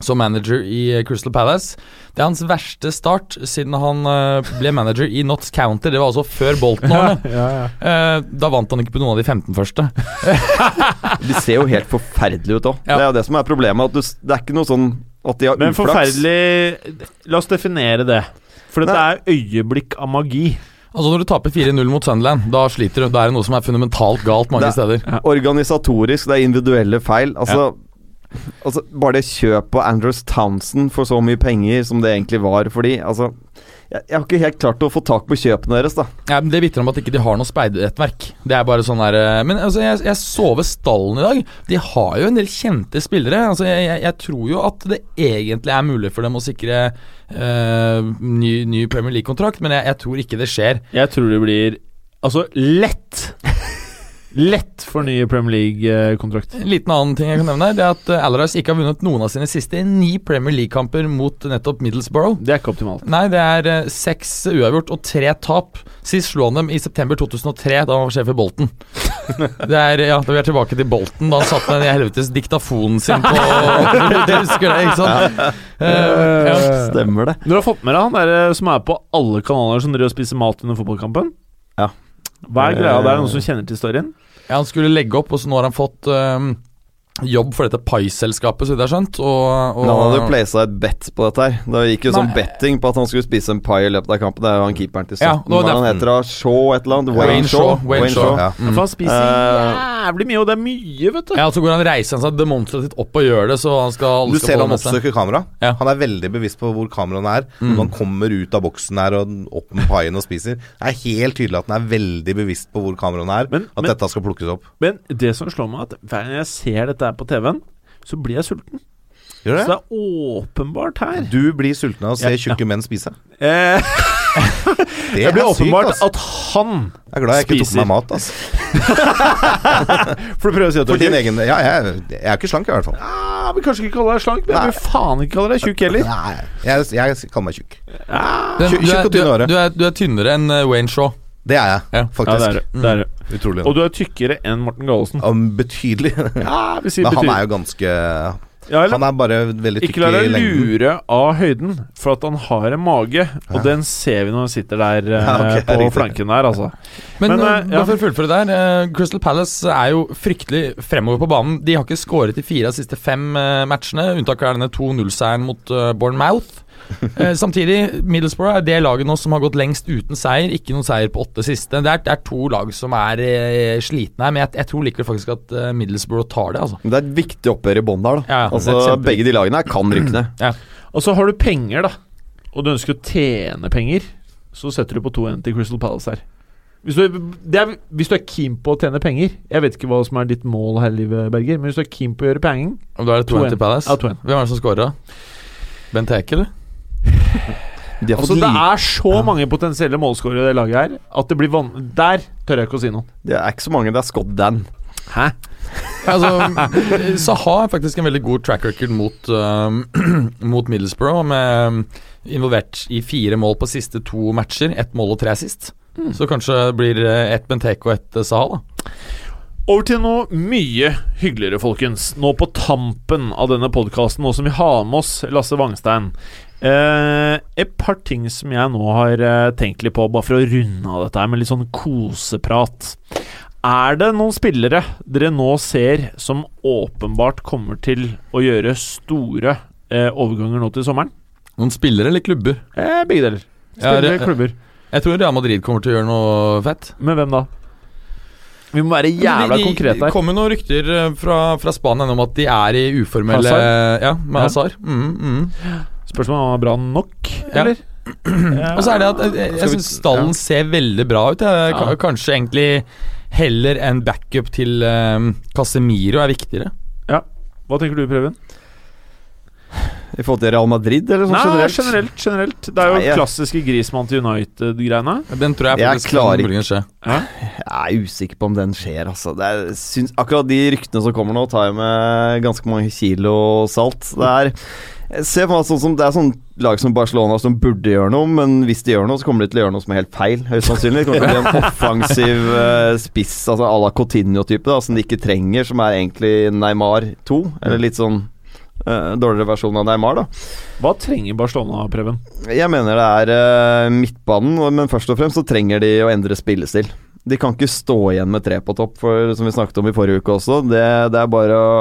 Speaker 2: som manager i eh, Crystal Palace. Det er hans verste start siden han eh, ble manager i Notts County. Det var altså før Bolton-årene.
Speaker 1: Ja, ja.
Speaker 2: Eh, da vant han ikke på noen av de 15 første.
Speaker 3: De ser jo helt forferdelige ut òg.
Speaker 2: Ja.
Speaker 3: Det er jo det som er problemet. At du, det er ikke noe sånn at de har
Speaker 1: Men
Speaker 3: uflaks.
Speaker 1: forferdelig La oss definere det. For dette er øyeblikk av magi.
Speaker 2: Altså Når du taper 4-0 mot Sunderland, da sliter du. Da er det noe som er fundamentalt galt mange
Speaker 3: Det-
Speaker 2: steder.
Speaker 3: Organisatorisk, det er individuelle feil. Altså, altså Bare det kjøpet på Andrews Townsend for så mye penger som det egentlig var for de altså, jeg, jeg har ikke helt klart å få tak på kjøpene deres, da.
Speaker 2: Ja, men Det vitner om at ikke de har noe speidernettverk. Det er bare sånn der eh, Men altså, jeg, jeg så ved stallen i dag. De har jo en del kjente spillere. Altså, jeg, jeg, jeg tror jo at det egentlig er mulig for dem å sikre øh, ny, ny Premier League-kontrakt, men jeg, jeg tror ikke det skjer.
Speaker 1: Jeg tror det blir Altså, lett Lett for ny Premier League-kontrakt.
Speaker 2: En liten annen ting jeg kan nevne, det er at uh, ikke har vunnet noen av sine siste ni Premier League-kamper mot nettopp Middlesbrough.
Speaker 1: Det er ikke optimalt.
Speaker 2: Nei, det er eh, seks uavgjort og tre tap. Sist slo han dem i september 2003, da han var sjef i Bolten. Det er, ja, da vi er tilbake til Bolten, da han satt den helvetes diktafonen sin på Du husker det, ikke sant? Eh, ja.
Speaker 3: Stemmer det.
Speaker 1: Du har fått med deg han der som er på alle kanaler som driver og spiser mat under fotballkampen?
Speaker 3: Ja.
Speaker 1: Hva er greia der? Er det noen som kjenner til storyen?
Speaker 2: ja, han skulle legge opp, og så nå har han fått eh, jobb for dette Pie-selskapet, så vidt jeg har skjønt. Og, og,
Speaker 3: Men han hadde jo placet et bet på dette her. Det gikk jo sånn betting på at han skulle spise en pie i løpet av kampen. Det er jo han keeperen til
Speaker 2: Ja,
Speaker 3: 17.
Speaker 2: det var
Speaker 3: er han heter da? Shaw et eller annet?
Speaker 2: Wayne
Speaker 3: Wayne
Speaker 2: Shaw.
Speaker 3: Shaw.
Speaker 2: Wayne Shaw.
Speaker 4: Ja.
Speaker 1: Ja. For han spiser
Speaker 3: Eh,
Speaker 1: jævlig mye, og det er mye, vet du.
Speaker 2: Ja, så går han reiser han seg demonstrativt opp og gjør det, så han skal
Speaker 4: Du
Speaker 2: skal
Speaker 4: ser han oppsøker kamera.
Speaker 2: Ja.
Speaker 4: Han er veldig bevisst på hvor kameraene er. Når han kommer ut av boksen her og opp med paien og spiser. Det er helt tydelig at han er veldig bevisst på hvor kameraene er.
Speaker 1: Men-
Speaker 4: at
Speaker 1: men-
Speaker 4: dette skal plukkes opp.
Speaker 1: Men det som slår meg, at hver gang jeg ser dette her på TV-en, så blir jeg sulten.
Speaker 4: Gjør det?
Speaker 1: Så
Speaker 4: det?
Speaker 1: er åpenbart her
Speaker 4: Du blir sulten av å se
Speaker 1: Ja, ja.
Speaker 4: tjukke menn spise.
Speaker 1: eh,
Speaker 4: Det
Speaker 1: Det blir
Speaker 4: er
Speaker 1: åpenbart
Speaker 4: ass.
Speaker 1: at han spiser.
Speaker 4: Jeg er glad jeg ikke tok meg mat, ass.
Speaker 1: For du prøver å si at du er
Speaker 4: din
Speaker 1: tjukk?
Speaker 4: egen Ja, jeg, jeg er ikke slank, i hvert fall.
Speaker 1: Ja, men kanskje ikke kalle deg slank, men jeg vil faen ikke kalle deg tjukk heller.
Speaker 4: Nei, jeg, jeg kaller meg tjukk.
Speaker 2: Du,
Speaker 4: Tjukk-
Speaker 2: du, er,
Speaker 4: og tynn i
Speaker 2: du,
Speaker 4: håret.
Speaker 2: er, du, er, du er tynnere enn eh, Wayne Shaw.
Speaker 4: Det er jeg,
Speaker 2: Ja.
Speaker 1: Ja, det er det. er det.
Speaker 4: Utrolig.
Speaker 1: Og du er tykkere enn Morten Gallosen.
Speaker 4: Um, betydelig.
Speaker 1: Ja, vi sier si
Speaker 4: Men han er jo ganske
Speaker 1: ja, eller?
Speaker 4: Han er bare veldig tykk
Speaker 1: Ikke la
Speaker 4: i
Speaker 1: deg lure av høyden, for at han har en mage. Og
Speaker 4: Ja.
Speaker 1: den ser vi når han sitter der eh,
Speaker 4: Ja, okay,
Speaker 1: på
Speaker 4: riktig.
Speaker 1: flanken der, altså.
Speaker 2: Men,
Speaker 1: Men,
Speaker 2: eh,
Speaker 1: ja.
Speaker 2: bare for å fullføre der uh, Crystal Palace er jo fryktelig fremover på banen. De har ikke skåret i fire av de siste fem uh, matchene. Unntaket er denne 2-0-seieren mot uh, Bournemouth. Eh, samtidig, Middlesbrough er det laget nå som har gått lengst uten seier. Ikke noen seier på åtte siste. Det er, det er to lag som er eh, slitne her, men jeg, jeg tror likevel faktisk at eh, Middlesbrough tar det. altså
Speaker 3: Men Det er et viktig oppgjør i bånn der, da.
Speaker 2: Ja, ja,
Speaker 3: altså,
Speaker 2: kjempe...
Speaker 3: begge de lagene her kan rykke ned.
Speaker 1: Og så har du penger, da. Og du ønsker å tjene penger, så setter du på 2-1 til Crystal Palace her. Hvis du, er, det er, hvis du er keen på å tjene penger Jeg vet ikke hva som er ditt mål her i livet, Berger, men hvis du er keen på å gjøre penger
Speaker 2: Og da er det 2-1 til Palace.
Speaker 1: Ja, 2-1.
Speaker 2: Hvem er det som scora? Bent Heke, eller?
Speaker 3: De
Speaker 1: Altså, det er så mange potensielle målskårere i det laget her at det blir van... Der tør jeg ikke å si noe.
Speaker 3: Det er ikke så mange. Det er Scott Dan.
Speaker 1: Hæ?
Speaker 2: Altså, Saha har faktisk en veldig god track record mot, uh, mot Middlesbrough, med um, involvert i fire mål på siste to matcher. Ett mål og tre sist. Så kanskje blir eh, ett Benteke og ett eh, Saha, da.
Speaker 1: Over til noe mye hyggeligere, folkens. Nå på tampen av denne podkasten, nå som vi har med oss Lasse Wangstein. Eh, et par ting som jeg nå har eh, tenkt litt på, bare for å runde av dette her med litt sånn koseprat. Er det noen spillere dere nå ser som åpenbart kommer til å gjøre store eh, overganger nå til sommeren?
Speaker 2: Noen spillere eller klubber?
Speaker 1: Eh, begge deler. Spillere,
Speaker 2: det-
Speaker 1: klubber.
Speaker 2: Jeg tror Real Madrid kommer til å gjøre noe fett.
Speaker 1: Med hvem da? Vi må være jævla
Speaker 2: de, de,
Speaker 1: konkrete
Speaker 2: Det kommer noen rykter fra, fra Spania om at de er i uformelle
Speaker 1: Hazard?
Speaker 2: Ja, med
Speaker 1: Ja.
Speaker 2: Hazard. Mm, mm.
Speaker 1: Spørsmålet om han er bra nok,
Speaker 2: Ja. Og så er det at jeg, jeg, jeg syns stallen ser veldig bra ut. Jeg,
Speaker 1: Ja.
Speaker 2: Kanskje egentlig heller en backup til um, Casemiro er viktigere.
Speaker 1: Hva tenker du, Preben?
Speaker 3: I forhold til Real Madrid, eller sånn
Speaker 1: Nei,
Speaker 3: generelt?
Speaker 1: generelt. Det er jo
Speaker 3: Nei, jeg-
Speaker 1: klassiske Grismann til United-greiene.
Speaker 2: Den tror jeg faktisk kan skje.
Speaker 3: Jeg er usikker på om den skjer, altså. Det er, syns, akkurat de ryktene som kommer nå, tar jeg med ganske mange kilo salt. Det er ser for meg sånn som Det er sånn lag som Barcelona som burde gjøre noe, men hvis de gjør noe, så kommer de til å gjøre noe som er helt feil. Høyst sannsynlig. Det kommer til å bli en offensiv uh, spiss, altså à la Coutinho-type, da, som de ikke trenger, som er egentlig Neymar 2. Eller litt sånn uh, dårligere versjon av Neymar, da.
Speaker 1: Hva trenger Barcelona, Preben?
Speaker 3: Jeg mener det er uh, midtbanen, men først og fremst så trenger de å endre spillestil. De kan ikke stå igjen med tre på topp, for som vi snakket om i forrige uke også. Det, det er bare å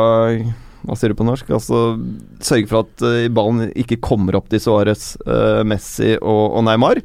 Speaker 3: Hva sier du på norsk? Altså Sørge for at uh, ballen ikke kommer opp til Suárez, uh, Messi og, og Neymar.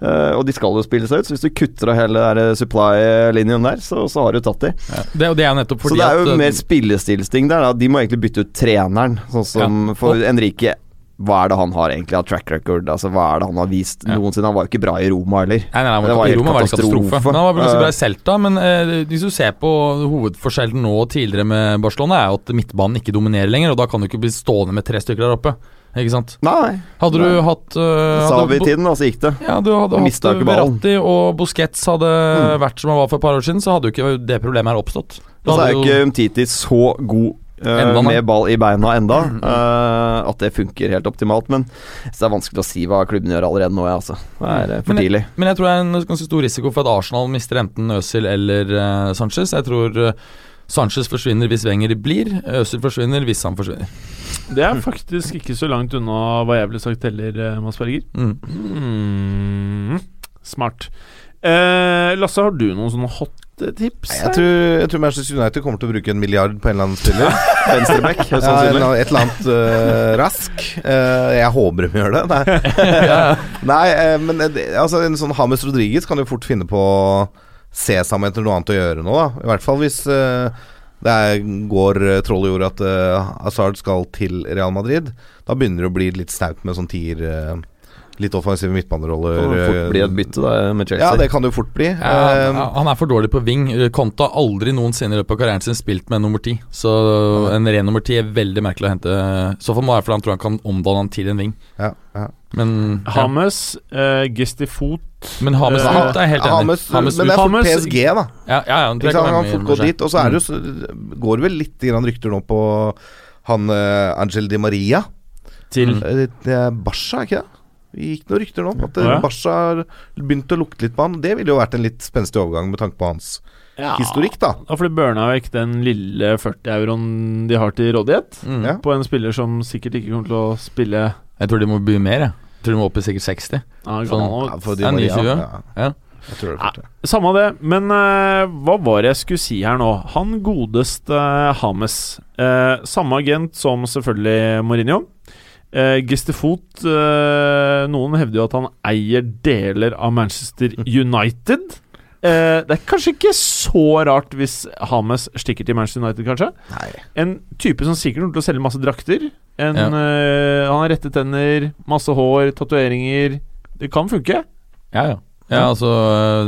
Speaker 3: Uh, og de skal jo spille seg ut, så hvis du kutter av hele supply-linjen der, så, så har du tatt de.
Speaker 2: Det, det er nettopp
Speaker 3: Så det er jo
Speaker 2: at
Speaker 3: mer spillestilsting der. Da. De må egentlig bytte ut treneren. Sånn som for Enrique Hva er det han har egentlig av track record? Altså Hva er det han har vist
Speaker 2: Ja.
Speaker 3: noensinne? Han var jo ikke bra i Roma heller.
Speaker 2: Nei, nei,
Speaker 3: Det var
Speaker 2: I Roma var det katastrofe.
Speaker 3: katastrofe.
Speaker 2: Men han var ganske bra i Celta, men eh, hvis du ser på hovedforskjellen nå og tidligere med Barcelona, er jo at midtbanen ikke dominerer lenger, og da kan du ikke bli stående med tre stykker der oppe. Ikke sant?
Speaker 3: Nei.
Speaker 2: Hadde du
Speaker 3: Nei.
Speaker 2: hatt uh,
Speaker 3: Sa vi i tiden, da, så gikk det.
Speaker 2: Ja, du hadde hatt. Verratti og Busquets hadde
Speaker 3: Mm.
Speaker 2: vært som han var for et par år siden, så hadde jo ikke det problemet her oppstått. Da
Speaker 3: så er jo ikke Umtiti så god
Speaker 2: Enda,
Speaker 3: med ball i beina enda
Speaker 2: Mm.
Speaker 3: eh, at det funker helt optimalt. Men så det er vanskelig å si hva klubben gjør allerede nå, ja, altså. Det er eh, for
Speaker 2: Men-
Speaker 3: tidlig.
Speaker 2: Men jeg tror det er en ganske stor risiko for at Arsenal mister enten Øzil eller uh, Sanchez. Jeg tror uh, Sanchez forsvinner hvis Wenger blir, Øzil forsvinner hvis han forsvinner.
Speaker 1: Det er faktisk ikke så langt unna hva jeg ville sagt heller, eh, Mads Berger.
Speaker 2: Mm.
Speaker 1: Mm, smart. Eh, Lasse, har du noen sånne hot tips?
Speaker 4: Jeg tror, jeg tror Manchester United kommer til å bruke en milliard på en eller annen spiller.
Speaker 3: Venstreback,
Speaker 4: Ja, et eller annet uh, rask. Uh, jeg håper de gjør det. Nei, Nei uh, men altså, en sånn Hames Rodriguez kan jo fort finne på å se sammen etter noe annet å gjøre nå, da. I hvert fall hvis det er, går uh, troll i jorda at uh, Hazard skal til Real Madrid. Da begynner det å bli litt snaut med sånn tier, uh, litt offensive midtbaneroller.
Speaker 3: Kan fort
Speaker 4: eh,
Speaker 3: bli et bytte da med Chelsea.
Speaker 4: Ja, det kan det jo fort bli.
Speaker 2: Ja,
Speaker 4: Eh,
Speaker 2: han er for dårlig på wing. Konta har aldri noensinne i løpet av karrieren sin spilt med nummer ti. Så en ren nummer ti er veldig merkelig å hente. Så for meg det fordi han tror han kan omdanne han til en wing.
Speaker 4: ja, ja.
Speaker 2: Men ja.
Speaker 1: Hames, uh, Gistifot
Speaker 2: Men Hames
Speaker 1: uh,
Speaker 2: ut er helt enig.
Speaker 4: Hames,
Speaker 2: Hames
Speaker 4: men det er
Speaker 2: fort
Speaker 4: for
Speaker 1: Hames-
Speaker 4: PSG, da.
Speaker 2: Ja, ja, ja, det kan
Speaker 4: Han fort gå dit. Og så er det jo går det vel litt grann rykter nå på han uh, Angel Di Maria.
Speaker 1: til
Speaker 4: mm. Det er Barca, ikke det? Det gikk noen rykter nå om at eh,
Speaker 1: Ja.
Speaker 4: Barca har begynt å lukte litt på han. Det ville jo vært en litt spenstig overgang med tanke på hans
Speaker 1: ja,
Speaker 4: historikk, da.
Speaker 1: Ja, for de burna vekk den lille 40-euroen de har til rådighet.
Speaker 2: Mm.
Speaker 4: Ja.
Speaker 1: På en spiller som sikkert ikke kommer til å spille
Speaker 2: Jeg tror de må by mer, jeg. Jeg tror de må opp i sikkert 60.
Speaker 1: Ja,
Speaker 2: Sånn.
Speaker 4: Ja, for Maria,
Speaker 2: 29,
Speaker 4: ja.
Speaker 2: Ja.
Speaker 4: Jeg tror det er fort, ja.
Speaker 1: Samme det, men uh, hva var det jeg skulle si her nå? Han godeste uh, Hames. uh, samme agent som selvfølgelig Mourinho. Uh, Gistefot eh, Noen hevder jo at han eier deler av Manchester United. Eh, det er kanskje ikke så rart hvis Hames stikker til Manchester United, kanskje?
Speaker 4: Nei.
Speaker 1: En type som sikkert kommer til å selge masse drakter. En,
Speaker 2: Ja.
Speaker 1: eh, han har rette tenner, masse hår, tatoveringer. Det kan funke.
Speaker 2: Ja, ja. Ja, altså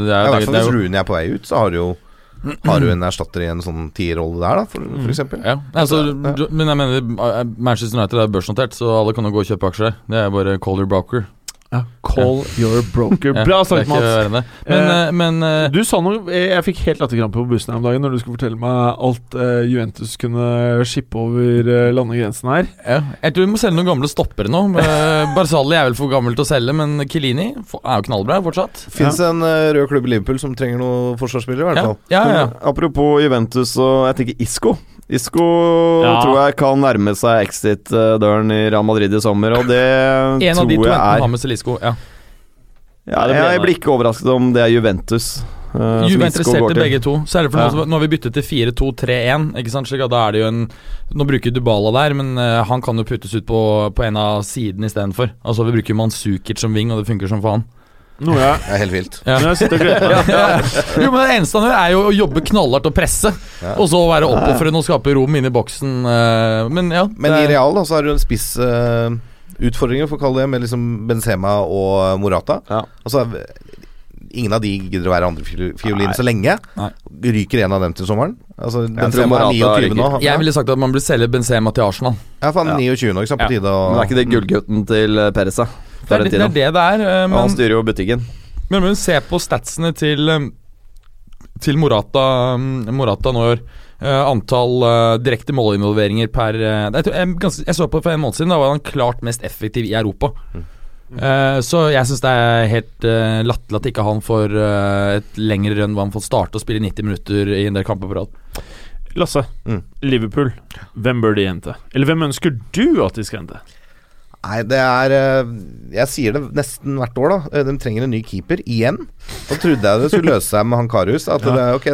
Speaker 2: Det
Speaker 4: Ja,
Speaker 2: er,
Speaker 4: I
Speaker 2: det
Speaker 4: hvert
Speaker 2: er,
Speaker 4: fall
Speaker 2: det er
Speaker 4: hvis Rooney er på vei ut, så har du jo Har du en erstatter i en sånn tierrolle der, da, for, for eksempel.
Speaker 2: ja, altså, Men jeg mener eh, Manchester United er børsnotert, så alle kan jo gå og kjøpe aksjer. Det er bare call your broker.
Speaker 1: Call your broker. Bra sagt, Mats.
Speaker 2: Men,
Speaker 1: Eh,
Speaker 2: eh, men eh,
Speaker 1: Du sa noe Jeg fikk helt latterkrampe på bussen her om dagen når du skulle fortelle meg alt uh, Juventus kunne shippe over uh, landegrensen her.
Speaker 2: ja, jeg tror vi må selge noen gamle stoppere nå. Barzali er vel for gammel til å selge, men Kilini er jo knallbra fortsatt.
Speaker 4: Fins det en uh, rød klubb i Liverpool som trenger noen forsvarsspillere, i hvert
Speaker 2: Ja,
Speaker 4: fall.
Speaker 2: ja, ja.
Speaker 3: Apropos Juventus og jeg tenker Isco. Isco
Speaker 1: Ja.
Speaker 3: tror jeg kan nærme seg exit-døren i Real Madrid i sommer, og det
Speaker 2: En av de to
Speaker 3: jeg
Speaker 2: enten
Speaker 3: er
Speaker 2: har med Celisco. Ja.
Speaker 3: ja,
Speaker 1: det
Speaker 3: Jeg blir ikke overrasket om det er Juventus. Uh, som
Speaker 2: Juve er interessert i
Speaker 3: til.
Speaker 2: begge to. Så er det for
Speaker 3: Ja.
Speaker 2: nå, nå har vi byttet til 4-2-3-1. Ikke sant? Slik at da er det jo en Nå bruker Dubala der, men uh, han kan jo puttes ut på, på en av sidene istedenfor. Altså vi bruker Manzukic som wing, og det funker som faen.
Speaker 1: Noe jeg,
Speaker 4: Det er helt vilt.
Speaker 2: Ja.
Speaker 1: Men jeg sitter og gleder meg
Speaker 2: Jo, men Det eneste han gjør, er jo å jobbe knallhardt og presse.
Speaker 4: Ja.
Speaker 2: Og så være oppofrende og skape rom inne i boksen. eh, Men ja.
Speaker 4: Men
Speaker 2: det
Speaker 4: i
Speaker 2: er-
Speaker 4: Real da, så har du en spiss eh, utfordringer, for å kalle det, med liksom Benzema og Morata.
Speaker 3: Ja.
Speaker 4: Altså Ingen av de gidder å være andre fiol- fiolin så lenge.
Speaker 2: Nei.
Speaker 4: Ryker en av dem til sommeren. Altså
Speaker 3: tror
Speaker 4: Benzema er
Speaker 3: Morata
Speaker 4: 29 nå.
Speaker 2: Jeg ville sagt at man burde selge Benzema til Arsenal.
Speaker 4: Ja, faen,
Speaker 3: Ja.
Speaker 4: 29 nå, ikke sant. På
Speaker 2: Ja.
Speaker 4: tide å
Speaker 3: Men er ikke det gullgutten til eh, Perez, da?
Speaker 2: Det er det det, er Men, det er. eh,
Speaker 3: Han styrer jo butikken.
Speaker 2: men når du ser på statsene til eh, Til Morata, mm, Morata nå i år. Eh, antall eh, direkte målinvolveringer per eh, jeg, tror, jeg, ganske, jeg så på for en måned siden, da var han klart mest effektiv i Europa. Eh, så jeg syns det er helt uh, latterlig at ikke han får uh, et lengre rønn hvor han får starte og spille 90 minutter i en del kamper på rad.
Speaker 1: Lasse,
Speaker 4: Mm.
Speaker 1: Liverpool. Hvem bør de hente? Eller hvem ønsker du at de skal hente?
Speaker 4: Nei, det er eh, Jeg sier det nesten hvert år, da. Eh, De trenger en ny keeper igjen. Da trodde jeg det skulle løse seg med han Karius. At det, er, ok,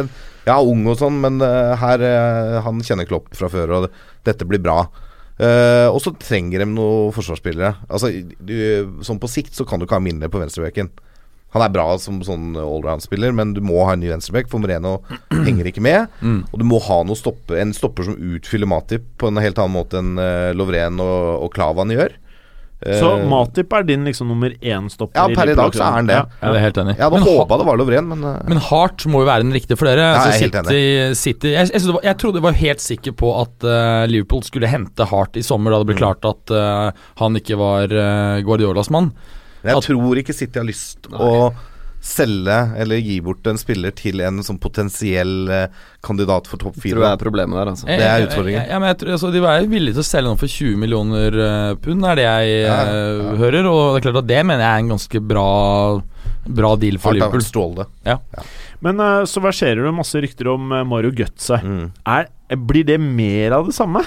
Speaker 4: er ung og sånn, men eh, her Han kjenner Klopp fra før, og dette blir bra. Uh, og så trenger de noen forsvarsspillere. Altså, du, sånn på sikt så kan du ikke ha mindre på venstrebekken. Han er bra som sånn allround-spiller, men du må ha en ny venstrebekk, for Moreno henger ikke med.
Speaker 2: Mm.
Speaker 4: Og du må ha stoppe, en stopper som utfyller Matip på en helt annen måte enn uh, Lovren og, og Klavan gjør.
Speaker 1: Så
Speaker 4: Eh,
Speaker 1: Matip er din liksom nummer én-stopper?
Speaker 4: Ja,
Speaker 1: i
Speaker 4: per i dag så er han det.
Speaker 1: Ja.
Speaker 2: Det er helt enig.
Speaker 4: Jeg hadde
Speaker 2: Men
Speaker 4: håpa det var Lovren, men eh,
Speaker 2: Men Hart må jo være den riktige for dere.
Speaker 4: Ja,
Speaker 2: altså,
Speaker 4: jeg er helt
Speaker 2: City, City jeg, jeg, var, jeg trodde jeg var helt sikker på at uh, Liverpool skulle hente Hart i sommer, da det ble
Speaker 4: Mm.
Speaker 2: klart at uh, han ikke var uh, Guardiolas mann.
Speaker 4: jeg
Speaker 2: at-
Speaker 4: tror ikke City har lyst å selge eller gi bort en spiller til en sånn potensiell eh, kandidat for topp
Speaker 3: Tror
Speaker 4: fire.
Speaker 3: jeg er problemet der, altså.
Speaker 4: Det er utfordringen.
Speaker 2: Ja, men jeg tror, altså, de var villige til å selge noe for 20 millioner eh, pund, er det jeg
Speaker 4: Ja,
Speaker 2: eh,
Speaker 4: ja.
Speaker 2: hører. Og det er klart at det mener jeg er en ganske bra, bra deal for Liverpool.
Speaker 4: ja. strålende.
Speaker 1: Men eh, så verserer det masse rykter om Mario Götze.
Speaker 4: Mm.
Speaker 1: Er, blir det mer av det samme?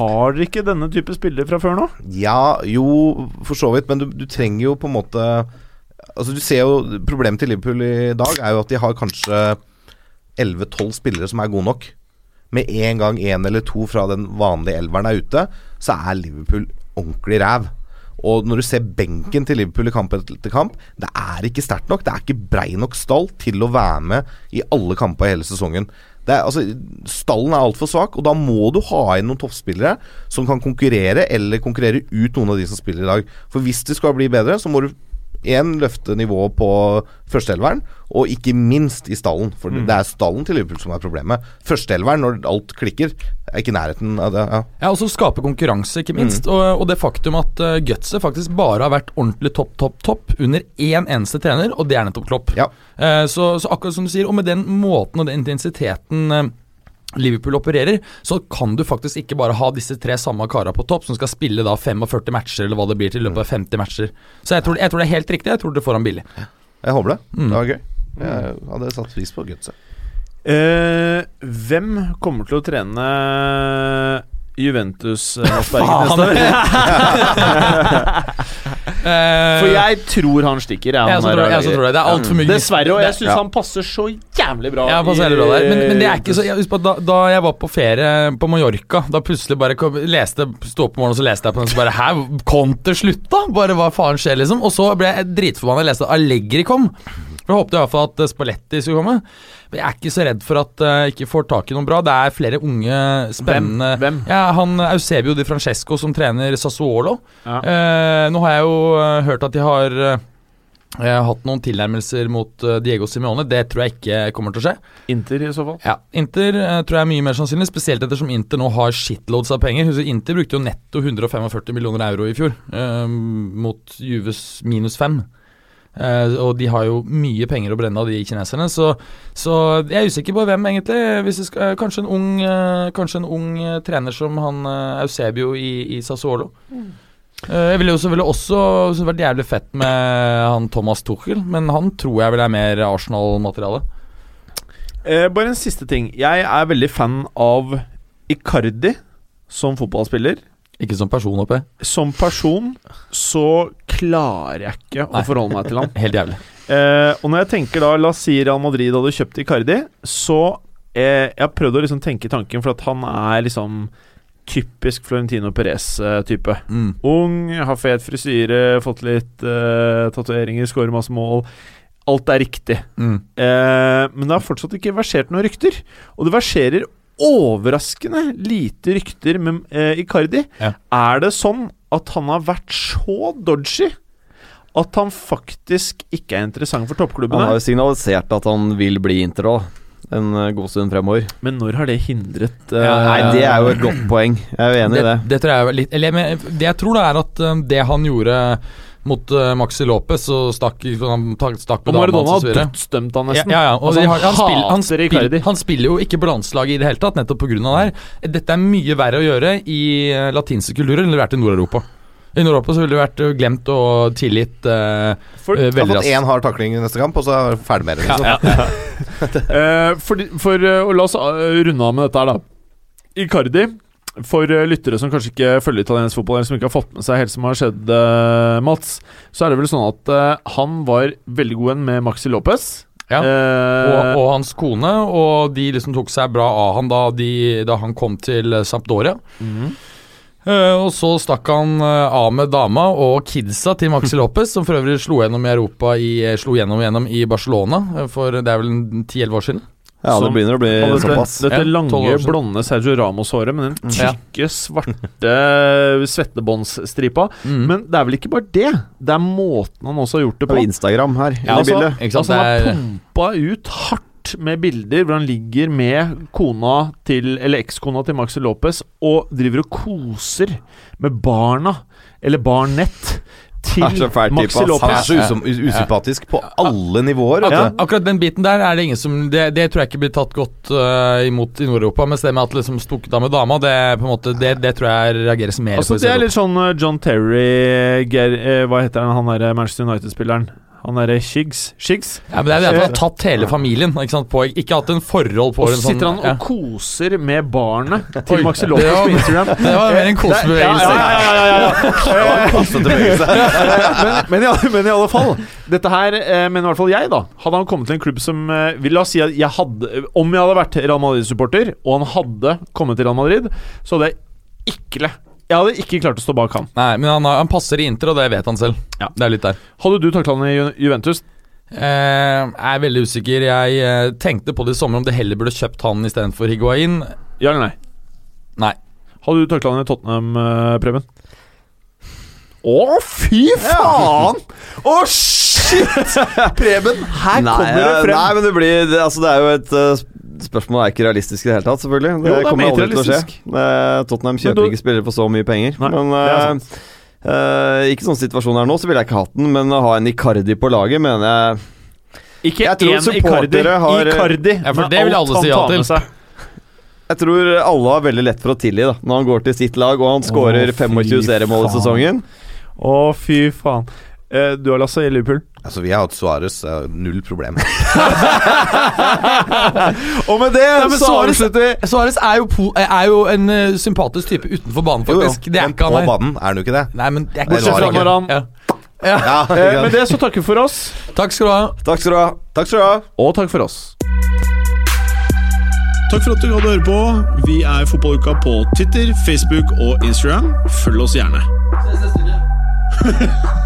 Speaker 1: Har dere ikke denne type spillere fra før nå?
Speaker 4: Ja, jo, for så vidt, men du, du trenger jo på en måte Altså Du ser jo Problemet til Liverpool i dag er jo at de har kanskje 11-12 spillere som er gode nok. Med en gang én eller to fra den vanlige elveren er ute, så er Liverpool ordentlig ræv. Og når du ser benken til Liverpool i kamp etter kamp, det er ikke sterkt nok. Det er ikke brei nok stall til å være med i alle kamper i hele sesongen. Er, altså, stallen er altfor svak, og da må du ha inn noen toppspillere som kan konkurrere, eller konkurrere ut noen av de som spiller i dag. For hvis det skal bli bedre, så må du én løfte nivået på førsteelveren, og ikke minst i stallen. For det er stallen til Liverpool som er problemet. Førsteelveren, når alt klikker, er ikke i nærheten av det. Ja.
Speaker 2: Ja, og så skape konkurranse, ikke minst. Og, og det faktum at uh, Gutset faktisk bare har vært ordentlig topp, topp, topp under én eneste trener, og det er nettopp Klopp.
Speaker 4: Ja.
Speaker 2: Uh, så, så akkurat som du sier, og med den måten og den intensiteten eh, Liverpool opererer, så kan du faktisk ikke bare ha disse tre samme kara på topp, som skal spille da 45 matcher, eller hva det blir til i løpet av 50 matcher. Så jeg tror, jeg tror det er helt riktig. Jeg tror du får han billig.
Speaker 4: Jeg håper det.
Speaker 2: Mm.
Speaker 4: Det var gøy. Jeg hadde satt pris på gutset.
Speaker 1: Uh, hvem kommer til å trene Juventus eh, neste år?
Speaker 2: Eh,
Speaker 1: For jeg tror han stikker. Jeg,
Speaker 2: jeg
Speaker 1: han
Speaker 2: tror, jeg,
Speaker 1: laget.
Speaker 2: tror det. Det er altfor mye
Speaker 1: Dessverre, og jeg syns
Speaker 4: Ja.
Speaker 1: han passer så jævlig bra.
Speaker 2: Ja, passer bra der. Men, men det er ikke så jeg, da, da jeg var på ferie på Mallorca, da plutselig bare kom, leste Sto opp om morgenen og så leste jeg på den, så bare Hæ, Conte slutta? Bare hva faen skjer, liksom? Og så ble jeg dritforbanna da jeg leste at Allegri kom. Vi håpet iallfall at eh, Spalletti skulle komme. Men jeg er ikke så redd for at eh, jeg ikke får tak i noen bra. Det er flere unge, spennende
Speaker 1: Hvem? Hvem?
Speaker 2: Ja, han eh, Eusebio di Francesco som trener Sassuolo.
Speaker 1: Ja.
Speaker 2: Eh, nå har jeg jo hørt at de har jeg har hatt noen tilnærmelser mot Diego Simeone. Det tror jeg ikke kommer til å skje.
Speaker 1: Inter i så fall?
Speaker 2: Ja, Inter tror jeg er mye mer sannsynlig. Spesielt ettersom Inter nå har shitloads av penger. Inter brukte jo netto 145 millioner euro i fjor, eh, mot Juves minus 5. Uh, og de har jo mye penger å brenne av, de kineserne. Så, så jeg er usikker på hvem, egentlig. Skal, uh, kanskje en ung, uh, kanskje en ung trener som han Eusebio i, i Sassuolo. Mm. jeg ville jo selvfølgelig også vært jævlig fett med han Thomas Tuchel, men han tror jeg vel er mer Arsenal-materiale.
Speaker 1: bare en siste ting. Jeg er veldig fan av Icardi som fotballspiller.
Speaker 2: Ikke som person, oppe.
Speaker 1: Som person så klarer jeg ikke å
Speaker 2: Nei.
Speaker 1: forholde meg til han.
Speaker 2: Helt jævlig.
Speaker 1: Eh, og når jeg tenker da La oss si Real Madrid hadde kjøpt Icardi, så eh, Jeg har prøvd å liksom tenke tanken, for at han er liksom typisk Florentino Perez-type.
Speaker 2: Mm.
Speaker 1: Ung, har fet frisyre, fått litt eh, tatoveringer, skårer masse mål. Alt er riktig.
Speaker 2: Mm.
Speaker 1: Eh, men det har fortsatt ikke versert noen rykter. Og det verserer overraskende lite rykter med eh, Icardi.
Speaker 2: Ja.
Speaker 1: Er det sånn at han har vært så dodgy at han faktisk ikke er interessant for toppklubbene.
Speaker 3: Han har jo signalisert at han vil bli Inter òg, en eh, god stund fremover.
Speaker 1: Men når har det hindret uh,
Speaker 2: Ja,
Speaker 3: Nei, det er jo et godt poeng. Jeg er jo enig i det.
Speaker 2: Det tror jeg litt Eller men det jeg tror da er at um, det han gjorde mot uh, Maxi Lopez, og stakk han ta- stakk
Speaker 1: Og
Speaker 2: med dama
Speaker 1: Maradona har dødsdømt han nesten.
Speaker 2: ja, ja. Og
Speaker 1: Altså,
Speaker 2: de
Speaker 1: han
Speaker 2: han, spiller, han, spiller, han spiller jo ikke på landslaget i det hele tatt, nettopp pga. det her. Dette er mye verre å gjøre i uh, latinske kulturer enn det har vært i Nord-Europa. I Nord-Europa så ville det vært uh, glemt og tilgitt uh,
Speaker 1: For-
Speaker 2: uh,
Speaker 4: har
Speaker 2: veldig
Speaker 4: fått
Speaker 2: raskt.
Speaker 4: én hard takling i neste kamp, og så er det ferdig med det. Liksom.
Speaker 1: Eh, for, for eh, La oss eh, runde av med dette her, da. Icardi, for eh, lyttere som kanskje ikke følger italiensk fotball, eller som ikke har fått med seg helt som har skjedd, uh, Mats, så er det vel sånn at uh, han var veldig god en med Maxi Lopez.
Speaker 2: Ja. Og, og hans kone, og de liksom tok seg bra av han da, de, da han kom til Sampdoria. Sampdoria.
Speaker 1: -hmm.
Speaker 2: Uh, og så stakk han uh, av med dama og kidsa til Maxi Lopez, som for øvrig slo gjennom i Europa i, slo gjennom, gjennom i Barcelona for det er vel en 10-11 år siden.
Speaker 3: Ja, det begynner å bli
Speaker 1: dette,
Speaker 3: såpass.
Speaker 1: dette lange, blonde Sergio Ramos-håret med den
Speaker 2: Ja.
Speaker 1: tykke, svarte svettebåndsstripa.
Speaker 2: Mm.
Speaker 1: Men det er vel ikke bare det. Det er måten han også har gjort det
Speaker 3: På
Speaker 1: på.
Speaker 3: Instagram her,
Speaker 2: Ja,
Speaker 3: i
Speaker 2: altså,
Speaker 3: bildet.
Speaker 2: ikke sant,
Speaker 1: Altså, han har pumpa ut hardt med bilder hvor han ligger med kona til Eller ekskona til Maxi Lopez og driver og koser med barna, eller barnett, til
Speaker 3: så
Speaker 1: Maxi
Speaker 3: Lopez.
Speaker 4: Han er så usym- usympatisk på alle nivåer. Ja,
Speaker 2: Akkurat, den biten der er det ingen som Det, det tror jeg ikke blir tatt godt uh, imot i Nord-Europa. Mens det med at liksom stukket av med dama, det på en måte Det, det tror jeg reageres mer
Speaker 1: Altså
Speaker 2: på.
Speaker 1: Det er litt sånn uh, John Terry Ger, eh, Hva heter han, han derre Manchester United-spilleren? Han derre Shiggs? Shiggs?
Speaker 2: ja, men det er det at han har tatt hele familien ikke sant, på Ikke hatt en forhold på
Speaker 1: Og så sitter
Speaker 2: sånn
Speaker 1: han og koser med barnet til
Speaker 2: Maxilopos
Speaker 1: på Instagram.
Speaker 2: Det var mer en kosebevegelse.
Speaker 1: Ja, ja, ja, ja, men, men, i, alle- men i alle fall Dette her, mener men i hvert fall jeg da Hadde han kommet til en klubb som eh, La oss si at jeg hadde Om jeg hadde vært Real Madrid-supporter Og han hadde kommet til Real Madrid Så hadde jeg ikke Jeg hadde ikke klart å stå bak han
Speaker 2: Nei, men han, har- han passer i Inter, og det vet han selv.
Speaker 1: Ja.
Speaker 2: Det er litt der.
Speaker 1: Hadde du takla han i Ju- Juventus?
Speaker 2: Eh, jeg er veldig usikker. Jeg eh, tenkte på det i sommer om det heller burde kjøpt han istedenfor Higuain.
Speaker 1: Ja eller nei?
Speaker 2: Nei.
Speaker 1: Hadde du takla han i Tottenham, eh, Preben? Å, fy faen! Å, shit! Preben, her
Speaker 3: Nei,
Speaker 1: kommer det frem.
Speaker 3: Nei, men det blir det, Altså, det er jo et uh, Spørsmålet er ikke realistisk i det hele tatt, selvfølgelig. Det,
Speaker 1: Jo, det er
Speaker 3: kommer aldri til å skje. Eh, Tottenham kjøper
Speaker 1: du-
Speaker 3: ikke spillere for så mye penger.
Speaker 1: Nei,
Speaker 3: men
Speaker 1: er
Speaker 3: eh, eh, ikke sånn situasjonen her nå, så ville jeg ikke hatt den, men å ha en Icardi på laget mener jeg
Speaker 1: Ikke
Speaker 3: Jeg
Speaker 1: én Icardi.
Speaker 3: har-
Speaker 1: Icardi.
Speaker 2: Ja, for det vil alle si ja til.
Speaker 3: Jeg tror alle har veldig lett for å tilgi da når han går til sitt lag og han skårer 25 seriemål i sesongen.
Speaker 1: Å, fy faen. Eh, du har Lasse i Liverpool.
Speaker 4: Altså, vi har hatt Suárez, null problem.
Speaker 1: Og med det så
Speaker 2: Suarez-
Speaker 1: avslutter vi.
Speaker 2: Suárez er, er jo en uh, sympatisk type utenfor banen,
Speaker 4: Jo, jo.
Speaker 2: Det er
Speaker 4: men
Speaker 2: ikke
Speaker 4: på
Speaker 2: han
Speaker 4: banen er han jo ikke det.
Speaker 2: Nei, men det er
Speaker 4: Bortsett
Speaker 2: ikke
Speaker 4: fra
Speaker 2: han.
Speaker 1: når han-
Speaker 2: Ja.
Speaker 4: Ja,
Speaker 1: Eh, med det så takker vi for oss.
Speaker 2: Takk skal du ha.
Speaker 3: Takk skal du ha.
Speaker 4: Takk skal du ha.
Speaker 1: Og takk for oss.
Speaker 5: Takk for at du hadde høre på. Vi er Fotballuka på Twitter, Facebook og Instagram. Følg oss gjerne.